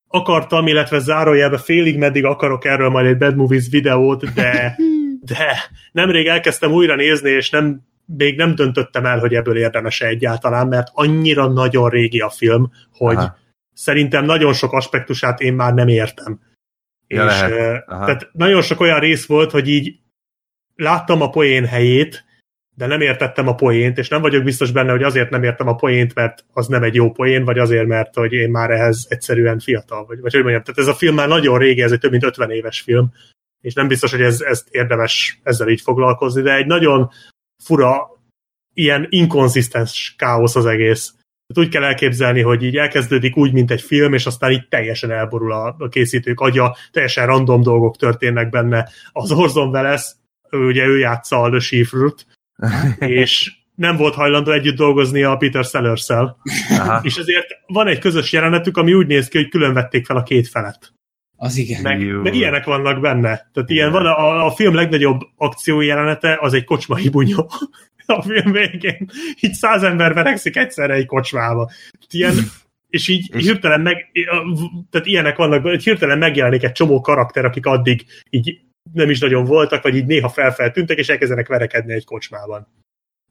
akartam, illetve zárójelbe félig meddig akarok erről majd egy Bad Movies videót, de, de nemrég elkezdtem újra nézni, és nem, még nem döntöttem el, hogy ebből érdemes-e egyáltalán, mert annyira nagyon régi a film, hogy Aha. szerintem nagyon sok aspektusát én már nem értem. Ja, és, lehet. Aha. tehát nagyon sok olyan rész volt, hogy így láttam a poén helyét, de nem értettem a poént, és nem vagyok biztos benne, hogy azért nem értem a poént, mert az nem egy jó poén, vagy azért, mert hogy én már ehhez egyszerűen fiatal vagy. Vagy hogy mondjam, tehát ez a film már nagyon régi, ez egy több mint 50 éves film, és nem biztos, hogy ez, ezt érdemes ezzel így foglalkozni, de egy nagyon fura, ilyen inkonzisztens káosz az egész. Tehát úgy kell elképzelni, hogy így elkezdődik úgy, mint egy film, és aztán így teljesen elborul a, a készítők agya, teljesen random dolgok történnek benne. Az Orson Welles, ő, ugye ő játsza a Le Chiffre-t, és nem volt hajlandó együtt dolgozni a Peter Sellers-szel. Aha. És ezért van egy közös jelenetük, ami úgy néz ki, hogy külön vették fel a két felet. Az igen. Meg, Jó. meg ilyenek vannak benne. Tehát ilyen Igen. van a, a film legnagyobb akció jelenete, az egy kocsmai bunyó. A film végén így száz ember verekszik egyszerre egy kocsmába. Tehát Ilyen, és így És- hirtelen meg, tehát ilyenek vannak, hogy hirtelen megjelenik egy csomó karakter, akik addig így nem is nagyon voltak, vagy így néha felfeltűntek, és elkezdenek verekedni egy kocsmában.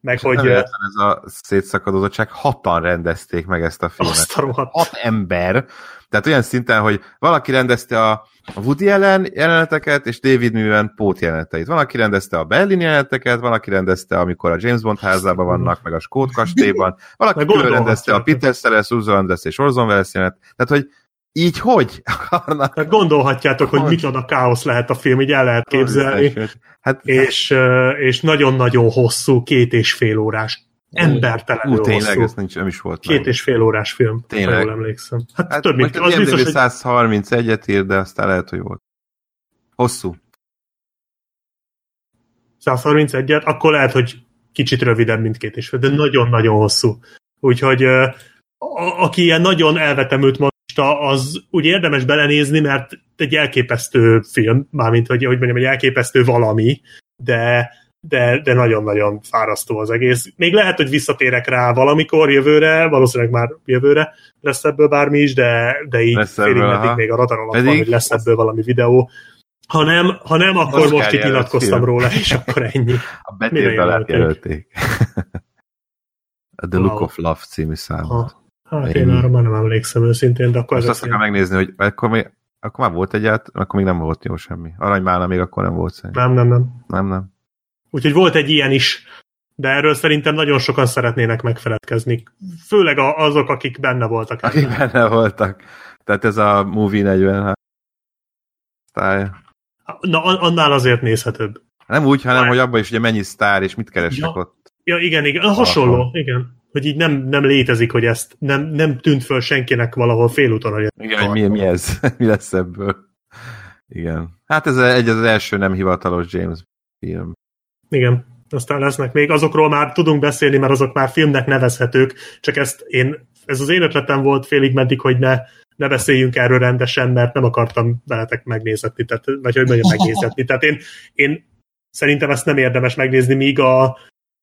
Meg Nem hogy véletlen ez a szétszakadozottság, hatan rendezték meg ezt a filmet. azt a rohadt. hat ember, tehát olyan szinten, hogy valaki rendezte a Woody Allen jeleneteket, és David Niven pót jeleneteit. Van, aki rendezte a Berlin jeleneteket, van, aki rendezte, amikor a James Bond házában vannak, meg a Skót kastélyban, valaki külön rendezte a. Peter Sellers, Andress és Orson Welles jelenet. Tehát, hogy így hogy akarnak Tehát gondolhatjátok, hogy Hogy? micsoda káosz lehet a film, így el lehet képzelni. Hát, És, és nagyon-nagyon hosszú, két és fél órás, embertelenül ú, tényleg, hosszú. ez nincs, nem is volt Két meg. és fél órás film, Tényleg. ha jól emlékszem. Hát, Hát több mint, az biztos, hogy 131-et ír, de aztán lehet, hogy volt. Hosszú. 131-et, akkor lehet, hogy kicsit rövidebb, mint két és fél, de nagyon-nagyon hosszú. Úgyhogy a, aki ilyen nagyon elvetemült magista, az úgy érdemes belenézni, mert egy elképesztő film, mármint, hogy, hogy mondjam, egy elképesztő valami, de de, de nagyon-nagyon fárasztó az egész. Még lehet, hogy visszatérek rá valamikor jövőre, valószínűleg már jövőre lesz ebből bármi is, de, de így Lesz félig meddig még a radar alatt Pedig- van, hogy lesz ebből valami videó. Ha nem, ha nem akkor Oscar most itt nyilatkoztam film. róla, és akkor ennyi. A betétbe jelölték? The Look Wow. of Love című számot. Ha, hát Ennyi. én arra már nem emlékszem őszintén, de akkor ezek azt akarom megnézni, hogy akkor még, akkor már volt egyet, akkor még nem volt jó semmi. Aranymála még akkor nem volt szerintem. Nem, nem, nem. Nem, nem. Úgyhogy volt egy ilyen is, de erről szerintem nagyon sokan szeretnének megfeledkezni. Főleg a, azok, akik benne voltak. Akik benne voltak. Tehát ez a Movie 40 sztár. Na, an- annál azért nézhetőbb. Nem úgy, hanem Már- hogy abban is ugye mennyi sztár, és mit keresnek Ja. ott. Ja, igen, igen. Hasonló, igen. Hogy így nem, nem létezik, hogy ezt nem, nem tűnt föl senkinek valahol félúton, hogy Igen, hogy mi, mi ez? mi lesz ebből? Igen. Hát ez egy az első nem hivatalos James film. Igen, aztán lesznek még. Azokról már tudunk beszélni, mert azok már filmnek nevezhetők, csak ezt én, ez az én ötletem volt félig meddig, hogy ne, ne beszéljünk erről rendesen, mert nem akartam veletek megnézetni, tehát, vagy hogy mondjam, megnézetni. Tehát én, én szerintem ezt nem érdemes megnézni, míg a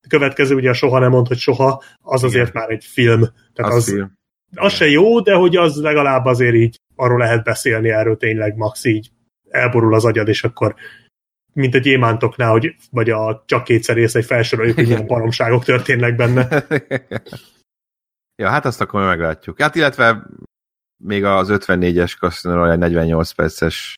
következő, ugye a soha nem mond, hogy soha, az azért már egy film. Tehát Az, az, film. az se jó, de hogy az legalább azért így arról lehet beszélni, erről tényleg max így elborul az agyad, és akkor mint a gyémántoknál, hogy, vagy a csak kétszer rész, egy felsoroljuk, hogy milyen baromságok történnek benne. ja, hát azt akkor meglátjuk. Hát illetve még az 54-es Casino Royale 48 perces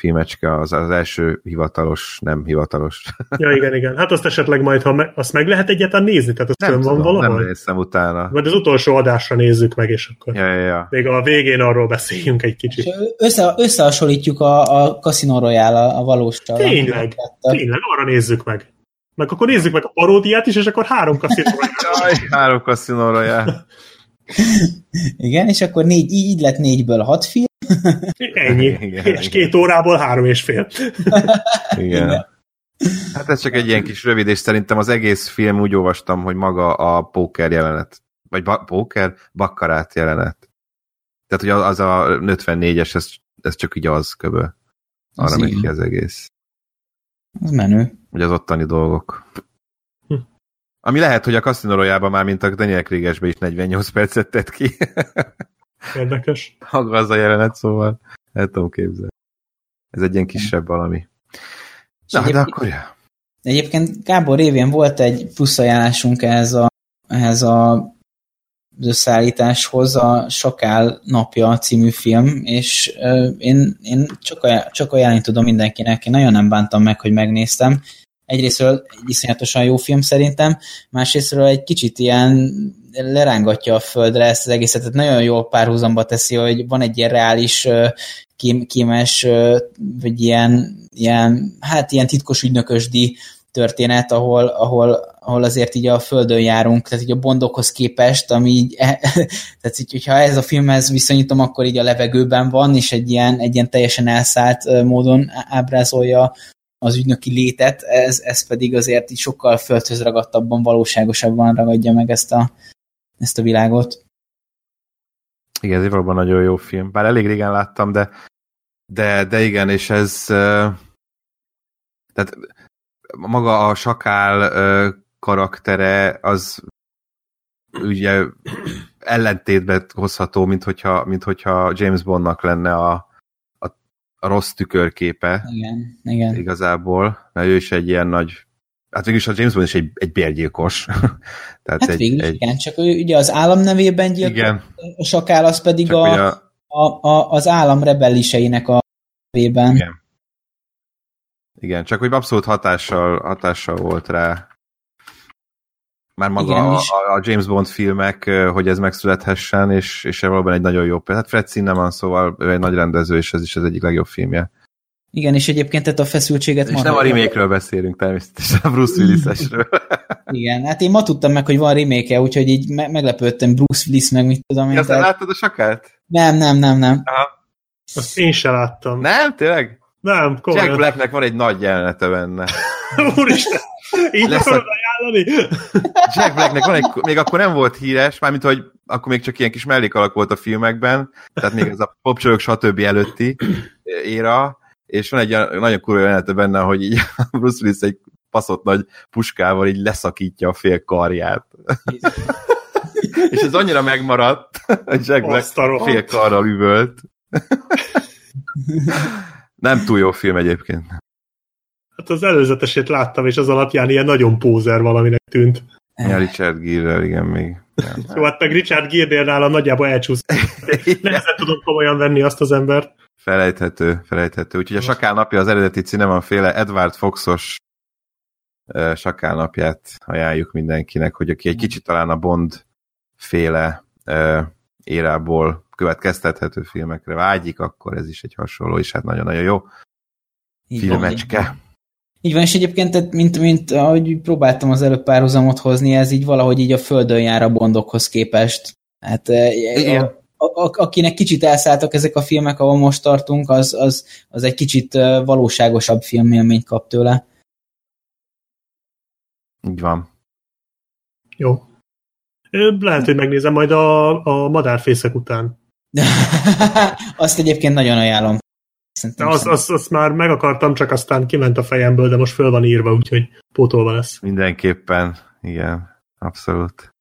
filmecske, az, az első hivatalos, nem hivatalos. Ja, igen, igen. Hát azt esetleg majd, ha me, azt meg lehet egyáltalán nézni, tehát azt Nem van tudom, valahol? nem néztem utána. Vagy az utolsó adásra nézzük meg, és akkor Ja, ja, ja. még a végén arról beszéljünk egy És kicsit. össze, összehasonlítjuk a, a Casino Royale a, a valóssal. Tényleg, tényleg, arra nézzük meg. Meg akkor nézzük meg a paródiát is, és akkor három kaszinóra. Jaj, három kaszinóra jár. Igen, és akkor négy, így lett négyből hat film. Ennyi. Igen, és igen. két órából három és fél. Igen. Hát ez csak egy ilyen kis rövid, és szerintem az egész film úgy olvastam, hogy maga a póker jelenet, vagy ba- póker, bakkarát jelenet. Tehát, hogy az a 54-es, ez, ez csak így az köbö. Arra Az megy igen. ki az egész. Az menő. Vagy az ottani dolgok. Ami lehet, hogy a Casino Royale-ban már, mint a Daniel Kriegesbe is 48 percet tett ki. Érdekes. Maga az a jelenet, szóval el tudom képzelni. Ez egy ilyen kisebb valami. És Na, de akkor ja. Egyébként Gábor révén volt egy plusz ajánlásunk ehhez a, ehhez a az összeállításhoz a Sakál napja című film, és ö, én, én csak, ajánl, csak ajánlani tudom mindenkinek, én nagyon nem bántam meg, hogy megnéztem. Egyrésztről egy iszonyatosan jó film szerintem, másrésztről egy kicsit ilyen lerángatja a földre ezt az egészet, tehát nagyon jól párhuzamba teszi, hogy van egy ilyen reális kémes, ö, vagy ilyen, ilyen, hát ilyen titkos ügynökösdi történet, ahol, ahol, ahol azért így a földön járunk, tehát így a bondokhoz képest, ami így, tehát így, hogyha ez a filmhez viszonyítom, akkor így a levegőben van, és egy ilyen, egy ilyen teljesen elszállt módon ábrázolja az ügynöki létet, ez, ez pedig azért így sokkal földhöz ragadtabban, valóságosabban ragadja meg ezt a, ezt a világot. Igen, ez valóban nagyon jó film. Bár elég régen láttam, de, de, de igen, és ez tehát maga a sakál karaktere az ugye ellentétbe hozható, mint hogyha, mint hogyha James Bondnak lenne a rossz tükörképe Igen, igen. igazából, mert ő is egy ilyen nagy hát végülis a James Bond is egy, egy bérgyilkos. Tehát Hát egy, végül egy, igen, csak ő ugye az állam nevében gyilkol, igen, a sakál az pedig csak a, a, a, a, az állam rebelliseinek a nevében. Igen. Igen, csak hogy abszolút hatással, hatással volt rá. Már maga Igen, a, és- a James Bond filmek, hogy ez megszülethessen, és, és valóban egy nagyon jó példa. Hát Fred Zinnemann, szóval ő egy nagy rendező, és ez is az egyik legjobb filmje. Igen, és egyébként tehát a feszültséget És nem a remake-ről beszélünk természetesen, a Bruce Willis-esről. Igen, hát én ma tudtam meg, hogy van remake ugyanúgy így me- meglepődtem Bruce Willis, meg mit tudom én. Nem tehát- láttad a sakát? Nem, nem, nem, nem. Azt én se láttam. Nem, tényleg? Nem, Jack komolyan. Blacknek van egy nagy jelenete benne. Úristen, így Lesz a- ajánlani? Jack Blacknek van egy, még akkor nem volt híres, mármint, hogy akkor még csak ilyen kis mellékalak volt a filmekben, tehát még ez a popcsolók stb. előtti éra, és van egy olyan nagyon kurva jelenete benne, hogy így Bruce Willis egy baszott nagy puskával így leszakítja a fél karját. és ez annyira megmaradt, hogy Jack Black fél karral üvölt. nem túl jó film egyébként. Hát az előzetesét láttam, és az alapján ilyen nagyon pózer valaminek tűnt. Ja, Richard Gere, igen, még. Nem. Jó, hát meg Richard Gere nálam nagyjából elcsúszott. Nehezen tudom komolyan venni azt az embert. Felejthető, felejthető. Úgyhogy a Sakál napja az eredeti féle Edward Foxos uh, Sakál napját ajánljuk mindenkinek, hogy aki egy kicsit talán a Bond féle uh, érából következtethető filmekre vágyik, akkor ez is egy hasonló, és hát nagyon-nagyon jó Így van, filmecske. Így van, és egyébként, tehát mint, mint ahogy próbáltam az előbb párhuzamot hozni, ez így valahogy így a földön jár a bondokhoz képest. Hát Igen. a, a, a, akinek kicsit elszálltak ezek a filmek, ahol most tartunk, az, az, az egy kicsit ö, valóságosabb filmélményt kap tőle. Így van. Jó. Lehet, hogy megnézem majd a, a madárfészek után. Azt egyébként nagyon ajánlom. Szerintem azt, azt, azt már meg akartam, csak aztán kiment a fejemből, de most föl van írva, úgyhogy pótolva lesz. Mindenképpen, igen, abszolút.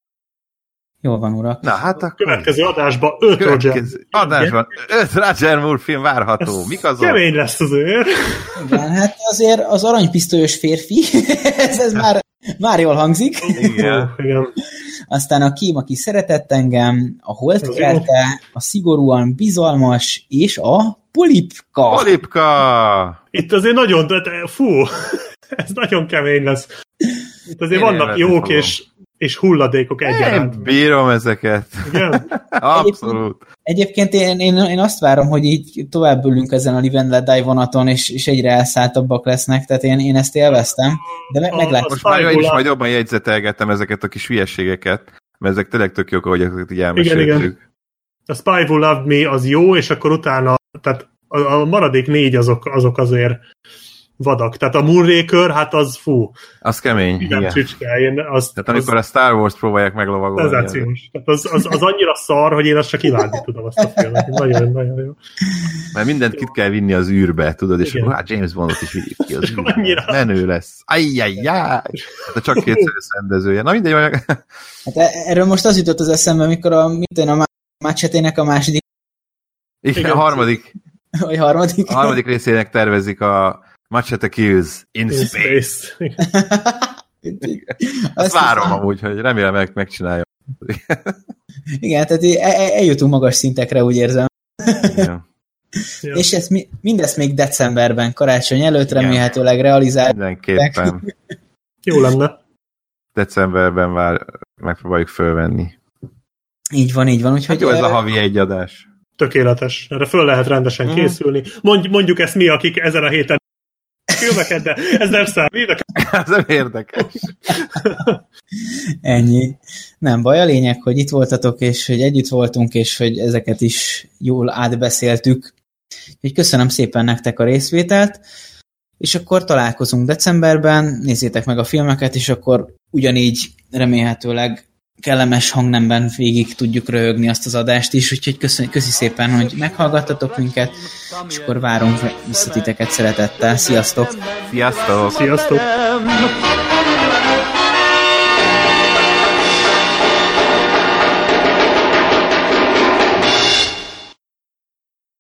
Jól van, urak. Na, hát akkor... Következő adásban öt Roger. Következő adásban öt Roger Moore film várható. Mik azok? Kemény lesz azért. Igen, hát azért az aranypisztolyos férfi, ez, ez már, már jól hangzik. Igen. Igen. Aztán a Kím, aki szeretett engem, a Holdkerte, a szigorúan bizalmas, és a Polipka. Polipka! Itt azért nagyon, de- fú, ez nagyon kemény lesz. Itt azért Én vannak jók fogom. és, és hulladékok egyaránt. Én bírom ezeket. Igen? Abszolút. Egyébként én, én, én azt várom, hogy így tovább ülünk ezen a Live and Let Die vonaton, és, és egyre elszálltabbak lesznek, tehát én, én ezt élveztem, de me, meglátjuk. Most már én is majd jobban jegyzetelgettem ezeket a kis hülyeségeket, mert ezek tényleg tök jók, ahogy ezeket így Igen, elmeséltük. igen. A Spy Who Loved Me az jó, és akkor utána, tehát a, a maradék négy azok, azok azért vadak. Tehát a Moonraker, hát az fú, Az kemény. Igen. csücske, én az, Tehát amikor a Star Wars próbálják az meglovagolni. az- szenzációs. Tehát az, az, az, annyira szar, hogy én azt csak imádni tudom azt a filmet. Nagyon, nagyon jó. Mert mindent kit kell vinni az űrbe, tudod, és Igen. akkor hát James Bondot is vigyük ki az űrbe. annyira. Menő lesz. Ajjajjaj! Hát a csak kétszeres rendezője. Na mindegy, olyan- Hát e- erről most az jutott az eszembe, amikor a, mit én, a Machetének a második, igen, Igen. a harmadik, vagy harmadik. a harmadik részének tervezik a Machete Kills in In Space. Space. Azt Azt várom hiszem- amúgy, hogy remélem meg, megcsinálja. Igen, tehát így e- eljutunk magas szintekre, úgy érzem. Igen. Ja. És ezt, mi- mindezt még decemberben, karácsony előtt Igen. remélhetőleg realizál. Mindenképpen Jó lenne. decemberben már megpróbáljuk fölvenni. Így van, így van. Hát Úgyhogy jó, ez a havi egy adás. Tökéletes. Erre föl lehet rendesen Mhm. készülni. Mondj, mondjuk ezt mi, akik ezen a héten filmeket, de ez nem számít. Ez nem érdekes. ennyi. Nem baj, a lényeg, hogy itt voltatok, és hogy együtt voltunk, és hogy ezeket is jól átbeszéltük. Úgyhogy köszönöm szépen nektek a részvételt, és akkor találkozunk decemberben, nézzétek meg a filmeket, és akkor ugyanígy remélhetőleg kellemes hangnemben végig tudjuk röhögni azt az adást is, úgyhogy köszön, köszi szépen, hogy meghallgattatok minket, és akkor várunk vissza titeket szeretettel. Sziasztok! Sziasztok! Sziasztok!